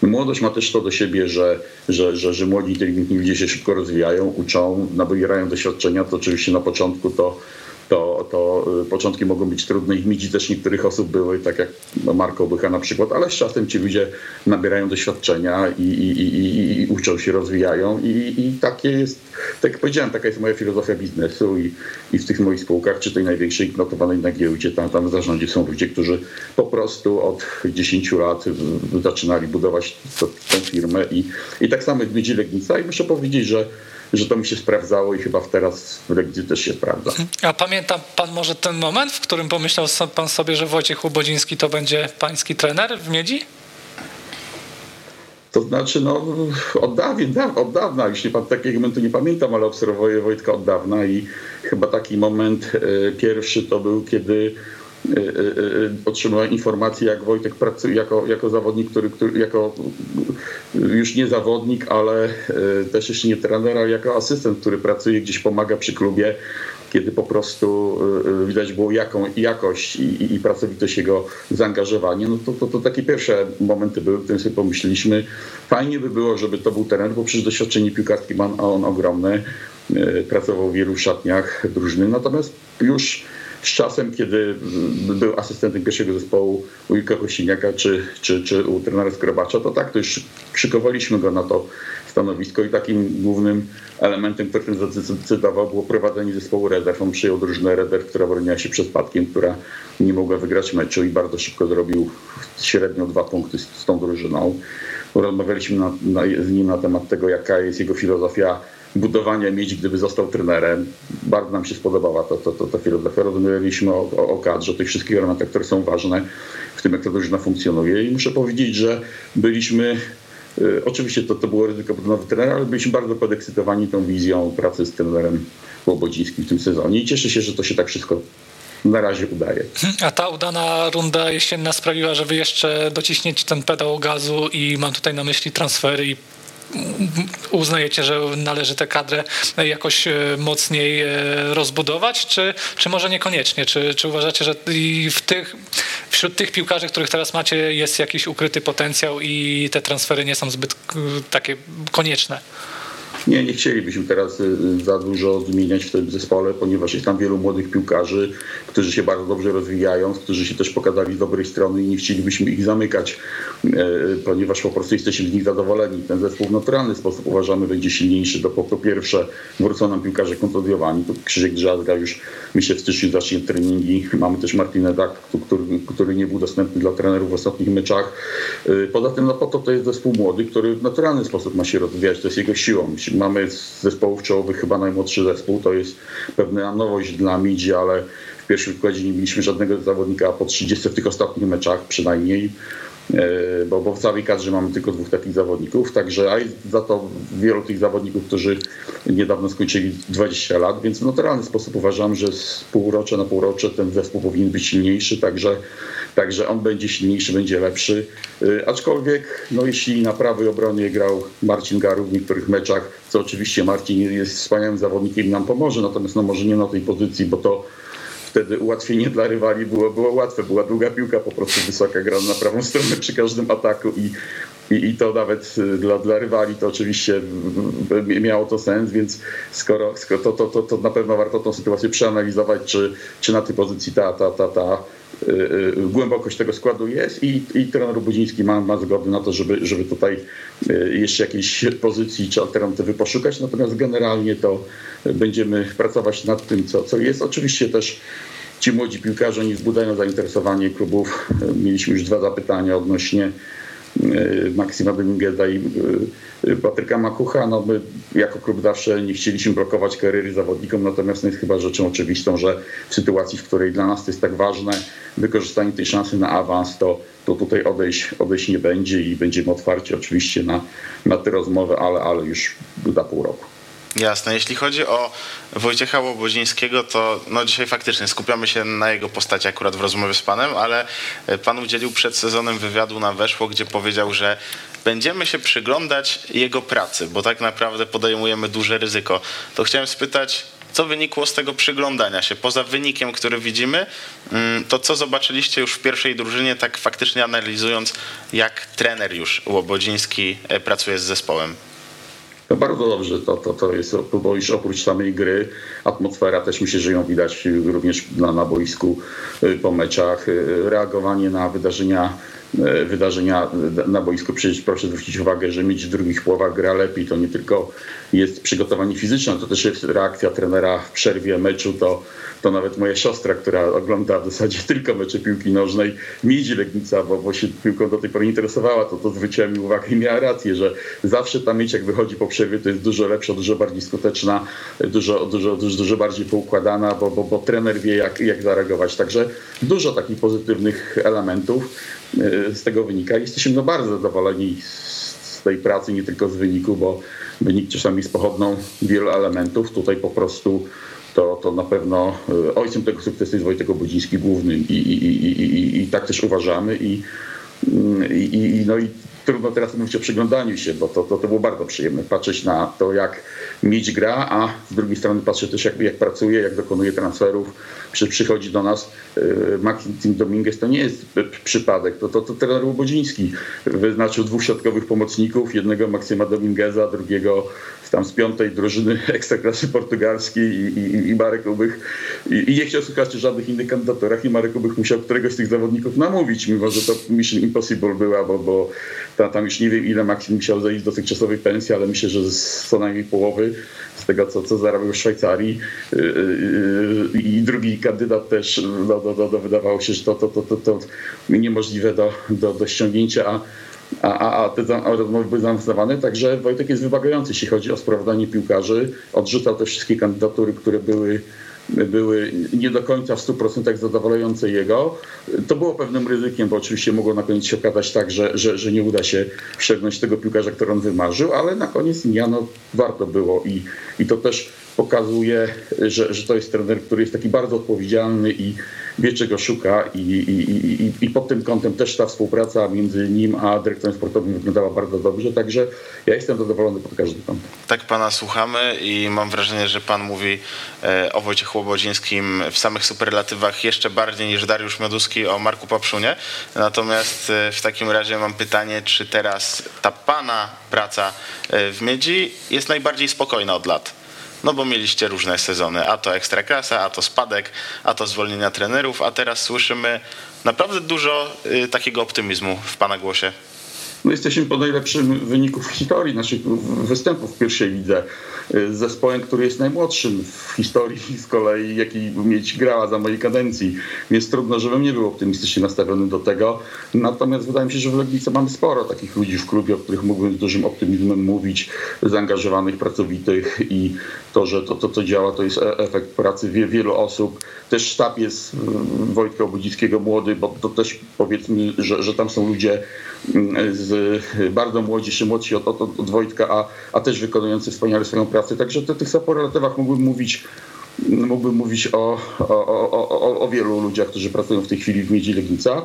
Młodość ma też to do siebie, że, że, że, że młodzi, inteligentni ludzie się szybko rozwijają, uczą, nabierają doświadczenia. To oczywiście na początku to to, to y, początki mogą być trudne i w Midzi też niektórych osób były, tak jak Marko Bycha na przykład, ale z czasem ci ludzie nabierają doświadczenia i, i, i, i, uczą się, rozwijają i, i takie jest, tak jak powiedziałem, taka jest moja filozofia biznesu i, i w tych moich spółkach, czy tej największej notowanej na giełdzie, tam, tam w zarządzie są ludzie, którzy po prostu od 10 lat zaczynali budować tę firmę i, i tak samo Midzi Legnica i muszę powiedzieć, że że to mi się sprawdzało i chyba teraz w Legnicy też się sprawdza. A pamięta pan może ten moment, w którym pomyślał pan sobie, że Wojciech Łobodziński to będzie pański trener w Miedzi? To znaczy, no, od dawna, od dawna, już nie, pan- takiego momentu nie pamiętam, ale obserwuję Wojtka od dawna i chyba taki moment e, pierwszy to był, kiedy otrzymałem informację, jak Wojtek pracuje jako, jako zawodnik, który, który jako już nie zawodnik, ale też jeszcze nie trener, ale jako asystent, który pracuje gdzieś, pomaga przy klubie, kiedy po prostu widać było jaką, jakość i, i, i pracowitość jego zaangażowanie, no to, to, to takie pierwsze momenty były, w którym sobie pomyśleliśmy, fajnie by było, żeby to był trener, bo przecież doświadczenie piłkarskie ma on ogromne, pracował w wielu szatniach drużyny, natomiast już z czasem, kiedy był asystentem pierwszego zespołu u Ilka Kościniaka czy, czy, czy u trenera Skrobacza, to tak, to już szykowaliśmy go na to stanowisko i takim głównym elementem, który ten zadecydował, było prowadzenie zespołu rezerw. On przyjął drużynę rezerw, która broniła się przed spadkiem, która nie mogła wygrać meczu i bardzo szybko zrobił średnio dwa punkty z, z tą drużyną. Rozmawialiśmy na, na, z nim na temat tego, jaka jest jego filozofia budowania mieć, gdyby został trenerem. Bardzo nam się spodobała ta, ta, ta, ta filozofia. Rozmawialiśmy o, o, o kadrze, tych wszystkich elementach, które są ważne w tym, jak ta drużyna funkcjonuje. I muszę powiedzieć, że byliśmy y, Oczywiście to, to było ryzyko nowy trener, ale byliśmy bardzo podekscytowani tą wizją pracy z trenerem Łobodzińskim w tym sezonie i cieszę się, że to się tak wszystko na razie udaje. A ta udana runda jesienna sprawiła, że wy jeszcze dociśniecie ten pedał gazu i mam tutaj na myśli transfery i uznajecie, że należy tę kadrę jakoś e, mocniej e, rozbudować, czy, czy może niekoniecznie? Czy, czy uważacie, że w tych, wśród tych piłkarzy, których teraz macie, jest jakiś ukryty potencjał i te transfery nie są zbyt e, takie konieczne? Nie, nie chcielibyśmy teraz y, za dużo zmieniać w tym zespole, ponieważ jest tam wielu młodych piłkarzy, którzy się bardzo dobrze rozwijają, którzy się też pokazali z dobrej strony i nie chcielibyśmy ich zamykać, y, ponieważ po prostu jesteśmy z nich zadowoleni. Ten zespół w naturalny sposób uważamy będzie silniejszy. Do po, po pierwsze wrócą nam piłkarze kontuzjowani. Tu Krzysiek Drzazga już myślę w styczniu zacznie treningi. Mamy też Martinę Dak, który, który nie był dostępny dla trenerów w ostatnich meczach. Y, Poza tym no po to to jest zespół młody, który w naturalny sposób ma się rozwijać. To jest jego siłą. Mamy z zespołów czołowych chyba najmłodszy zespół. To jest pewna nowość dla Midzi, ale w pierwszym składzie nie mieliśmy żadnego zawodnika po 30 w tych ostatnich meczach przynajmniej. E, Bo, bo w całej kadrze mamy tylko dwóch takich zawodników, także a za to wielu tych zawodników, którzy niedawno skończyli 20 lat, więc w naturalny sposób uważam, że z półrocza na półrocze ten zespół powinien być silniejszy, także, także on będzie silniejszy, będzie lepszy. E, Aczkolwiek, no jeśli na prawej obronie grał Marcin Garu w niektórych meczach, co oczywiście Marcin jest wspaniałym zawodnikiem i nam pomoże, natomiast no może nie na tej pozycji, bo to wtedy ułatwienie dla rywali było, było łatwe. Była długa piłka, po prostu wysoka grana na prawą stronę przy każdym ataku i, i, i to nawet y, dla, dla rywali to oczywiście miało to sens, więc skoro, skoro to, to, to, to na pewno warto tą sytuację przeanalizować, czy, czy na tej pozycji ta, ta, ta, ta y, y, głębokość tego składu jest i, i trener Budziński ma, ma zgodę na to, żeby, żeby tutaj jeszcze jakiejś pozycji czy alternatywy poszukać, natomiast generalnie to będziemy pracować nad tym, co, co jest. Oczywiście też ci młodzi piłkarze nie wzbudzają zainteresowanie klubów. Mieliśmy już dwa zapytania odnośnie Maksima Domingueza i y, y, Patryka Makucha. No my jako klub zawsze nie chcieliśmy blokować kariery zawodnikom, natomiast no jest chyba rzeczą oczywistą, że w sytuacji, w której dla nas to jest tak ważne, wykorzystanie tej szansy na awans, to, to tutaj odejść, odejść nie będzie i będziemy otwarci oczywiście na, na te rozmowy, ale, ale już za pół roku. Jasne. Jeśli chodzi o Wojciecha Łobodzińskiego, to no dzisiaj faktycznie skupiamy się na jego postaci akurat w rozmowie z panem, ale e, pan udzielił przed sezonem wywiadu na Weszło, gdzie powiedział, że będziemy się przyglądać jego pracy, bo tak naprawdę podejmujemy duże ryzyko. To chciałem spytać, co wynikło z tego przyglądania się? Poza wynikiem, który widzimy, mm, to co zobaczyliście już w pierwszej drużynie, tak faktycznie analizując, jak trener już Łobodziński e, pracuje z zespołem? No bardzo dobrze, to, to, to jest, bo już oprócz samej gry, atmosfera też myślę, że ją widać również na, na boisku y, po meczach, y, reagowanie na wydarzenia wydarzenia na boisku. Przecież proszę zwrócić uwagę, że mieć w drugich połowach gra lepiej, to nie tylko jest przygotowanie fizyczne, to też jest reakcja trenera w przerwie meczu, to, to nawet moja siostra, która ogląda w zasadzie tylko mecze piłki nożnej, Miedzi Legnica, bo, bo się piłką do tej pory interesowała, to, to zwróciła mi uwagę i miała rację, że zawsze ta miedź jak wychodzi po przerwie, to jest dużo lepsza, dużo bardziej skuteczna, dużo, dużo, dużo, dużo bardziej poukładana, bo, bo, bo trener wie jak, jak zareagować. Także dużo takich pozytywnych elementów y, z tego wynika. Jesteśmy no bardzo zadowoleni z tej pracy, nie tylko z wyniku, bo wynik czasami jest pochodną wielu elementów. Tutaj po prostu to, to na pewno y, ojcem tego sukcesu jest Wojtek Obudziński głównym i, i, i, i, i tak też uważamy. I, i, i, no i trudno teraz mówić o przyglądaniu się, bo to, to, to było bardzo przyjemne patrzeć na to, jak mieć gra, a z drugiej strony patrzeć też, jak, jak pracuje, jak dokonuje transferów. Przy, przychodzi do nas y, Maxim Dominguez, to nie jest przypadek, to, to, to trener Łobodziński wyznaczył dwóch środkowych pomocników, jednego Maksyma Domingueza, drugiego tam z piątej drużyny ekstraklasy portugalskiej i, i, i Marek Ubych i, i nie chciał słuchać o żadnych innych kandydaturach i Marek Ubych musiał któregoś z tych zawodników namówić, mimo że to Mission Impossible była, bo, bo tam, tam już nie wiem ile Maksim musiał zejść z dotychczasowej pensji, ale myślę, że z co najmniej połowy z tego, co, co zarabiał w Szwajcarii. Yy, yy, i drugi kandydat też no, no, no, no, wydawało się, że to, to, to, to, to niemożliwe do, do, do ściągnięcia, a a, a, a te rozmowy były zaawansowane, także Wojtek jest wymagający, jeśli chodzi o sprawdzanie piłkarzy. Odrzucał te wszystkie kandydatury, które były, były nie do końca w 100% zadowalające jego. To było pewnym ryzykiem, bo oczywiście mogło na koniec się okazać tak, że, że, że nie uda się ściągnąć tego piłkarza, który on wymarzył, ale na koniec dnia no, warto było i, i to też pokazuje, że, że to jest trener, który jest taki bardzo odpowiedzialny i wie czego szuka i, i, i, i- pod tym kątem też ta współpraca między nim a dyrektorem sportowym wyglądała bardzo dobrze, także ja jestem zadowolony pod każdym kątem. Tak pana słuchamy i mam wrażenie, że pan mówi e, o Wojciechu Lechu Łobodzińskim w samych superlatywach jeszcze bardziej niż Dariusz Mioduski o Marku Papszunie. Natomiast e, w takim razie mam pytanie, czy teraz ta pana praca e, w Miedzi jest najbardziej spokojna od lat? No bo mieliście różne sezony, a to ekstraklasa, a to spadek, a to zwolnienia trenerów, a teraz słyszymy naprawdę dużo y, takiego optymizmu w pana głosie. No jesteśmy po najlepszym wyniku w historii naszych występów w pierwszej lidze. Z zespołem, który jest najmłodszym w historii z kolei, jaki mieć grała za mojej kadencji. Więc trudno, żebym nie był optymistycznie nastawiony do tego. Natomiast wydaje mi się, że w Legnicy mamy sporo takich ludzi w klubie, o których mógłbym z dużym optymizmem mówić, zaangażowanych, pracowitych i to, że to, to co działa, to jest e- efekt pracy wielu osób. Też sztab jest Wojtka Obudzickiego młody, bo to też powiedzmy, że, że tam są ludzie z bardzo młodzi, czy młodsi od, od, od Wojtka, a, a też wykonujący wspaniale swoją pracę. Także o tych superlatywach mógłbym mówić mógłbym mówić o, o, o, o, wielu ludziach, którzy pracują w tej chwili w Miedzi Legnica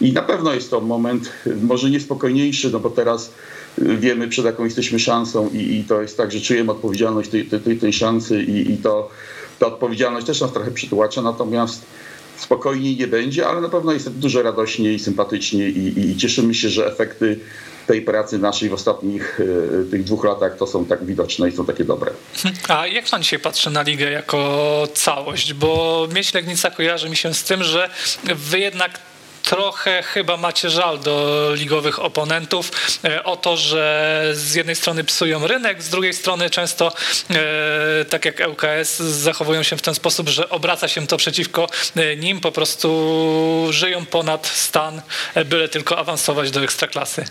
i na pewno jest to moment może niespokojniejszy, no bo teraz wiemy przed jaką jesteśmy szansą i, i to jest tak, że czujemy odpowiedzialność tej, tej, tej szansy i, i to, ta odpowiedzialność też nas trochę przytłacza, natomiast spokojniej nie będzie, ale na pewno jest dużo radośniej, sympatycznie i, i, i cieszymy się, że efekty tej pracy naszej w ostatnich y, tych dwóch latach to są tak widoczne i są takie dobre. A jak pan dzisiaj patrzy na ligę jako całość? Bo Mieć Legnica kojarzy mi się z tym, że wy jednak trochę chyba macie żal do ligowych oponentów e, o to, że z jednej strony psują rynek, z drugiej strony często, e, tak jak ŁKS, zachowują się w ten sposób, że obraca się to przeciwko e, nim, po prostu żyją ponad stan, byle tylko awansować do ekstraklasy.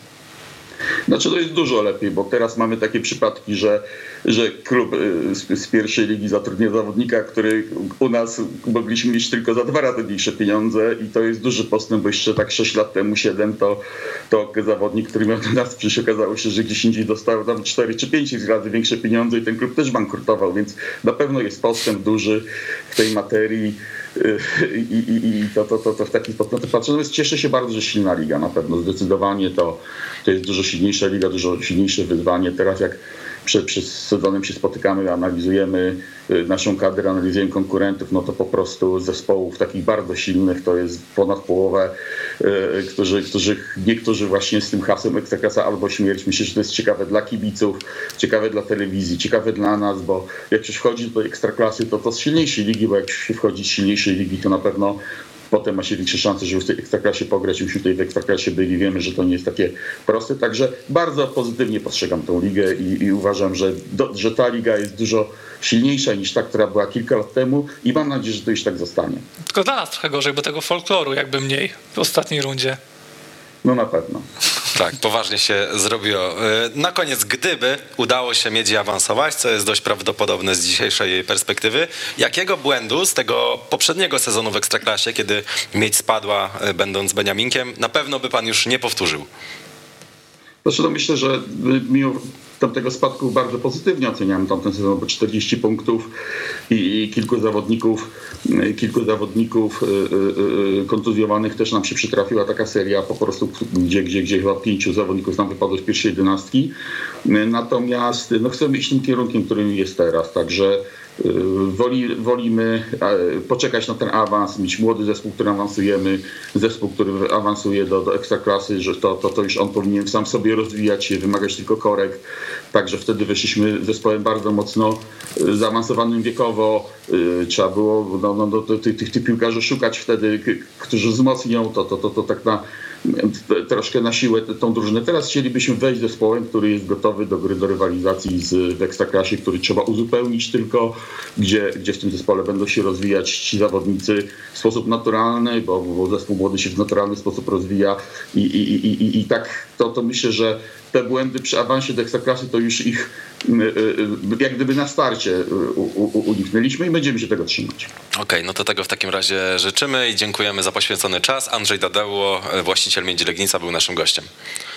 Znaczy to jest dużo lepiej, bo teraz mamy takie przypadki, że, że klub y, z, z pierwszej ligi zatrudnia zawodnika, który u nas mogliśmy mieć tylko za dwa razy mniejsze pieniądze i to jest duży postęp, bo jeszcze tak 6 lat temu, 7, to, to zawodnik, który miał do nas przyjść, okazało się, że gdzieś indziej dostał tam 4 czy 5 razy większe pieniądze i ten klub też bankrutował, więc na pewno jest postęp duży w tej materii i, i, to, to, to, to w taki sposób patrzę. Natomiast cieszę się bardzo, że silna liga na pewno. Zdecydowanie to, to jest dużo silniejsza liga, dużo silniejsze wyzwanie. Teraz jak przed, przed sezonem się spotykamy, analizujemy y, naszą kadrę, analizujemy konkurentów, no to po prostu zespołów takich bardzo silnych to jest ponad połowę, y, którzy, którzy niektórzy właśnie z tym hasłem Ekstraklasa albo śmierć. Myślę, że to jest ciekawe dla kibiców, ciekawe dla telewizji, ciekawe dla nas, bo jak się wchodzi do Ekstraklasy, to to z silniejszej ligi, bo jak się wchodzi z silniejszej ligi, to na pewno potem ma się większe szanse, żeby w tej ekstraklasie pograć. Już tutaj w ekstraklasie byli, wiemy, że to nie jest takie proste. Także bardzo pozytywnie postrzegam tą ligę i, i uważam, że, do, że ta liga jest dużo silniejsza niż ta, która była kilka lat temu i mam nadzieję, że to już tak zostanie. Tylko dla nas trochę gorzej, bo tego folkloru jakby mniej w ostatniej rundzie. No na pewno. Tak, poważnie się zrobiło. E, na koniec, gdyby udało się Miedzi awansować, co jest dość prawdopodobne z dzisiejszej perspektywy, jakiego błędu z tego poprzedniego sezonu w Ekstraklasie, kiedy Miedź spadła e, będąc Beniaminkiem, na pewno by pan już nie powtórzył? Znaczy, no myślę, że mimo tamtego spadku bardzo pozytywnie oceniam tamten sezon, bo 40 punktów i, i kilku zawodników, kilku zawodników y, y, y, kontuzjowanych też nam się przytrafiła taka seria po prostu, gdzie, gdzie, gdzie chyba pięciu zawodników nam wypadło z pierwszej jedenastki. Natomiast no, chcemy iść tym kierunkiem, którym jest teraz, także Woli, wolimy poczekać na ten awans, mieć młody zespół, który awansujemy, zespół, który awansuje do, do ekstraklasy, że to, to, to już on powinien sam sobie rozwijać się, wymagać tylko korek. Także wtedy weszliśmy zespołem bardzo mocno y, zaawansowanym wiekowo. Y, trzeba było no, no, tych, tych, tych piłkarzy szukać wtedy, którzy wzmocnią to, to, to, to tak na troszkę na siłę tą drużynę. Teraz chcielibyśmy wejść zespołem, który jest gotowy do gry, do rywalizacji z, w Ekstraklasie, który trzeba uzupełnić tylko, gdzie, gdzie w tym zespole będą się rozwijać ci zawodnicy w sposób naturalny, bo, bo zespół młody się w naturalny sposób rozwija i, i, i, i, i tak to, to myślę, że te błędy przy awansie do Ekstraklasy to już ich y, y, y, jak gdyby na starcie uniknęliśmy i będziemy się tego trzymać. Okej, okay, no to tego w takim razie życzymy i dziękujemy za poświęcony czas. Andrzej Dadeło, właściciel Miedzi Legnica był naszym gościem.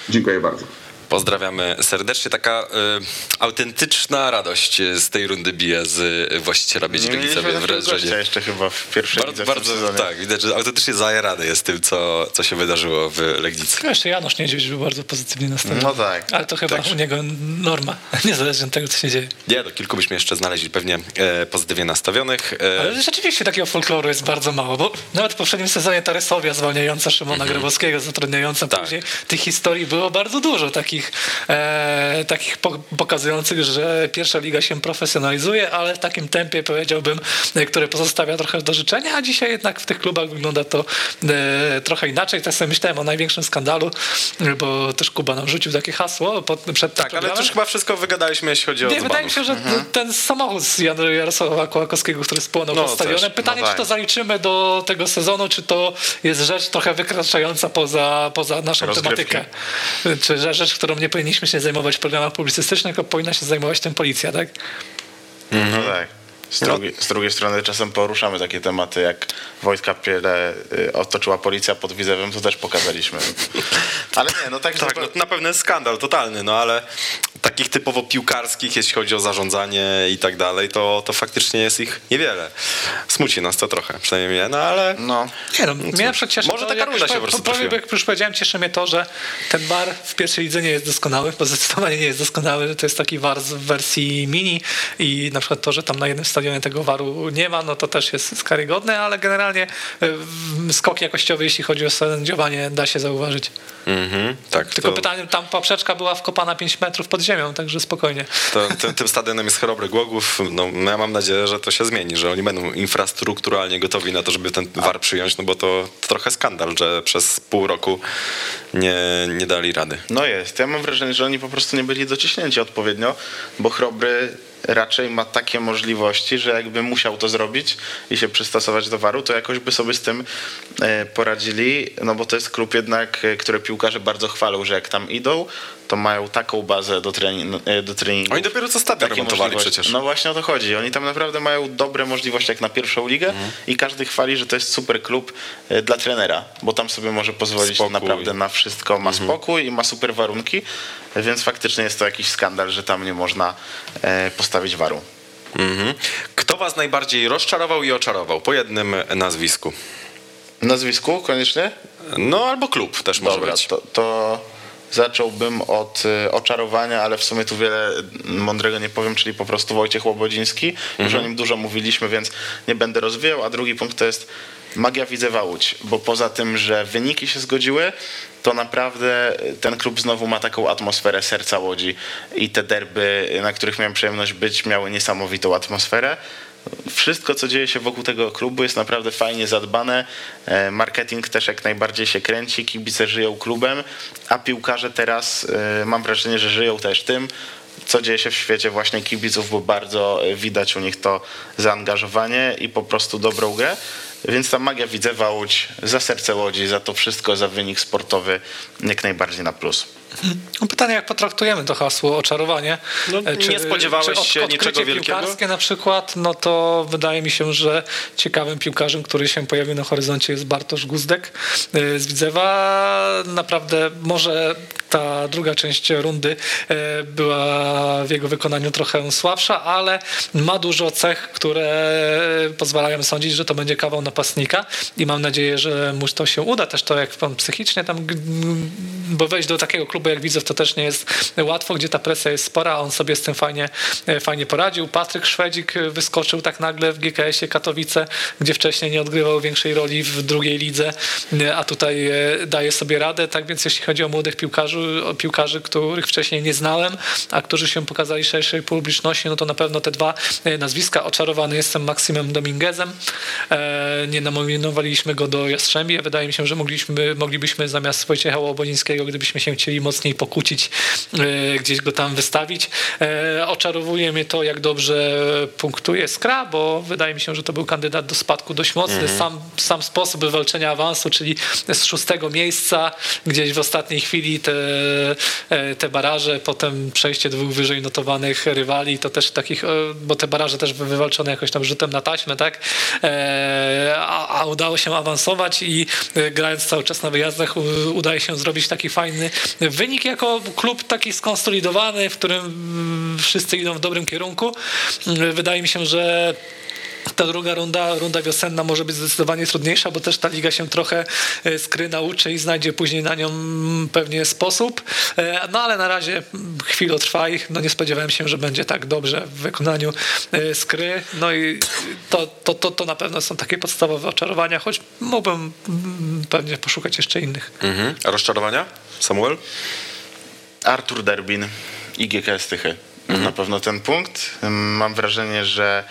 Dziękuję bardzo. Pozdrawiamy serdecznie. Taka y, autentyczna radość z tej rundy bije z właściciela Biedzi mieliśmy Legicowie w Redrzezie. jeszcze chyba w pierwszej Bardzo, bardzo sezonie. tak, widać, że autentycznie zajarany jest tym, co, co się wydarzyło w Legnicy. No jeszcze Janusz Niedźwiedź był bardzo pozytywnie nastawiony. No tak. Ale to chyba Tak. u niego norma, niezależnie od tego, co się dzieje. Nie, do kilku byśmy jeszcze znaleźli pewnie e, pozytywnie nastawionych. E, Ale rzeczywiście takiego folkloru jest bardzo mało, bo nawet w poprzednim sezonie ta Rysowia zwalniająca Szymona Grabowskiego, zatrudniająca. Tak. później, tych historii było bardzo dużo, takich, e, takich po, pokazujących, że pierwsza liga się profesjonalizuje, ale w takim tempie powiedziałbym, e, które pozostawia trochę do życzenia, a dzisiaj jednak w tych klubach wygląda to e, trochę inaczej. Tak sobie myślałem o największym skandalu, bo też Kuba nam rzucił takie hasło pod, przed tak, ale to programem. już chyba wszystko wygadaliśmy, jeśli chodzi o Nie, wydaje mi się, że ten samochód z Jarosława Kołakowskiego, który spłonął No, pod stadionem. Pytanie, No czy to zaliczymy do tego sezonu, czy to jest rzecz trochę wykraczająca poza, poza naszą Rozgrywki. tematykę. Czy rzecz, którą nie powinniśmy się zajmować w programach publicystycznych, tylko powinna się zajmować tym policja, tak? No tak. Z drugiej, z drugiej strony czasem poruszamy takie tematy, jak Wojtka Piele y, otoczyła policja pod Widzewem, to też pokazaliśmy. Ale nie, no tak, Tak, no, na pewno jest skandal totalny, no ale takich typowo piłkarskich, jeśli chodzi o zarządzanie i tak dalej, to, to faktycznie jest ich niewiele. Smuci nas to trochę, przynajmniej mnie, no ale no. Nie no, mnie na przykład cieszy Może to, taka jak runda się po- prostu powiem. Jak już powiedziałem, cieszy mnie to, że ten bar w pierwszej lidze nie jest doskonały, bo zdecydowanie nie jest doskonały. To jest taki war w wersji mini i na przykład to, że tam na jednym stadionie tego waru nie ma, no to też jest karygodne, ale generalnie y, skok jakościowy, jeśli chodzi o sędziowanie, da się zauważyć. Mhm, tak. Tylko to, pytanie, tam poprzeczka była wkopana 5 metrów pod ziemią, także spokojnie. To, tym, tym stadionem jest Chrobry Głogów. No, ja mam nadzieję, że to się zmieni, że oni będą infrastrukturalnie gotowi na to, żeby ten war przyjąć, no bo to, to trochę skandal, że przez pół roku nie, nie dali rady. No jest. Ja mam wrażenie, że oni po prostu nie byli dociśnięci odpowiednio, bo Chrobry raczej ma takie możliwości, że jakby musiał to zrobić i się przystosować do waru, to jakoś by sobie z tym e, poradzili, no bo to jest klub jednak, e, który piłkarze bardzo chwalą, że jak tam idą, to mają taką bazę do, trening, do treningu. Oni dopiero co stadion remontowali przecież. No właśnie o to chodzi. Oni tam naprawdę mają dobre możliwości jak na pierwszą ligę Mhm. i każdy chwali, że to jest super klub e, dla trenera, bo tam sobie może pozwolić Spokój. naprawdę na wszystko, ma spokój i ma super warunki, więc faktycznie jest to jakiś skandal, że tam nie można e, postawić waru. Mhm. Kto was najbardziej rozczarował i oczarował? Po jednym nazwisku. Nazwisku koniecznie? No albo klub też może Dobra, być. to, to zacząłbym od e, oczarowania, ale w sumie tu wiele mądrego nie powiem, czyli po prostu Wojciech Łobodziński. Już o nim dużo mówiliśmy, więc nie będę rozwijał. A drugi punkt to jest magia Widzewa Łódź, bo poza tym, że wyniki się zgodziły, to naprawdę ten klub znowu ma taką atmosferę serca Łodzi i te derby, na których miałem przyjemność być, miały niesamowitą atmosferę. Wszystko, co dzieje się wokół tego klubu jest naprawdę fajnie zadbane. E, Marketing też jak najbardziej się kręci, kibice żyją klubem, a piłkarze teraz e, mam wrażenie, że żyją też tym, co dzieje się w świecie właśnie kibiców, bo bardzo widać u nich to zaangażowanie i po prostu dobrą grę. Więc ta magia Widzewa Łódź za serce Łodzi, za to wszystko, za wynik sportowy jak najbardziej na plus. No Pytanie, jak potraktujemy to hasło oczarowanie. No, E, nie spodziewałeś się niczego wielkiego? piłkarskie na przykład, no to wydaje mi się, że ciekawym piłkarzem, który się pojawił na horyzoncie jest Bartosz Guzdek e, z Widzewa. Naprawdę może ta druga część rundy e, była w jego wykonaniu trochę słabsza, ale ma dużo cech, które pozwalają sądzić, że to będzie kawał napastnika i mam nadzieję, że mu to się uda. Też to jak on psychicznie tam, bo wejść do takiego klubu jak Widzew to też nie jest łatwo, gdzie ta presja jest spora, a on sobie z tym fajnie, e, fajnie poradził. Patryk Szwedzik wyskoczył tak nagle w GKS-ie Katowice, gdzie wcześniej nie odgrywał większej roli w drugiej lidze, e, a tutaj daje sobie radę. Tak więc jeśli chodzi o młodych piłkarzy, piłkarzy, których wcześniej nie znałem, a którzy się pokazali szerszej publiczności, no to na pewno te dwa e, nazwiska. Oczarowany jestem Maksymem Dominguezem. E, Nie nominowaliśmy go do Jastrzębia. Wydaje mi się, że mogliśmy, moglibyśmy zamiast Wojciecha Łobonińskiego, gdybyśmy się chcieli mocniej pokłócić, e, gdzieś go tam wystawić. Oczarowuje mnie to, jak dobrze punktuje Skra, bo wydaje mi się, że to był kandydat do spadku dość mocny. Sam, sam sposób wywalczenia awansu, czyli z szóstego miejsca, gdzieś w ostatniej chwili te te baraże, potem przejście dwóch wyżej notowanych rywali, to też takich, e, bo te baraże też były wywalczone jakoś tam rzutem na taśmę, tak? E, a, a udało się awansować i e, grając cały czas na wyjazdach udaje się zrobić taki fajny wynik jako klub taki skonsolidowany, w którym mm, wszyscy idą w dobrym kierunku. Mm, Wydaje mi się, że ta druga runda, runda wiosenna może być zdecydowanie trudniejsza, bo też ta liga się trochę e, skry nauczy i znajdzie później na nią mm, pewnie sposób. E, No ale na razie mm, chwilotrwaj. No nie spodziewałem się, że będzie tak dobrze w wykonaniu e, skry. No i to, to, to, to na pewno są takie podstawowe oczarowania, choć mógłbym mm, pewnie poszukać jeszcze innych. Mhm. A rozczarowania? Samuel? Artur Derbin i GKS Tychy. Na pewno ten punkt. Mam wrażenie, że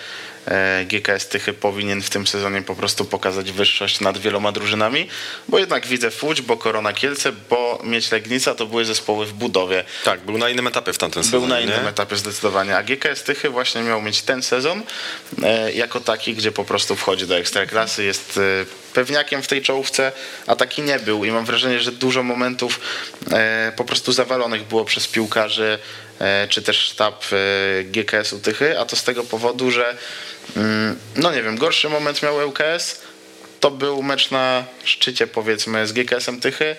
GKS Tychy powinien w tym sezonie po prostu pokazać wyższość nad wieloma drużynami, bo jednak widzę Fuć, bo Korona Kielce, bo Mieć Legnica to były zespoły w budowie. Tak, był na innym etapie w tamtym sezonie. Był na innym nie? etapie zdecydowanie, a GKS Tychy właśnie miał mieć ten sezon e, jako taki, gdzie po prostu wchodzi do Ekstraklasy, jest e, pewniakiem w tej czołówce, a taki nie był i mam wrażenie, że dużo momentów e, po prostu zawalonych było przez piłkarzy e, czy też sztab e, GKS-u Tychy, a to z tego powodu, że mm, no nie wiem, gorszy moment miał ŁKS, to był mecz na szczycie powiedzmy z GKS-em Tychy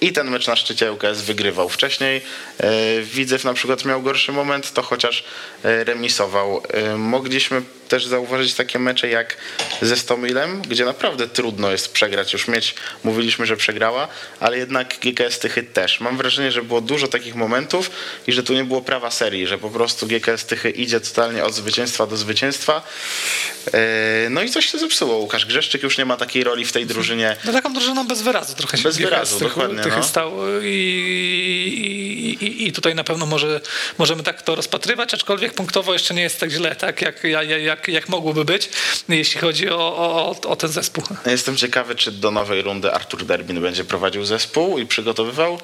i ten mecz na szczycie ŁKS wygrywał. Wcześniej e, Widzew na przykład miał gorszy moment, to chociaż e, remisował. E, mogliśmy też zauważyć takie mecze jak ze Stomilem, gdzie naprawdę trudno jest przegrać. Już mieć, mówiliśmy, że przegrała, ale jednak GKS Tychy też. Mam wrażenie, że było dużo takich momentów i że tu nie było prawa serii, że po prostu GKS Tychy idzie totalnie od zwycięstwa do zwycięstwa. E, No i coś się zepsuło. Łukasz Grzeszczyk już nie ma takiej roli w tej drużynie. No taką drużyną bez wyrazu trochę się Bez wyrazu, tych, dokładnie, tych no. stał i, i, i tutaj na pewno może, możemy tak to rozpatrywać, aczkolwiek punktowo jeszcze nie jest tak źle, tak jak, jak, jak, jak mogłoby być, jeśli chodzi o, o, o ten zespół. Jestem ciekawy, czy do nowej rundy Artur Derbin będzie prowadził zespół i przygotowywał,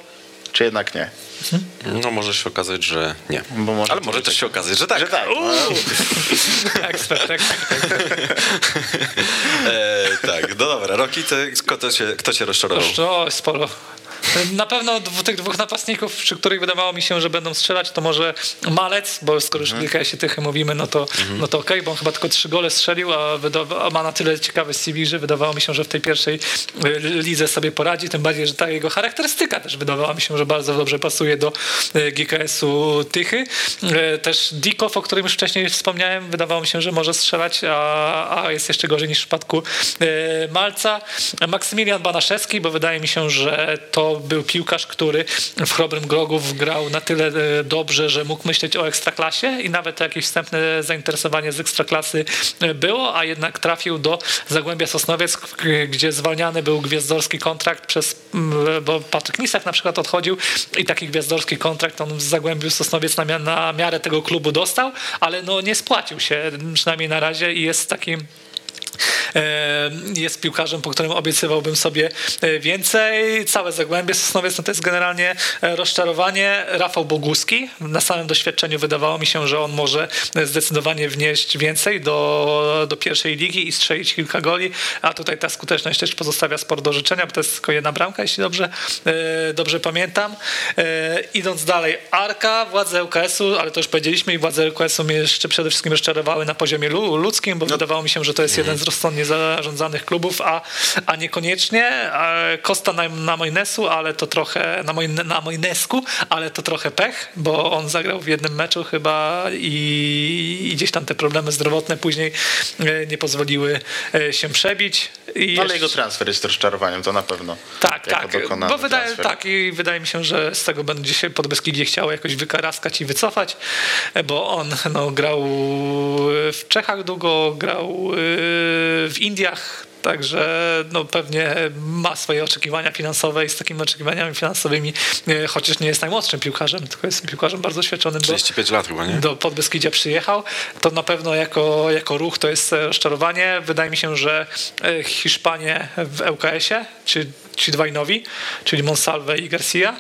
czy jednak nie. No może się okazać, że nie. Bo może Ale to może być też tak- się okazać, że tak. Że tak. no. Ekspert, ekspert. E, tak, no dobra. Roki, ty, kto, cię, kto cię rozczarował? O, sporo. Na pewno tych dwóch napastników, przy których wydawało mi się, że będą strzelać, to może Malec, bo skoro już Mhm. się tych mówimy, no to, no to okej, bo on chyba tylko trzy gole strzelił, a, a ma na tyle ciekawy CV, że wydawało mi się, że w tej pierwszej y, lidze sobie poradzi, tym bardziej, że ta jego charakterystyka też wydawała mi się, że bardzo dobrze pasuje do y, GKS-u Tychy. Y, Też Dikow, o którym już wcześniej wspomniałem, wydawało mi się, że może strzelać, a, a jest jeszcze gorzej niż w przypadku Malca. Maksymilian Banaszewski, bo wydaje mi się, że to był piłkarz, który w Chrobrym Grogów grał na tyle e, dobrze, że mógł myśleć o ekstraklasie i nawet jakieś wstępne zainteresowanie z ekstraklasy e, było, a jednak trafił do Zagłębia Sosnowiec, gdzie zwalniany był gwiazdorski kontrakt przez, bo Patryk Misak na przykład odchodził i taki gwiazdorski kontrakt on w Zagłębiu Sosnowiec na, na miarę tego klubu dostał, ale no nie spłacił się, przynajmniej na razie i jest takim jest piłkarzem, po którym obiecywałbym sobie e, więcej. Całe Zagłębie Sosnowiec no to jest generalnie e, rozczarowanie. Rafał Boguski. Na samym doświadczeniu wydawało mi się, że on może zdecydowanie wnieść więcej do, do pierwszej ligi i strzelić kilka goli, a tutaj ta skuteczność też pozostawia sporo do życzenia, bo to jest tylko jedna bramka, jeśli dobrze, e, dobrze pamiętam. E, Idąc dalej, Arka, władze LKS-u, ale to już powiedzieliśmy i władze LKS-u mnie jeszcze przede wszystkim rozczarowały na poziomie lu- ludzkim, bo wydawało mi się, że to jest jeden z rozsądnie zarządzanych klubów, a, a niekoniecznie. E, Costa na, na Mojnesu, ale to trochę na, Mojne, na Mojnesku, ale to trochę pech, bo on zagrał w jednym meczu chyba i, i gdzieś tam te problemy zdrowotne później e, nie pozwoliły e, się przebić. I No, ale jego transfer jest rozczarowaniem, to na pewno. tak, tak. Bo wydaje, transfer. tak, i wydaje mi się, że z tego będzie się Podbeskidzie chciało jakoś wykaraskać i wycofać, bo on no, grał w Czechach długo, grał y, w Indiach, także no, pewnie ma swoje oczekiwania finansowe i z takimi oczekiwaniami finansowymi, y, chociaż nie jest najmłodszym piłkarzem, tylko jest piłkarzem bardzo doświadczonym. do- 35 lat chyba, nie? do Podbeskidzia przyjechał, to na pewno jako, jako ruch to jest e, rozczarowanie. Wydaje mi się, że e, Hiszpanie w ŁKS-ie, czy ci dwaj nowi, czyli Monsalve i Garcia.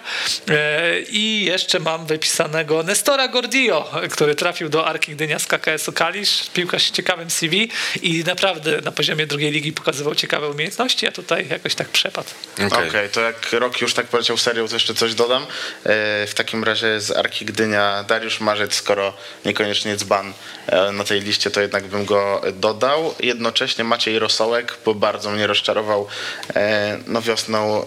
E, I jeszcze mam wypisanego Nestora Gordillo, który trafił do Arki Gdynia z KKS-u Kalisz. Piłkarz z ciekawym CV i naprawdę na poziomie drugiej ligi pokazywał ciekawe umiejętności, a tutaj jakoś tak przepadł. Okej, okay. to jak rok już tak poleciał serią, to jeszcze coś dodam. E, w takim razie z Arki Gdynia Dariusz Marzec, skoro niekoniecznie dzban e, na tej liście, to jednak bym go dodał. Jednocześnie Maciej Rosołek, bo bardzo mnie rozczarował e, no wiosną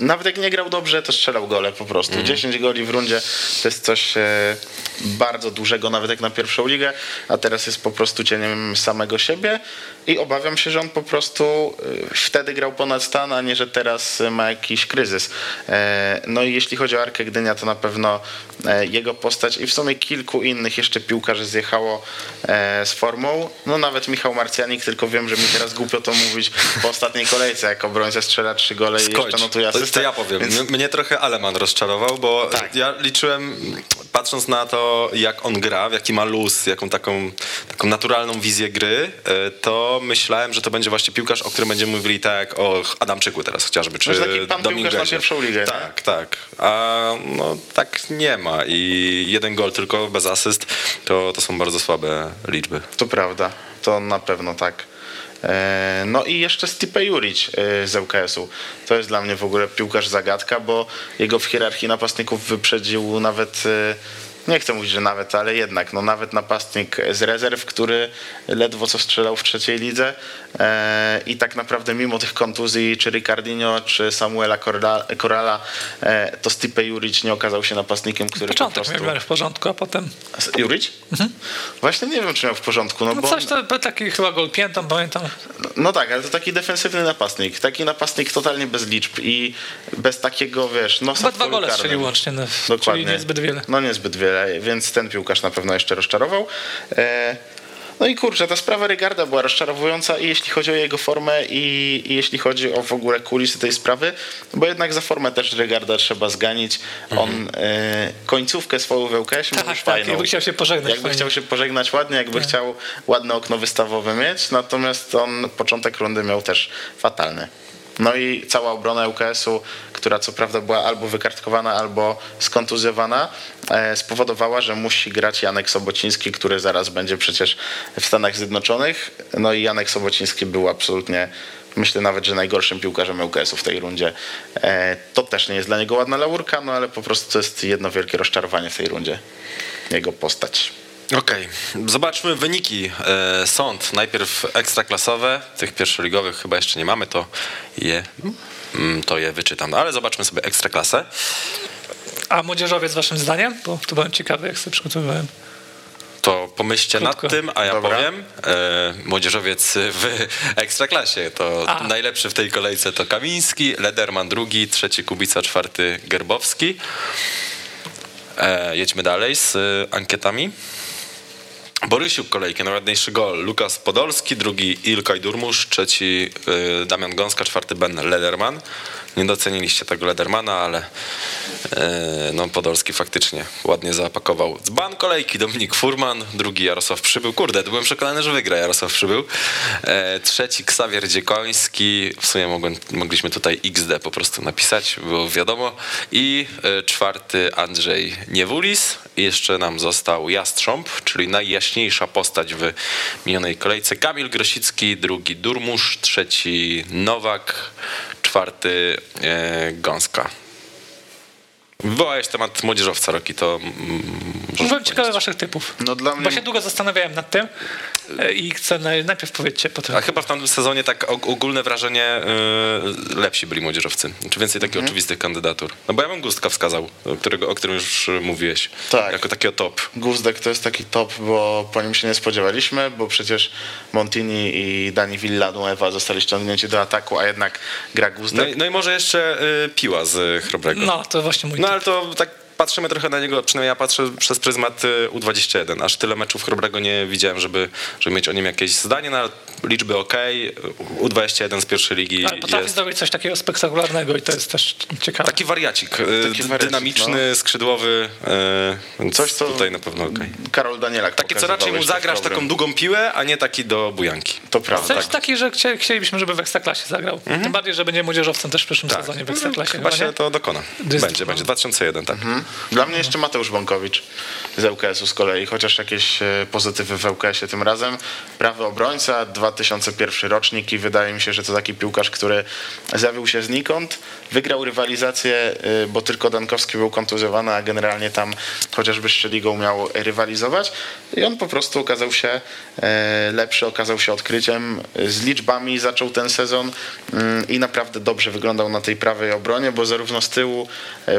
nawet jak nie grał dobrze, to strzelał gole po prostu. Mm. 10 goli w rundzie to jest coś e, bardzo dużego, nawet jak na pierwszą ligę, a teraz jest po prostu cieniem samego siebie i obawiam się, że on po prostu e, wtedy grał ponad stan, a nie, że teraz ma jakiś kryzys. E, no i jeśli chodzi o Arkę Gdynia, to na pewno e, jego postać i w sumie kilku innych jeszcze piłkarzy zjechało e, z formą. No nawet Michał Marcjanik, tylko wiem, że mi teraz głupio to mówić po ostatniej kolejce, jak obrońca strzela trzy gole i jeszcze notuje asystę. To ja powiem. Więc... Mnie trochę Aleman rozczarował, bo tak. ja liczyłem, patrząc na to, jak on gra, w jaki ma luz, jaką taką, taką naturalną wizję gry, e, to myślałem, że to będzie właśnie piłkarz, o którym będziemy mówili tak o Adamczyku teraz chociażby, czy Dominguezie. na pierwszą ligę. Tak, nie? tak. A no tak nie ma i jeden gol tylko bez asyst, to, to są bardzo słabe liczby. To prawda, to na pewno tak. E, no i jeszcze Stipe Juric e, z ŁKS-u. To jest dla mnie w ogóle piłkarz zagadka, bo jego w hierarchii napastników wyprzedził nawet e, nie chcę mówić, że nawet, ale jednak, no nawet napastnik z rezerw, który ledwo co strzelał w trzeciej lidze i tak naprawdę mimo tych kontuzji, czy Ricardinho, czy Samuela Corala, e, to Stipe Juric nie okazał się napastnikiem, który Początek po prostu... miał w porządku, a potem... Juric? Mhm. Właśnie nie wiem, czy miał w porządku. No, no bo... coś to taki chyba gol piętą, pamiętam. No, no tak, ale to taki defensywny napastnik. Taki napastnik totalnie bez liczb i bez takiego, wiesz, nosa Chyba dwa gole strzelił łącznie, no, Dokładnie. czyli niezbyt wiele. No niezbyt wiele więc ten piłkarz na pewno jeszcze rozczarował. No i kurczę, ta sprawa Rygarda była rozczarowująca i jeśli chodzi o jego formę i, i, jeśli chodzi o w ogóle kulisy tej sprawy, bo jednak za formę też Rygarda trzeba zganić. Mhm. On e, końcówkę swoją w ŁKS tak, tak, fajną. jakby chciał się pożegnać. Jakby fajnie. chciał się pożegnać ładnie, jakby tak. chciał ładne okno wystawowe mieć, natomiast on początek rundy miał też fatalny. No i cała obrona UKS-u, która co prawda była albo wykartkowana, albo skontuzjowana, e, spowodowała, że musi grać Janek Sobociński, który zaraz będzie przecież w Stanach Zjednoczonych. No i Janek Sobociński był absolutnie myślę nawet, że najgorszym piłkarzem UKS-u w tej rundzie. E, to też nie jest dla niego ładna laurka, no ale po prostu to jest jedno wielkie rozczarowanie w tej rundzie. Jego postać. Okej, okay. zobaczmy wyniki. E, sąd, najpierw ekstraklasowe, tych pierwszoligowych chyba jeszcze nie mamy, to je, mm, to je wyczytam, ale zobaczmy sobie ekstraklasę. A młodzieżowiec waszym zdaniem? Bo to byłem ciekawy, jak sobie przygotowywałem. To pomyślcie Krótko. nad tym, a ja Dobra. powiem. E, młodzieżowiec w ekstraklasie to a. najlepszy w tej kolejce to Kamiński, Lederman drugi, trzeci Kubica, czwarty Gerbowski. E, jedźmy dalej z ankietami. Borysiuk kolejkę, najładniejszy gol. Lukas Podolski, drugi Ilkay Durmusz, trzeci y, Damian Gąska, czwarty Ben Lederman. Nie doceniliście tego Ledermana, ale y, no, Podolski faktycznie ładnie zapakował. Dzban kolejki Dominik Furman, drugi Jarosław Przybył. Kurde, byłem przekonany, że wygra Jarosław Przybył. E, trzeci Ksawier Dziekoński. W sumie mogłem, mogliśmy tutaj XD po prostu napisać, było wiadomo. I e, czwarty Andrzej Niewulis. Jeszcze nam został Jastrząb, czyli najjaśniejsza postać w minionej kolejce. Kamil Grosicki, drugi Durmusz, trzeci Nowak, czwarty e, Gąska. Wywołałeś temat młodzieżowca Roki, to... Byłem ciekawy waszych typów. No dla mnie... Bo się długo zastanawiałem nad tym e, i chcę najpierw powiedzcie potem. A chyba w tamtym sezonie tak ogólne wrażenie yy, lepsi byli młodzieżowcy. Czy więcej takich mhm. oczywistych kandydatur. No bo ja bym Gustka wskazał, którego, o którym już mówiłeś. Tak. Jako takiego top. Gustek to jest taki top, bo po nim się nie spodziewaliśmy, bo przecież Montini i Dani Villanueva zostali ściągnięci do ataku, a jednak gra Gustek. No i, no i może jeszcze y, Piła z Chrobrego. No, to właśnie mój No ale to tak patrzymy trochę na niego, przynajmniej ja patrzę przez pryzmat y, U21. Aż tyle meczów chrobrego nie widziałem, żeby, żeby mieć o nim jakieś zdanie, no, ale liczby ok. U21 z pierwszej ligi Ale potrafi jest zrobić coś takiego spektakularnego i to jest też ciekawe. taki wariacik, y, Taki wariacik, dynamiczny, skrzydłowy, y, Coś, co- tutaj na pewno ok. Karol Danielak Taki, co raczej mu zagrasz taką długą piłę, a nie taki do bujanki. To prawda. Coś taki, że chcie- chcielibyśmy, żeby w Ekstraklasie zagrał. Tym bardziej, że będzie młodzieżowcem też w przyszłym sezonie w Ekstraklasie. Chyba chyba, nie? się to dokona. Będzie, będzie. 2001, tak. Dla mnie jeszcze Mateusz Bąkowicz z ŁKS-u z kolei, chociaż jakieś e, pozytywy w ŁKS-ie tym razem. Prawy obrońca, 2001 rocznik i wydaje mi się, że to taki piłkarz, który zjawił się znikąd, wygrał rywalizację, e, bo tylko Dankowski był kontuzjowany, a generalnie tam chociażby z Szeligą miał rywalizować i on po prostu okazał się e, lepszy, okazał się odkryciem. Z liczbami zaczął ten sezon mm, i naprawdę dobrze wyglądał na tej prawej obronie, bo zarówno z tyłu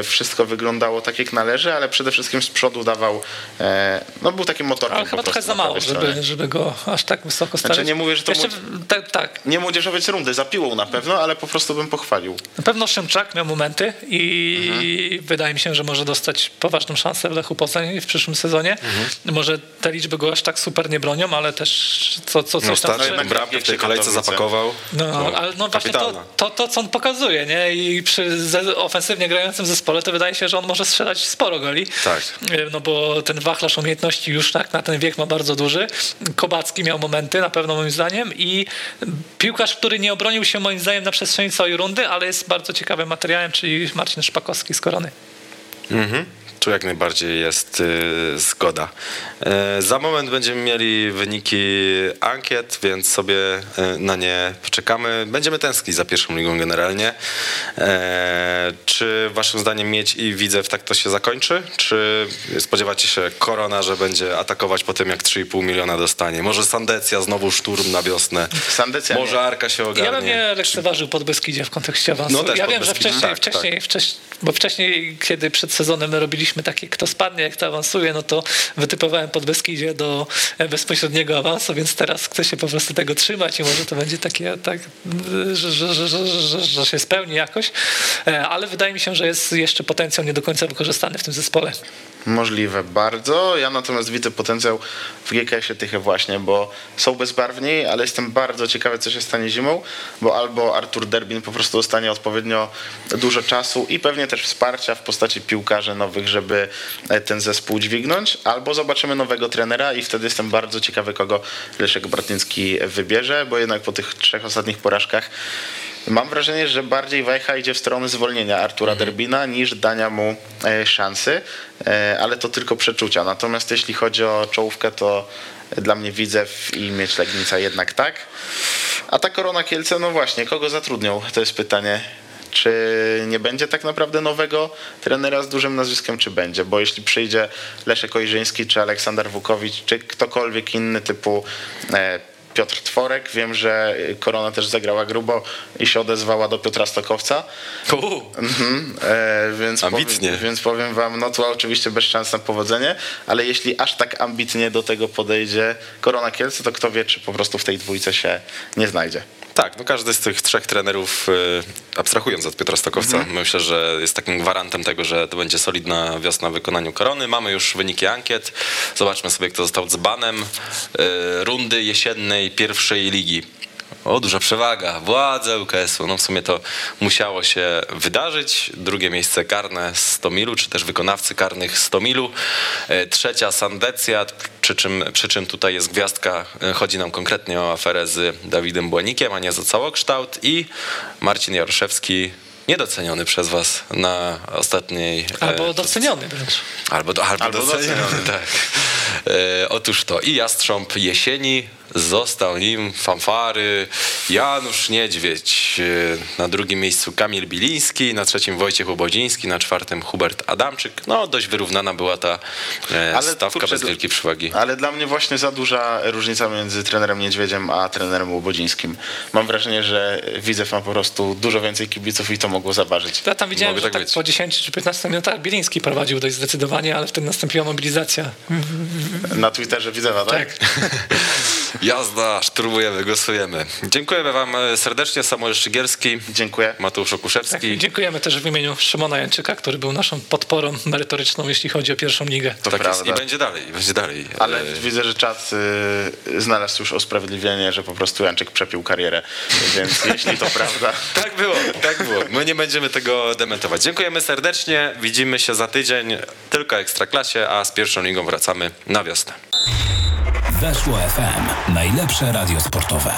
wszystko wyglądało tak jak należy, ale przede wszystkim z przodu dawał, e, no był takim motorem Ale chyba trochę za mało, żeby, żeby go aż tak wysoko stawiać. Znaczy nie mówię, że to Jeszcze, mu- tak, tak. Nie młodzieżowiec rundy, za piłą na pewno, ale po prostu bym pochwalił. Na pewno Szymczak miał momenty i wydaje mi się, że może dostać poważną szansę w Lechu Poznań w przyszłym sezonie. Może te liczby go aż tak super nie bronią, ale też co, co, No, coś tam... ostatnio jednak bramkę w tej kolejce zapakował. No, ale no właśnie to, to, to, co on pokazuje, nie? I przy ofensywnie grającym zespole, to wydaje się, że on może strzelać sporo goli. Tak. E, No bo ten wachlarz umiejętności już tak na ten wiek ma bardzo duży. Kobacki miał momenty, na pewno moim zdaniem i piłkarz, który nie obronił się moim zdaniem na przestrzeni całej rundy, ale jest bardzo ciekawym materiałem, czyli Marcin Szpakowski z Korony. Mhm. Tu jak najbardziej jest y, zgoda. E, za moment będziemy mieli wyniki ankiet, więc sobie y, na nie poczekamy. Będziemy tęsknić za pierwszą ligą generalnie. E, czy waszym zdaniem Miedź i Widzew tak to się zakończy? Czy spodziewacie się Korona, że będzie atakować po tym, jak 3,5 miliona dostanie? Może Sandecja znowu szturm na wiosnę? Sandecja Może nie. Arka się ogarnie? Ja bym nie lekceważył Podbeskidzie w kontekście awansu. No też ja wiem, że Podbeskidzie, wcześniej, tak, wcześniej, wcześniej, bo wcześniej, kiedy przed sezonem my robiliśmy takie, kto spadnie, jak to awansuje, no to wytypowałem Podbeskidzie do e, bezpośredniego awansu, więc teraz chcę się po prostu tego trzymać i może to będzie takie, tak, że, że, że, że się spełni jakoś, E, ale wydaje mi się, że jest jeszcze potencjał nie do końca wykorzystany w tym zespole. Możliwe bardzo. Ja natomiast widzę potencjał w GKS-ie właśnie, bo są bezbarwni, ale jestem bardzo ciekawy, co się stanie zimą, bo albo Artur Derbin po prostu dostanie odpowiednio dużo czasu i pewnie też wsparcia w postaci piłkarzy nowych, żeby e, ten zespół dźwignąć, albo zobaczymy nowego trenera i wtedy jestem bardzo ciekawy, kogo Leszek Bartyński wybierze, bo jednak po tych trzech ostatnich porażkach Mam wrażenie, że bardziej Wajcha idzie w stronę zwolnienia Artura Derbina niż dania mu e, szansy, e, ale to tylko przeczucia. Natomiast jeśli chodzi o czołówkę, to dla mnie Widzew i Miecz Legnica jednak tak. A ta Korona Kielce, no właśnie, kogo zatrudnią? To jest pytanie. Czy nie będzie tak naprawdę nowego trenera z dużym nazwiskiem, czy będzie? Bo jeśli przyjdzie Leszek Ojrzyński, czy Aleksander Wukowicz, czy ktokolwiek inny typu e, Piotr Tworek. Wiem, że Korona też zagrała grubo i się odezwała do Piotra Stokowca. Mhm, e, więc, Ambitnie. powiem, więc powiem wam, no to oczywiście bez szans na powodzenie, ale jeśli aż tak ambitnie do tego podejdzie Korona Kielce, to kto wie, czy po prostu w tej dwójce się nie znajdzie. Tak, no każdy z tych trzech trenerów, y, abstrahując od Piotra Stokowca, myślę, że jest takim gwarantem tego, że to będzie solidna wiosna w wykonaniu korony. Mamy już wyniki ankiet. Zobaczmy sobie, kto został dzbanem y, rundy jesiennej pierwszej ligi. O, duża przewaga, władze UKS-u. No w sumie to musiało się wydarzyć. Drugie miejsce karne 100 milu, czy też wykonawcy karnych 100 milu. E, Trzecia Sandecja, przy czym, przy czym tutaj jest gwiazdka. E, Chodzi nam konkretnie o aferę z Dawidem Błanikiem, a nie za całokształt. I Marcin Jaroszewski, niedoceniony przez was na ostatniej... e, Albo doceniony wręcz. Albo, do, albo, Albo doceniony, doceniony. tak. E, otóż to i Jastrząb Jesieni, został nim fanfary Janusz Niedźwiedź, e, na drugim miejscu Kamil Biliński, na trzecim Wojciech Obodziński, na czwartym Hubert Adamczyk. No dość wyrównana była ta e, Ale stawka kurczę, bez wielkiej przewagi. Ale dla mnie właśnie za duża różnica między trenerem Niedźwiedziem a trenerem Łobodzińskim. Mam wrażenie, że Widzew ma po prostu dużo więcej kibiców i to mogło zaważyć. Ja tam widziałem, Mogę że tak tak po 10 czy 15 minutach Biliński prowadził dość zdecydowanie, ale wtedy nastąpiła mobilizacja Na Twitterze Widzewa, tak? Jazda, szturmujemy, głosujemy. Dziękujemy wam e, serdecznie, Samuel Szygierski. Dziękuję. Mateusz Okuszewski. Dziękujemy też w imieniu Szymona Jęczyka, który był naszą podporą merytoryczną, jeśli chodzi o pierwszą ligę. To tak jest. prawda. I będzie dalej, i będzie dalej. Ale E, widzę, że czat y, znalazł już usprawiedliwienie, że po prostu Janczyk przepił karierę. Więc jeśli to prawda, Tak było, tak było. My nie będziemy tego dementować. Dziękujemy serdecznie. Widzimy się za tydzień tylko Ekstraklasie, a z pierwszą ligą wracamy na wiosnę. Weszło FM. Najlepsze radio sportowe.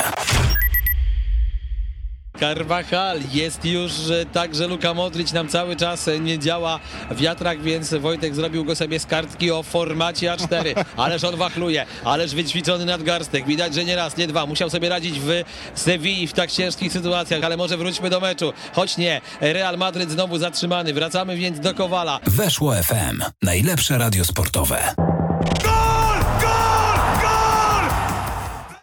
Carvajal jest już e, tak, że Luka Modric nam cały czas nie działa w wiatrach, więc Wojtek zrobił go sobie z kartki o formacie A4. Ależ on wachluje, ależ wyćwiczony nadgarstek. Widać, że nie raz, nie dwa. Musiał sobie radzić w Sewilli w tak ciężkich sytuacjach, ale może wróćmy do meczu. Choć nie, Real Madryt znowu zatrzymany. Wracamy więc do Kowala. Weszło FM. Najlepsze radio sportowe.